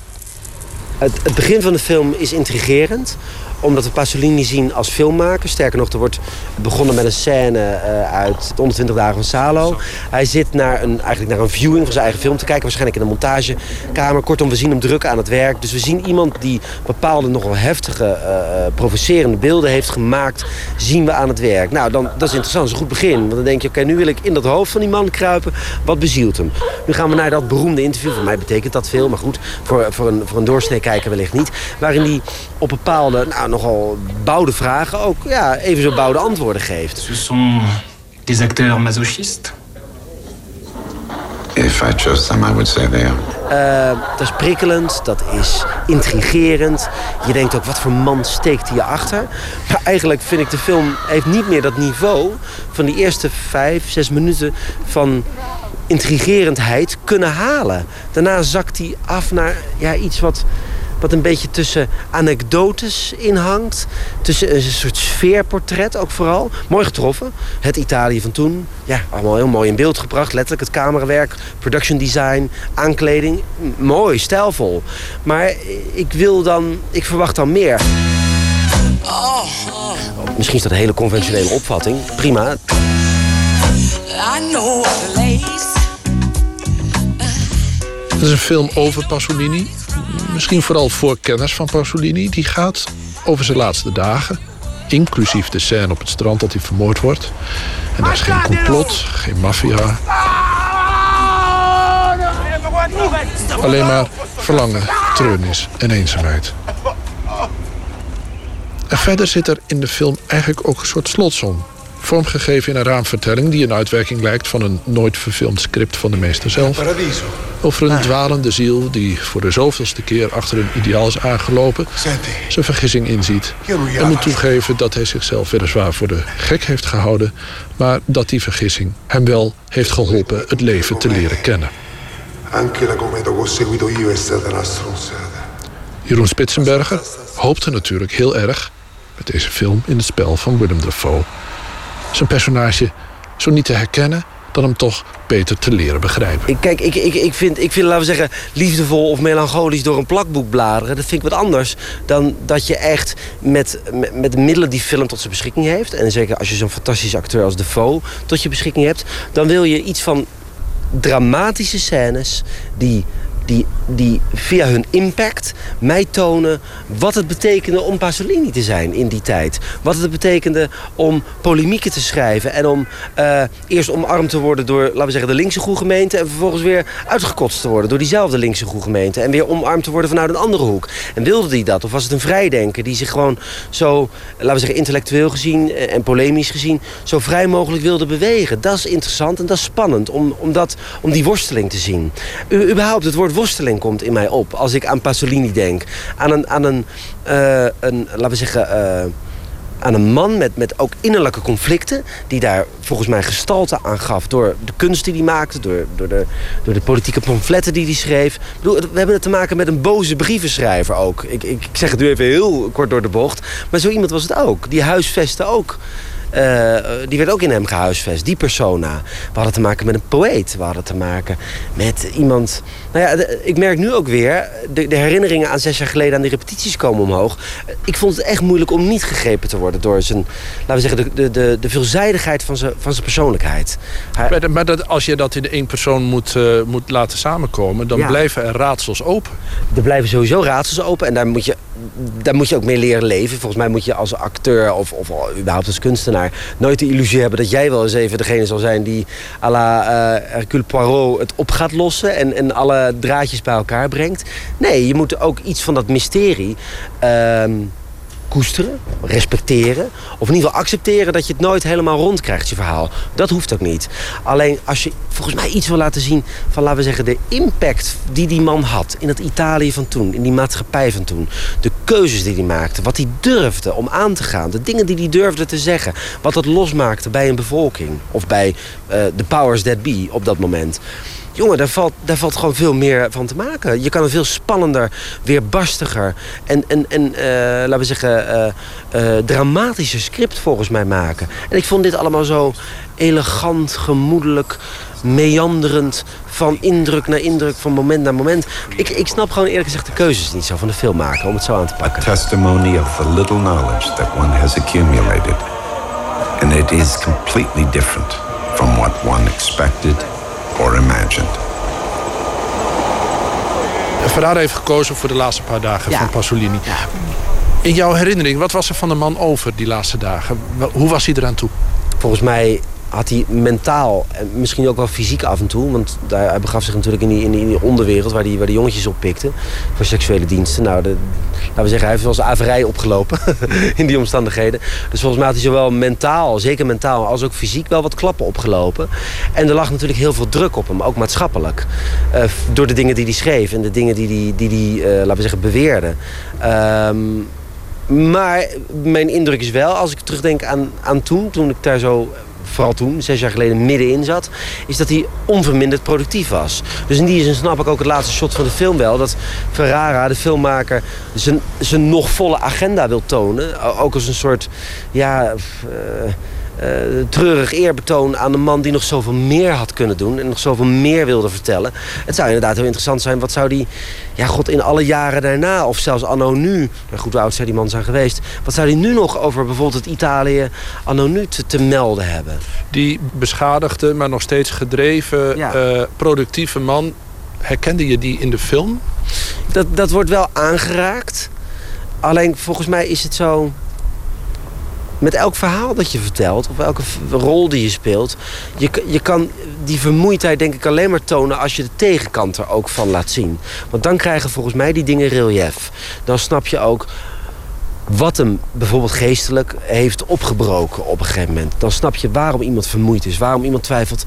Het, het begin van de film is intrigerend omdat we Pasolini zien als filmmaker. Sterker nog, er wordt begonnen met een scène uh, uit 120 dagen van Salo. Hij zit naar een, eigenlijk naar een viewing van zijn eigen film te kijken. Waarschijnlijk in een montagekamer. Kortom, we zien hem druk aan het werk. Dus we zien iemand die bepaalde nogal heftige, uh, provocerende beelden heeft gemaakt. Zien we aan het werk. Nou, dan, dat is interessant. Dat is een goed begin. Want dan denk je, oké, nu wil ik in dat hoofd van die man kruipen. Wat bezielt hem? Nu gaan we naar dat beroemde interview. Voor mij betekent dat veel. Maar goed, voor, voor een, voor een doorsnee kijker wellicht niet. Waarin hij op bepaalde... Nou, nogal bouwde vragen ook ja, even zo bouwde antwoorden geeft. Ce sont des acteurs masochistes If I chose them, I would say they are. Uh, dat is prikkelend, dat is intrigerend. Je denkt ook, wat voor man steekt hier achter? Maar eigenlijk vind ik de film heeft niet meer dat niveau... van die eerste vijf, zes minuten van intrigerendheid kunnen halen. Daarna zakt hij af naar ja, iets wat wat een beetje tussen anekdotes inhangt. Tussen een soort sfeerportret ook vooral. Mooi getroffen. Het Italië van toen. Ja, allemaal heel mooi in beeld gebracht. Letterlijk het camerawerk, production design, aankleding. Mooi, stijlvol. Maar ik wil dan... Ik verwacht dan meer. Misschien is dat een hele conventionele opvatting. Prima. Het is een film over Pasolini. Misschien vooral voor kenners van Pasolini. Die gaat over zijn laatste dagen. Inclusief de scène op het strand dat hij vermoord wordt. En er is geen complot, geen maffia. Alleen maar verlangen, treurnis en eenzaamheid. En verder zit er in de film eigenlijk ook een soort slotsom vormgegeven in een raamvertelling die een uitwerking lijkt van een nooit verfilmd script van de meester zelf. Over een dwalende ziel die voor de zoveelste keer achter een ideaal is aangelopen, zijn vergissing inziet en moet toegeven dat hij zichzelf weliswaar voor de gek heeft gehouden, maar dat die vergissing hem wel heeft geholpen het leven te leren kennen. Jeroen Spitsenberger hoopte natuurlijk heel erg met deze film in het spel van Willem Dafoe zijn personage zo niet te herkennen, dan hem toch beter te leren begrijpen. Ik, kijk, ik, ik, ik, vind, ik vind, laten we zeggen, liefdevol of melancholisch door een plakboek bladeren. Dat vind ik wat anders dan dat je echt met, met, de middelen die film tot zijn beschikking heeft. En zeker als je zo'n fantastische acteur als Defoe tot je beschikking hebt. Dan wil je iets van dramatische scènes die die, die via hun impact mij tonen wat het betekende om Pasolini te zijn in die tijd. Wat het betekende om polemieken te schrijven en om uh, eerst omarmd te worden door, laten we zeggen, de linkse groegemeente en vervolgens weer uitgekotst te worden door diezelfde linkse groegemeente en weer omarmd te worden vanuit een andere hoek. En wilde hij dat? Of was het een vrijdenker die zich gewoon zo, laten we zeggen, intellectueel gezien en polemisch gezien zo vrij mogelijk wilde bewegen? Dat is interessant en dat is spannend om, om, dat, om die worsteling te zien. U, überhaupt het woord worsteling komt in mij op als ik aan Pasolini denk. Aan een, aan een, uh, een laten we zeggen... Uh, aan een man met, met ook innerlijke conflicten... die daar volgens mij gestalte aan gaf... door de kunst die hij maakte, door, door, de, door de politieke pamfletten die hij schreef. Ik bedoel, we hebben het te maken met een boze brievenschrijver ook. Ik, ik, zeg het nu even heel kort door de bocht. Maar zo iemand was het ook. Die huisvestte ook uh, die werd ook in hem gehuisvest, die persona. We hadden te maken met een poëet. We hadden te maken met iemand... Nou ja, de, ik merk nu ook weer... De, de, herinneringen aan zes jaar geleden aan die repetities komen omhoog. Ik vond het echt moeilijk om niet gegrepen te worden... door zijn, laten we zeggen, de, de, de veelzijdigheid van zijn, van zijn persoonlijkheid. Hij... Maar, maar dat, als je dat in één persoon moet, uh, moet laten samenkomen... dan ja. blijven er raadsels open. Er blijven sowieso raadsels open. En daar moet je, daar moet je ook mee leren leven. Volgens mij moet je als acteur of, of überhaupt als kunstenaar nooit de illusie hebben dat jij wel eens even degene zal zijn die à la uh, Hercule Poirot het op gaat lossen en, en alle draadjes bij elkaar brengt. Nee, je moet ook iets van dat mysterie. Uh, koesteren, respecteren. Of in ieder geval accepteren dat je het nooit helemaal rond krijgt, je verhaal. Dat hoeft ook niet. Alleen als je volgens mij iets wil laten zien van, laten we zeggen, de impact die die man had in het Italië van toen, in die maatschappij van toen. De keuzes die hij maakte, wat hij durfde om aan te gaan, de dingen die hij durfde te zeggen. Wat dat losmaakte bij een bevolking of bij eh, de powers that be op dat moment. Jongen, daar valt, daar valt gewoon veel meer van te maken. Je kan een veel spannender, weerbarstiger en, en, en eh, laten we zeggen, eh, dramatischer script volgens mij maken. En ik vond dit allemaal zo elegant, gemoedelijk, meanderend, van indruk naar indruk, van moment naar moment. Ik, ik snap gewoon eerlijk gezegd de keuzes niet zo van de filmmaker om het zo aan te pakken. Testimony of the little knowledge that one has accumulated. And it is completely different from what one expected or imagined. Ferrara heeft gekozen voor de laatste paar dagen van Pasolini. In jouw herinnering, wat was er van de man over die laatste dagen? Hoe was hij eraan toe? Volgens mij had hij mentaal en misschien ook wel fysiek af en toe... want daar, hij begaf zich natuurlijk in die, in die, onderwereld... waar die, waar die jongetjes op pikten voor seksuele diensten. Nou, laten we zeggen, hij heeft wel zijn averij opgelopen [LAUGHS] in die omstandigheden. Dus volgens mij had hij zowel mentaal, zeker mentaal... als ook fysiek wel wat klappen opgelopen. En er lag natuurlijk heel veel druk op hem, ook maatschappelijk. Eh, door de dingen die hij schreef en de dingen die hij, die die, eh, laten we zeggen, beweerde. Ehm, maar mijn indruk is wel, als ik terugdenk aan, aan toen... toen ik daar zo vooral toen, zes jaar geleden, middenin zat... is dat hij onverminderd productief was. Dus in die zin snap ik ook het laatste shot van de film wel... dat Ferrara, de filmmaker, zijn, zijn nog volle agenda wil tonen. Ook als een soort, ja... eh, eh, treurig eerbetoon aan de man die nog zoveel meer had kunnen doen... en nog zoveel meer wilde vertellen. Het zou inderdaad heel interessant zijn. Wat zou die, ja god, in alle jaren daarna... of zelfs anno nu, nou goed, hoe oud zou die man zijn geweest... wat zou hij nu nog over bijvoorbeeld het Italië anno nu te, te melden hebben? Die beschadigde, maar nog steeds gedreven, eh, productieve man. Herkende je die in de film? Dat, dat wordt wel aangeraakt. Alleen volgens mij is het zo... Met elk verhaal dat je vertelt, of elke rol die je speelt... Je, je kan die vermoeidheid denk ik alleen maar tonen... als je de tegenkant er ook van laat zien. Want dan krijgen volgens mij die dingen relief. Dan snap je ook wat hem bijvoorbeeld geestelijk heeft opgebroken op een gegeven moment. Dan snap je waarom iemand vermoeid is, waarom iemand twijfelt.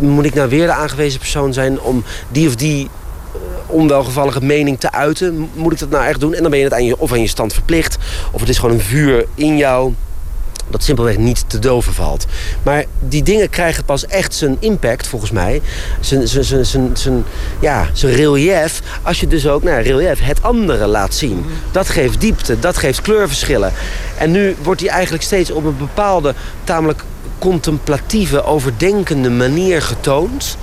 Moet ik nou weer de aangewezen persoon zijn om die of die eh, onwelgevallige mening te uiten? Moet ik dat nou echt doen? En dan ben je het aan je, of aan je stand verplicht, of het is gewoon een vuur in jou dat simpelweg niet te doven valt. Maar die dingen krijgen pas echt zijn impact, volgens mij. Zijn, ja, zijn relief. Als je dus ook, nou relief, het andere laat zien. Dat geeft diepte, dat geeft kleurverschillen. En nu wordt hij eigenlijk steeds op een bepaalde, tamelijk contemplatieve, overdenkende manier getoond.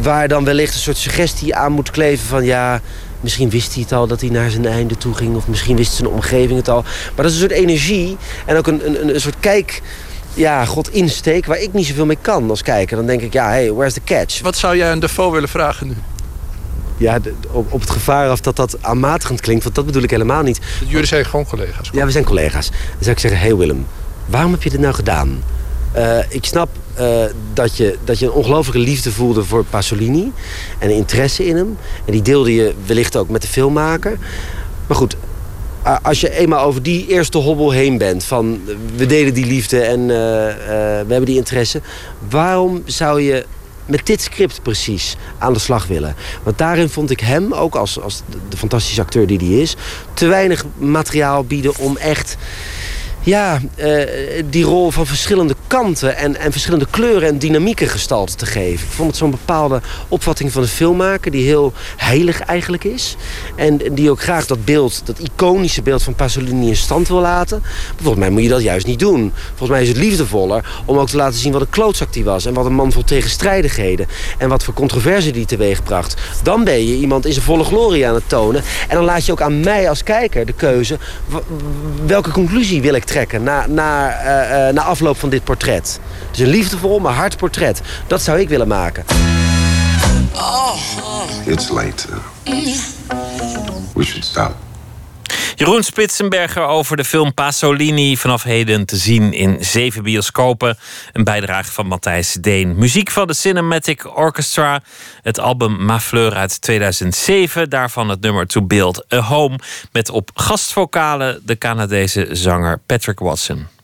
Waar dan wellicht een soort suggestie aan moet kleven van ja, misschien wist hij het al dat hij naar zijn einde toe ging. Of misschien wist zijn omgeving het al. Maar dat is een soort energie en ook een, een, een soort kijk. Ja, god, insteek waar ik niet zoveel mee kan als kijker. Dan denk ik, ja, hey, where's the catch? Wat zou jij aan Defoe willen vragen nu? Ja, op, op het gevaar af dat dat aanmatigend klinkt, want dat bedoel ik helemaal niet. Jullie zijn gewoon collega's. Ja, we zijn collega's. Dan zou ik zeggen, hey Willem, waarom heb je dit nou gedaan? Eh, ik snap eh, dat, je, dat je een ongelofelijke liefde voelde voor Pasolini. En interesse in hem. En die deelde je wellicht ook met de filmmaker. Maar goed, als je eenmaal over die eerste hobbel heen bent... van we delen die liefde en eh, eh, we hebben die interesse... waarom zou je met dit script precies aan de slag willen. Want daarin vond ik hem, ook als, als de fantastische acteur die hij is... te weinig materiaal bieden om echt ja, eh, die rol van verschillende kanten en, en verschillende kleuren en dynamieken gestalte te geven. Ik vond het zo'n bepaalde opvatting van de filmmaker die heel heilig eigenlijk is. En die ook graag dat beeld, dat iconische beeld van Pasolini in stand wil laten. Volgens mij moet je dat juist niet doen. Volgens mij is het liefdevoller om ook te laten zien wat een klootzak die was. En wat een man vol tegenstrijdigheden. En wat voor controverse die teweegbracht. Dan ben je iemand in zijn volle glorie aan het tonen. En dan laat je ook aan mij als kijker de keuze. Welke conclusie wil ik trekken na, na, eh, eh, na afloop van dit portret? Dus een liefdevol, maar hard portret. Dat zou ik willen maken. It's late. We should stop. Jeroen Spitsenberger over de film Pasolini. Vanaf heden te zien in zeven bioscopen. Een bijdrage van Matthijs Deen. Muziek van de Cinematic Orchestra. Het album Ma Fleur uit 2007. Daarvan het nummer To Beeld a Home. Met op gastvokalen de Canadese zanger Patrick Watson.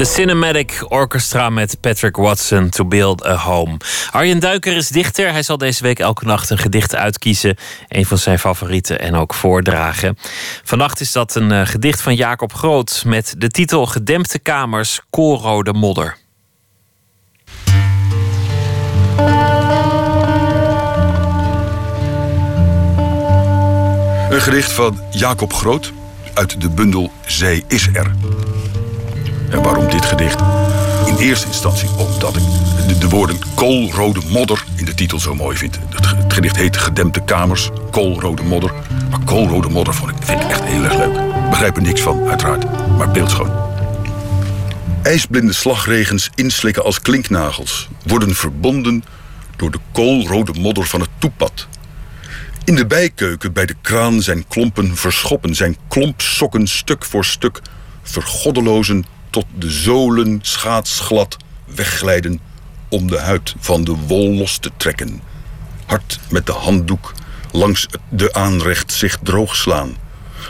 De Cinematic Orchestra met Patrick Watson to Build a Home. Arjen Duiker is dichter. Hij zal deze week elke nacht een gedicht uitkiezen. Een van zijn favorieten en ook voordragen. Vannacht is dat een eh, gedicht van Jacob Groot met de titel Gedempte kamers, koolrode modder. Een gedicht van Jacob Groot uit de bundel Zij is er. En waarom dit gedicht? In eerste instantie omdat ik de, de woorden koolrode modder in de titel zo mooi vind. Het, het gedicht heet Gedempte Kamers, koolrode modder. Maar koolrode modder vond ik, vind ik echt heel erg leuk. Begrijp er niks van, uiteraard, maar beeldschoon. IJsblinde slagregens inslikken als klinknagels, worden verbonden door de koolrode modder van het toepad. In de bijkeuken bij de kraan zijn klompen verschoppen, zijn klompsokken stuk voor stuk vergoddelozen tot de zolen schaatsglad wegglijden om de huid van de wol los te trekken. Hard met de handdoek langs de aanrecht zich droog slaan.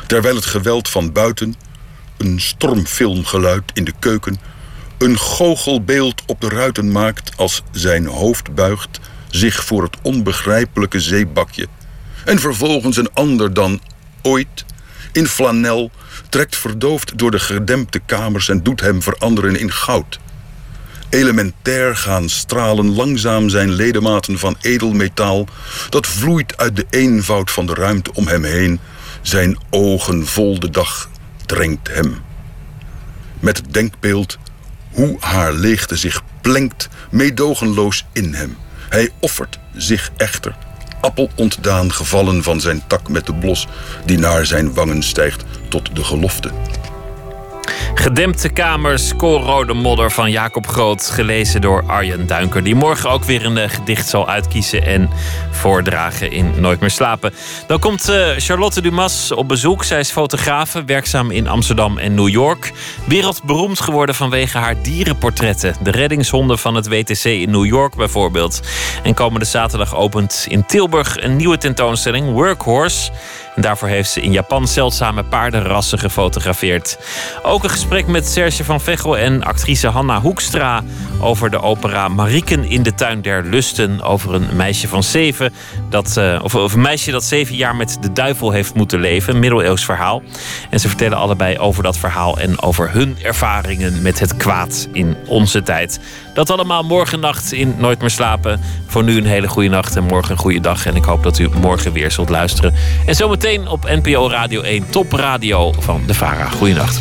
Terwijl het geweld van buiten, een stormfilmgeluid in de keuken, een goochelbeeld op de ruiten maakt als zijn hoofd buigt zich voor het onbegrijpelijke zeebakje. En vervolgens een ander dan ooit in flanel trekt verdoofd door de gedempte kamers en doet hem veranderen in goud. Elementair gaan stralen langzaam zijn ledematen van edelmetaal, dat vloeit uit de eenvoud van de ruimte om hem heen. Zijn ogen vol de dag drenkt hem. Met het denkbeeld hoe haar leegte zich plenkt, meedogenloos in hem. Hij offert zich echter, appelontdaan gevallen van zijn tak met de blos die naar zijn wangen stijgt tot de gelofte. Gedempte kamers, koolrode modder van Jacob Groot. Gelezen door Arjen Duinker. Die morgen ook weer een eh, gedicht zal uitkiezen en voordragen in Nooit meer slapen. Dan komt uh, Charlotte Dumas op bezoek. Zij is fotografe, werkzaam in Amsterdam en New York. Wereldberoemd geworden vanwege haar dierenportretten. De reddingshonden van het WTC in New York bijvoorbeeld. En komende zaterdag opent in Tilburg een nieuwe tentoonstelling, Workhorse. En daarvoor heeft ze in Japan zeldzame paardenrassen gefotografeerd. Ook een gesprek met Serge van Vechel en actrice Hanna Hoekstra over de opera Marieken in de tuin der lusten. Over een meisje van zeven, dat, of, of een meisje dat zeven jaar met de duivel heeft moeten leven. Een middeleeuws verhaal. En ze vertellen allebei over dat verhaal en over hun ervaringen met het kwaad in onze tijd. Dat allemaal morgen nacht in Nooit meer slapen. Voor nu een hele goede nacht en morgen een goede dag. En ik hoop dat u morgen weer zult luisteren. En zometeen op NPO Radio 1 Top Radio van de VARA. Goeienacht.